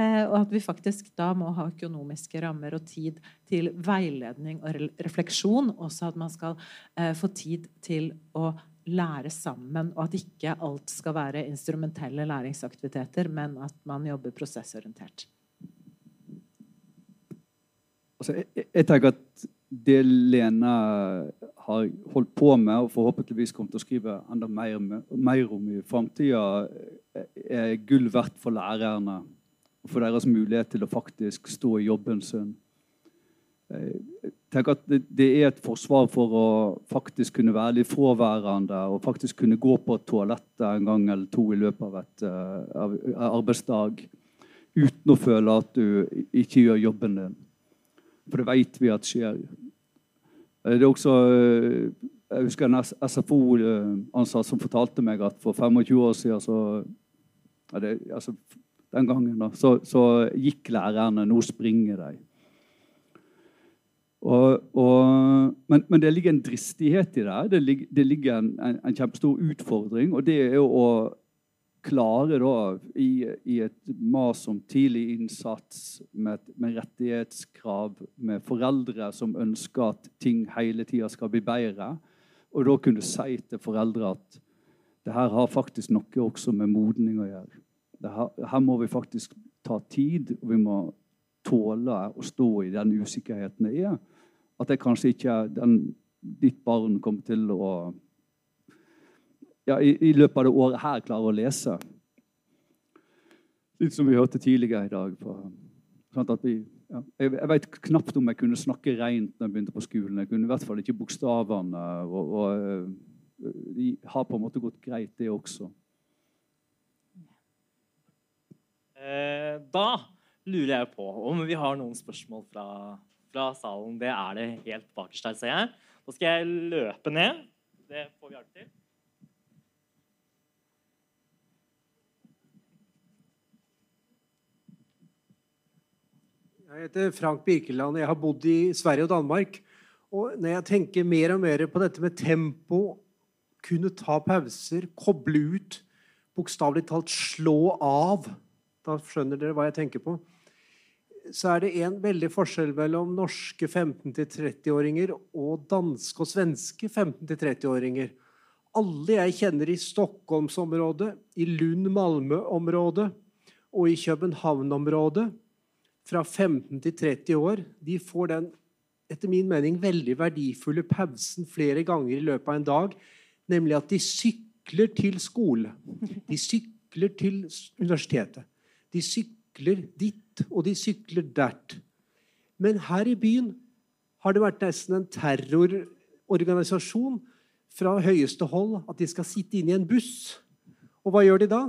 Speaker 6: Eh, og at vi faktisk da må ha økonomiske rammer og tid til veiledning og refleksjon. Også at man skal eh, få tid til å lære sammen, og at ikke alt skal være instrumentelle læringsaktiviteter, men at man jobber prosessorientert.
Speaker 7: Altså, jeg, jeg, tenker at det Lena har holdt på med, og förhoppningsvis kommer til skriva skrive enda mer, mer om i framtida, er guld värt for lærerne. Og for deres mulighet til å faktisk stå i jobben sin. Jeg tenker at det, er et forsvar for att faktisk kunne være litt frånvarande og faktisk kunne gå på toaletten en gang eller to i løpet av et øh, uh, arbetsdag utan att føle at du ikke gör jobben din. For det vet vi at skjer. Eh, det er også, eh, Jeg husker en SFO-ansatt eh, som fortalte meg at for 25 år siden så, det, altså, den gangen da, så, så gikk lærerne. Nå springer de. Og, og, men, men, det ligger en dristighet i det. Det ligger, det ligger en, en, en, kjempestor utfordring. Og det er jo å klare da, i, i et mas om tidlig innsats, med, med, rettighetskrav, med foreldre som ønsker at ting hele tida skal bli bedre, og da kunne si til foreldre at det her har faktisk noe også med modning å gjøre. Her, her må vi faktisk ta tid, og vi må tåle å stå i den usikkerheten det er. At det kanskje ikke den, ditt barn kommer til å ja, i, i, løbet av det året her klarer å lese. Litt som vi hørte tidligere i dag. På, sånn vi, ja, jeg, jeg vet knapt om jeg kunne snakke rent når jeg begynte på skolen. Jeg kunne i hvert fall ikke bokstavene. og, og øh, de har på en måte gått greit, det også.
Speaker 3: Eh, da lurer jeg på om vi har noen spørsmål fra, fra salen. Det er det helt bakerst her, ser jeg. Da skal jeg løpe ned. Det får vi hjelp til.
Speaker 8: Jeg heter Frank Birkeland. Jeg har bodd i Sverige og Danmark. Og når jeg tenker mer og mer på dette med tempo, kunne ta pauser, koble ut, bokstavelig talt slå av Da skjønner dere hva jeg tenker på. Så er det en veldig forskjell mellom norske 15-30-åringer og danske og svenske 15-30-åringer. Alle jeg kjenner i Stockholmsområdet, i Lund-Malmö-området og i København-området, fra 15 til 30 år, de får den etter min mening veldig verdifulle pausen flere ganger i løpet av en dag, nemlig at de sykler til skole. De sykler til universitetet. De sykler dit, og de sykler dert. Men her i byen har det vært nesten en terrororganisasjon fra høyeste hold at de skal sitte inne i en buss. Og hva gjør de da?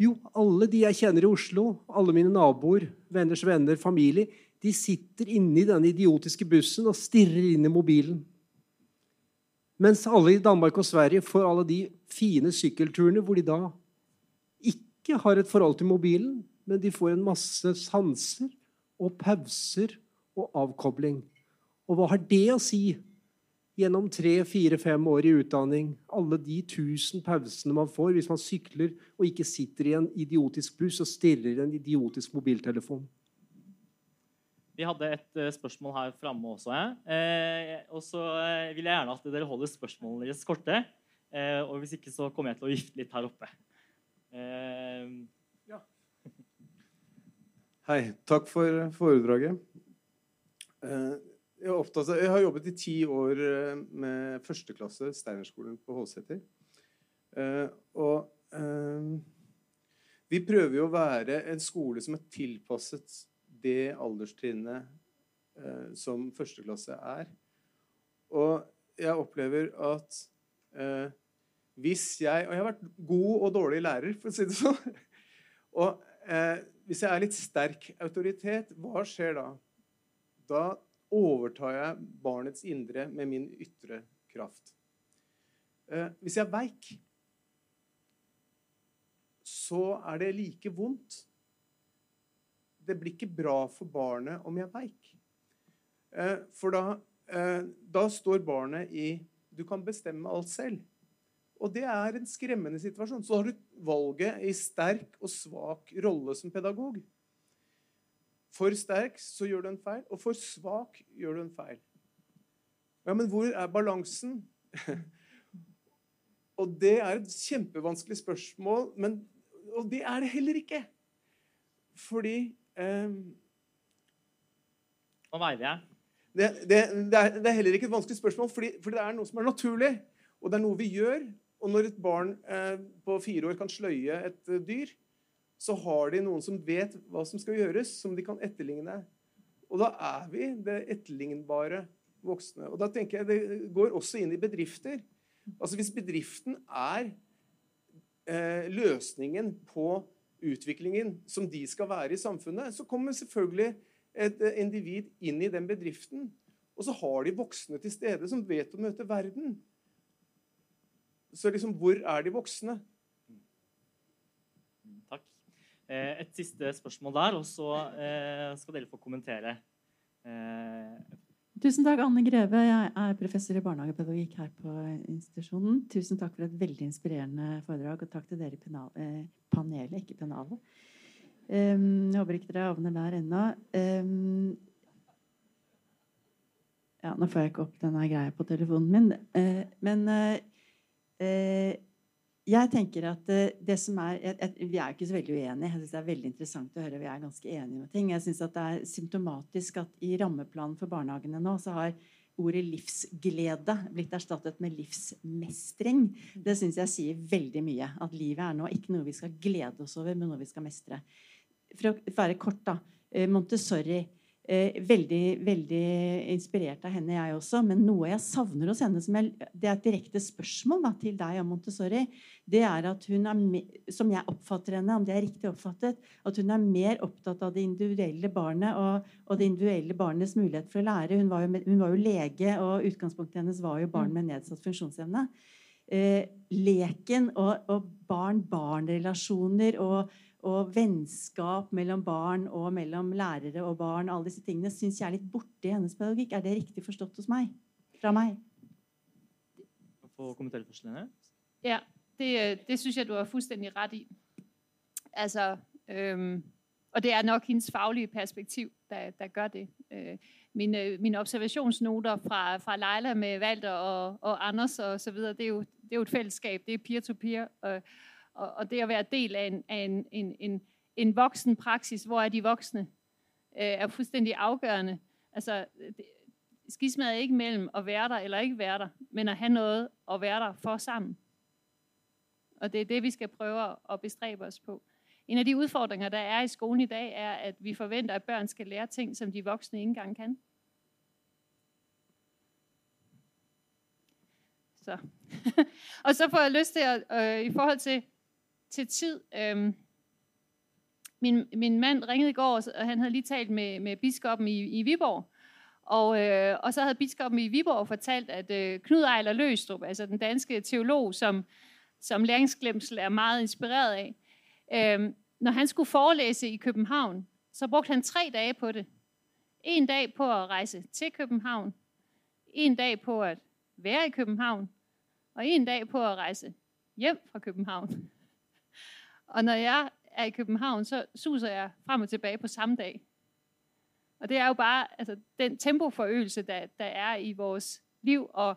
Speaker 8: Jo, alle de jeg kjenner i Oslo, alle mine naboer, venners venner, familie, de sitter inne i denne idiotiske bussen og stirrer inn i mobilen. Mens alle i Danmark og Sverige får alle de fine sykkelturene hvor de da ikke har et forhold til mobilen, men de får en masse sanser og pauser og avkobling. Og hva har det å si gjennom tre, fire, fem år i utdanning? Alle de tusen pausene man får hvis man sykler og ikke sitter i en idiotisk buss og stirrer i en idiotisk mobiltelefon.
Speaker 3: Vi hadde et uh, spørsmål her framme også. Eh, og så uh, vil jeg gjerne at dere holder spørsmålene deres korte. Eh, og hvis ikke, så kommer jeg til å gifte litt her oppe.
Speaker 9: ja. Hei. Takk for foredraget. Jeg, opptatt, jeg, har jobbet i ti år eh, med førsteklasse Steinerskolen på Håseter. Eh, og eh, vi prøver jo å være en skole som er tilpasset det alderstrinnet eh, som førsteklasse er. Og jeg opplever at eh, hvis jeg Og jeg har vært god og dårlig lærer, for å si det sånn. Og eh, hvis jeg er litt sterk autoritet, hva skjer da? Da overtar jeg barnets indre med min ytre kraft. Eh, hvis jeg er veik, så er det like vondt det blir ikke bra for barnet om jeg er veik. Eh, for da, eh, da står barnet i Du kan bestemme alt selv. Og det er en skremmende situasjon. Så har du valget i sterk og svak rolle som pedagog. For sterk så gjør du en feil, og for svak gjør du en feil. Ja, Men hvor er balansen? og det er et kjempevanskelig spørsmål, men, og det er det heller ikke. Fordi
Speaker 3: Um, Nå veiver jeg.
Speaker 9: Det, det, det, er, det, er, heller ikke et vanskelig spørsmål, fordi, fordi, det er noe som er naturlig. Og det er noe vi gjør. Og når et barn eh, på fire år kan sløye et uh, dyr, så har de noen som vet hva som skal gjøres, som de kan etterligne. Og da er vi det etterlignbare voksne. Og da tenker jeg Det går også inn i bedrifter. Altså Hvis bedriften er eh, løsningen på utviklingen som de skal være i samfunnet, så kommer selvfølgelig et eh, individ inn i den bedriften. Og så har de voksne til stede som vet å møte verden. Så liksom, hvor er de voksne?
Speaker 3: Eh, et siste spørsmål der, og så eh, skal dere få kommentere. Eh.
Speaker 10: Tusen takk, Anne Greve. Jeg er professor i barnehagepedagogikk her på institusjonen. Tusen takk for et veldig inspirerende foredrag, og takk til dere i eh, panelet, ikke pennalet. Um, jeg håper ikke dere havner der ennå. Um, ja, nå får jeg ikke opp denne greia på telefonen min. Uh, men uh, uh, jeg tenker at eh, det som er jeg, Vi er ikke så veldig uenige. Jeg synes Det er veldig interessant å høre. Vi er ganske enige med ting. Jeg synes Det er symptomatisk at i rammeplanen for barnehagene nå så har ordet livsglede blitt erstattet med livsmestring. Det syns jeg sier veldig mye. At livet er nå ikke noe vi skal glede oss over, men noe vi skal mestre. For å være kort, da. Eh, Montessori Eh, veldig, veldig inspirert av henne, jeg også. Men noe jeg savner hos henne, som jeg, det er et direkte spørsmål da, til deg om Montessori, det er at hun er, som jeg oppfatter henne, om det er riktig oppfattet, at hun er mer opptatt av det individuelle barnet og, og det individuelle barnets mulighet for å lære. Hun var jo, hun var jo lege, og utgangspunktet hennes var jo barn mm. med nedsatt funksjonsevne. Eh, leken og, og barn-barn-relasjoner og og vennskap mellom barn og mellom lærere og barn, alle disse tingene, syns jeg er litt borte i hennes pedagogikk. Er det riktig forstått hos meg? Fra meg?
Speaker 3: Få kommentere først, Lene.
Speaker 2: Ja, det, det syns jeg du har fullstendig rett i. Altså, øhm, og det er nok hennes faglige perspektiv, der, der gør det. Øh, mine, mine observasjonsnoter fra, fra Leila med Walter og, og Anders og så videre, det er, jo, det er jo et fællesskap. Det er peer-to-peer. -peer, og, og, og det at være del af en, af en, en, en, en voksen praksis, hvor er de voksne, øh, er fuldstændig afgørende. Altså, det, skismaet er ikke mellem at være der eller ikke være der, men at have noget at være der for sammen. Og det er det, vi skal prøve at bestræbe os på. En af de udfordringer, der er i skolen i dag, er, at vi forventer, at børn skal lære ting, som de voksne ikke engang kan. Så. og så får jeg lyst til at, øh, i forhold til til tid. Øhm, min, min mand ringede i går, og han havde lige talt med, med biskoppen i, i Viborg. Og, øh, og så havde biskoppen i Viborg fortalt, at øh, Knud Ejler Løstrup, altså den danske teolog, som, som læringsglemsel er meget inspireret af, øh, når han skulle forelæse i København, så brugte han tre dage på det. En dag på at rejse til København, en dag på at være i København, og en dag på at rejse hjem fra København. Og når jeg er i København, så suser jeg frem og tilbage på samme dag. Og det er jo bare altså, den tempoforøgelse, der, der er i vores liv, og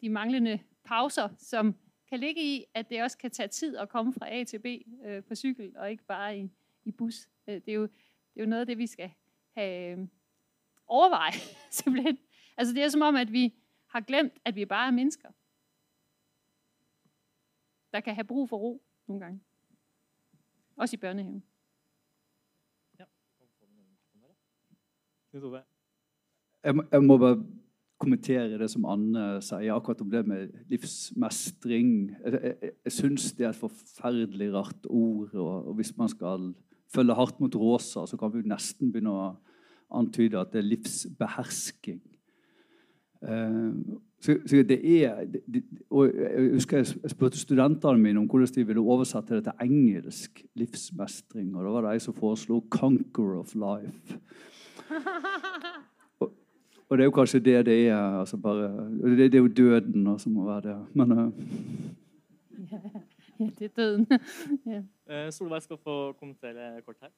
Speaker 2: de manglende pauser, som kan ligge i, at det også kan tage tid at komme fra A til B øh, på cykel, og ikke bare i, i bus. Øh, det er, jo, det er jo noget af det, vi skal have øh, overveje, simpelthen. Altså det er som om, at vi har glemt, at vi bare er mennesker, der kan have brug for ro nogle gange. Også i børnehaven. Ja.
Speaker 7: Jeg, må, bare kommentere det som Anne sier, akkurat om det med livsmestring. Jeg, jeg, jeg syns det er et forferdelig rart ord. Og, og, hvis man skal følge hardt mot rosa, så kan vi nesten begynne å antyde at det er livsbehersking. Uh, så, så, det er det, og Jeg husker jeg spurte studentene mine om hvordan de ville oversette det til engelsk livsmestring. Og da var det jeg som foreslo 'conquer of life'. Og, og, det er jo kanskje det det er. Altså bare, det, det, er jo døden som må være det. Men uh,
Speaker 2: ja, det er døden.
Speaker 3: ja. Uh, Solveig skal få kommentere kort her.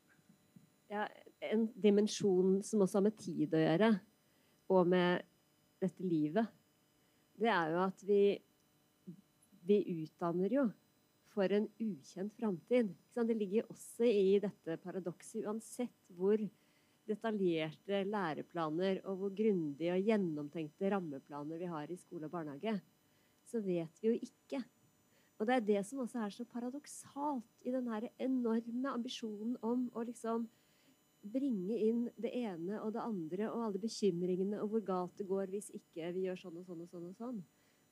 Speaker 5: Ja, en dimensjon som også har med tid å gjøre, og med dette livet det er jo at vi, vi utdanner jo for en ukjent framtid. Det ligger også i dette paradokset, uansett hvor detaljerte læreplaner og hvor grundige og gjennomtenkte rammeplaner vi har i skole og barnehage, så vet vi jo ikke. Og det er det som også er så paradoksalt i den enorme ambisjonen om å liksom bringe inn det ene og det andre og alle bekymringene og hvor galt det går hvis ikke vi gjør sånn og sånn og sånn. og sånn.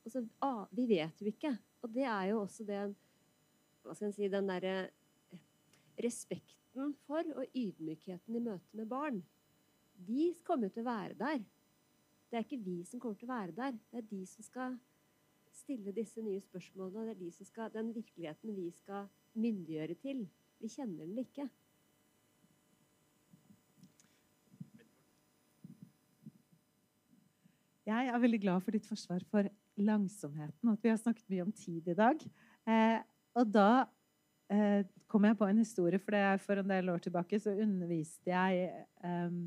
Speaker 5: Og så, ah, Vi vet jo ikke. Og det er jo også den hva skal jeg si, den derre respekten for og ydmykheten i møte med barn. De kommer jo til å være der. Det er ikke vi som kommer til å være der. Det er de som skal stille disse nye spørsmålene. Det er de som skal, den virkeligheten vi skal myndiggjøre til. Vi kjenner den ikke.
Speaker 6: Jeg er veldig glad for ditt forsvar for langsomheten, at vi har snakket mye om tid i dag. Eh, og da eh, kom jeg på en historie, for det er for en del år tilbake så underviste jeg eh,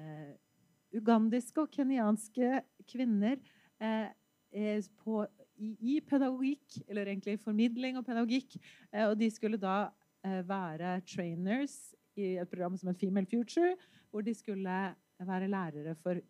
Speaker 6: eh ugandiske og kenyanske kvinner eh, eh på, i, i, pedagogikk, eller egentlig formidling og pedagogikk. Eh, og de skulle da eh, være trainers i et program som het Female Future, hvor de skulle være lærere for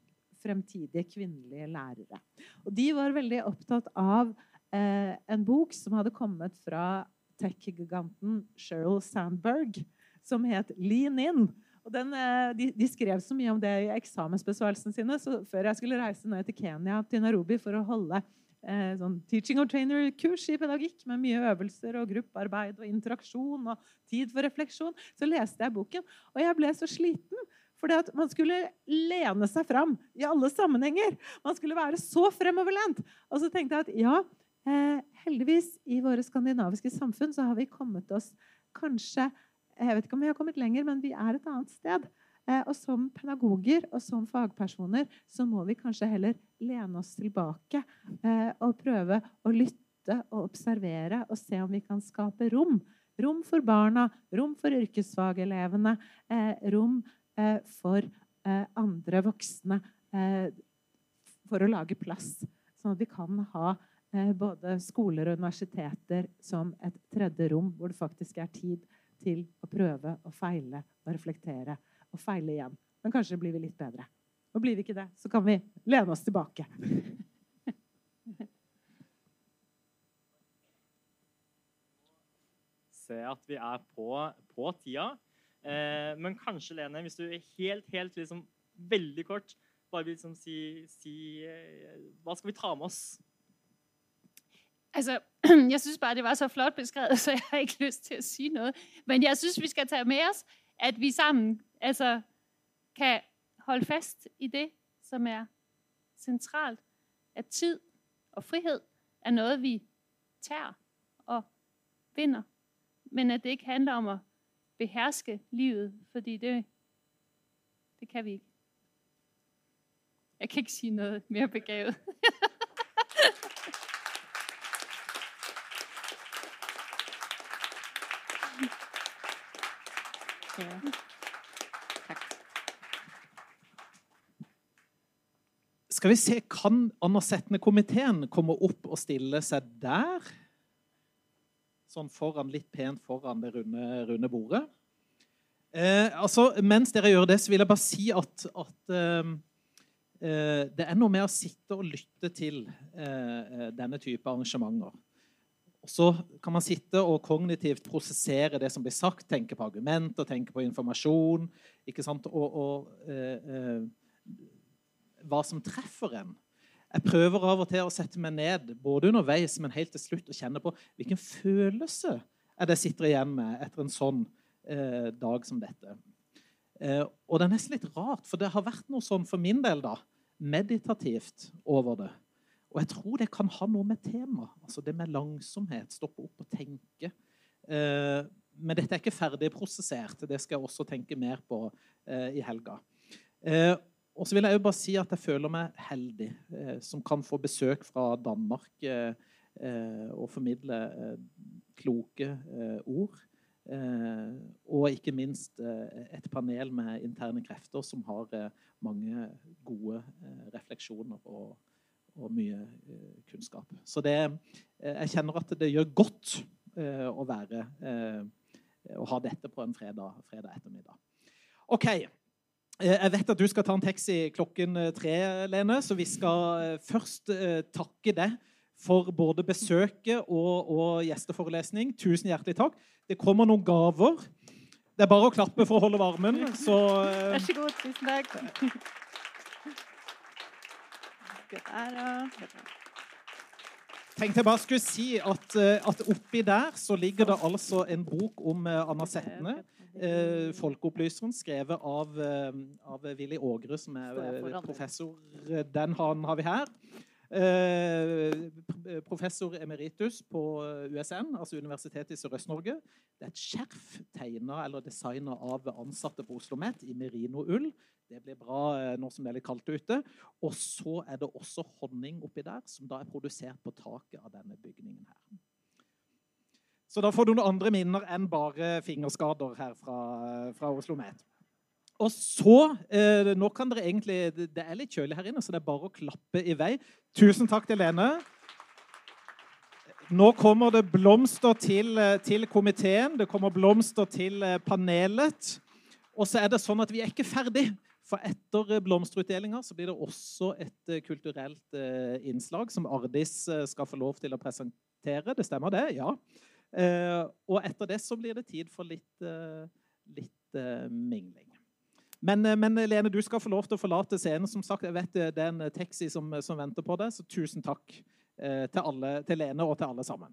Speaker 6: fremtidige kvinnelige lærere. Og de var veldig opptatt av eh, en bok som hadde kommet fra tech-giganten Sheryl Sandberg, som het 'Lean In'. Og den, eh, de, de, skrev så mye om det i eksamensbesvarelsene sine. Så før jeg skulle reise ned til Kenya, til Nairobi, for å holde eh, sånn teaching or trainer-kurs i pedagogikk med mye øvelser og gruppearbeid og interaksjon og tid for refleksjon, så leste jeg boken. Og jeg ble så sliten. Fordi at man skulle lene seg fram i alle sammenhenger. Man skulle være så fremoverlent. Og så tenkte jeg at ja, eh, heldigvis i våre skandinaviske samfunn så har vi kommet oss kanskje Jeg vet ikke om vi har kommet lenger, men vi er et annet sted. Eh, og som pedagoger og som fagpersoner så må vi kanskje heller lene oss tilbake eh, og prøve å lytte og observere og se om vi kan skape rom. Rom for barna, rom for yrkesfagelevene, eh, rom Eh, for eh, andre voksne. Eh, for å lage plass, sånn at vi kan ha både skoler og universiteter som et tredje rom, hvor det faktisk er tid til å prøve og feile og reflektere og feile igjen. Men kanskje blir vi litt bedre. Og blir vi ikke det, så kan vi lene oss tilbake.
Speaker 3: Se at vi er på, på tida. Eh, men kanskje, Lene, hvis du er helt, helt liksom, veldig kort bare vil liksom si, si eh, Hva skal vi ta med oss?
Speaker 2: Altså, jeg synes bare, det var så flot beskrevet, så jeg har ikke lyst til å si noe. Men jeg synes, vi skal ta med oss at vi sammen altså, kan holde fast i det, som er centralt. At tid og frihed er noget, vi tager og vinder. Men at det ikke handler om at beherske livet, fordi det, det kan vi ikke. Jeg kan ikke sige noget mere begavet.
Speaker 4: Ja. Skal vi se, Kan anersettende-komiteen komme opp og stille seg der? Sånn foran, litt pent foran det runde, runde bordet. Eh, altså, mens dere gjør det, så vil jeg bare si at, at eh, eh det er noe med å sitte og lytte til eh, eh, denne type arrangementer. Og så kan man sitte og kognitivt prosessere det som blir sagt, tenke på argumenter, tenke på informasjon, ikke sant? og, og eh, eh, hva som treffer en. Jeg prøver av og til å sette meg ned både underveis, men helt til slutt og kjenne på hvilken følelse er det jeg sitter igjen med etter en sånn eh, dag som dette. Eh, og det er nesten litt rart, for det har vært noe sånn for min del da, meditativt over det. Og jeg tror det kan ha noe med temaet, altså det med langsomhet, stoppe opp og tenke. Eh, men dette er ikke ferdig prosessert. Det skal jeg også tenke mer på eh, i helga. Eh, og så vil jeg jo bare si at jeg føler meg heldig eh, som kan få besøk fra Danmark eh, eh, og formidle eh, kloke eh, ord. Eh, og ikke minst et panel med interne krefter som har mange gode refleksjoner og og mye eh, kunnskap. Så det, eh, jeg kjenner at det gjør godt eh, å være å ha dette på en fredag, fredag ettermiddag. OK. Jeg vet at du skal ta en taxi klokken tre, Lene, så vi skal først takke deg for både besøket og, og gjesteforelesning. Tusen hjertelig takk. Det kommer noen gaver. Det er bare å klappe for å holde varmen. Så
Speaker 1: Vær så god. Tusen takk.
Speaker 4: Tenkte jeg bare skulle si at, eh, at oppi der så ligger det altså en bok om eh, Anna Setne. Eh, folkeopplyseren, skrevet av, av Willy Ågre, som er professor. Den han har vi her. Eh, professor emeritus på USN, altså Universitetet i Sørøst-Norge. Det er et skjerf tegna eller designa av ansatte på Oslo OsloMet i merinoull. Det blir bra eh, nå som det er litt kaldt ute. Og så er det også honning oppi der, som da er produsert på taket av denne bygningen her. Så da får du noen andre minner enn bare fingerskader her fra, fra Oslo OsloMet. Og så eh, Nå kan dere egentlig Det er litt kjølig her inne, så det er bare å klappe i vei. Tusen takk til Lene. Nå kommer det blomster til, eh, til komiteen. Det kommer blomster til eh, panelet. Og så er det sånn at vi er ikke ferdig. For etter eh, blomsterutdelinga så blir det også et kulturelt innslag som Ardis skal få lov til å presentere. Det stemmer, det? Ja. Eh, og etter det så blir det tid for litt, eh, litt eh, mingling. Men, eh, men eh, Lene, du skal få lov til å forlate scenen. Som sagt, jeg vet det er en taxi som, som venter på deg, så tusen takk eh, til, alle, til Lene og til alle sammen.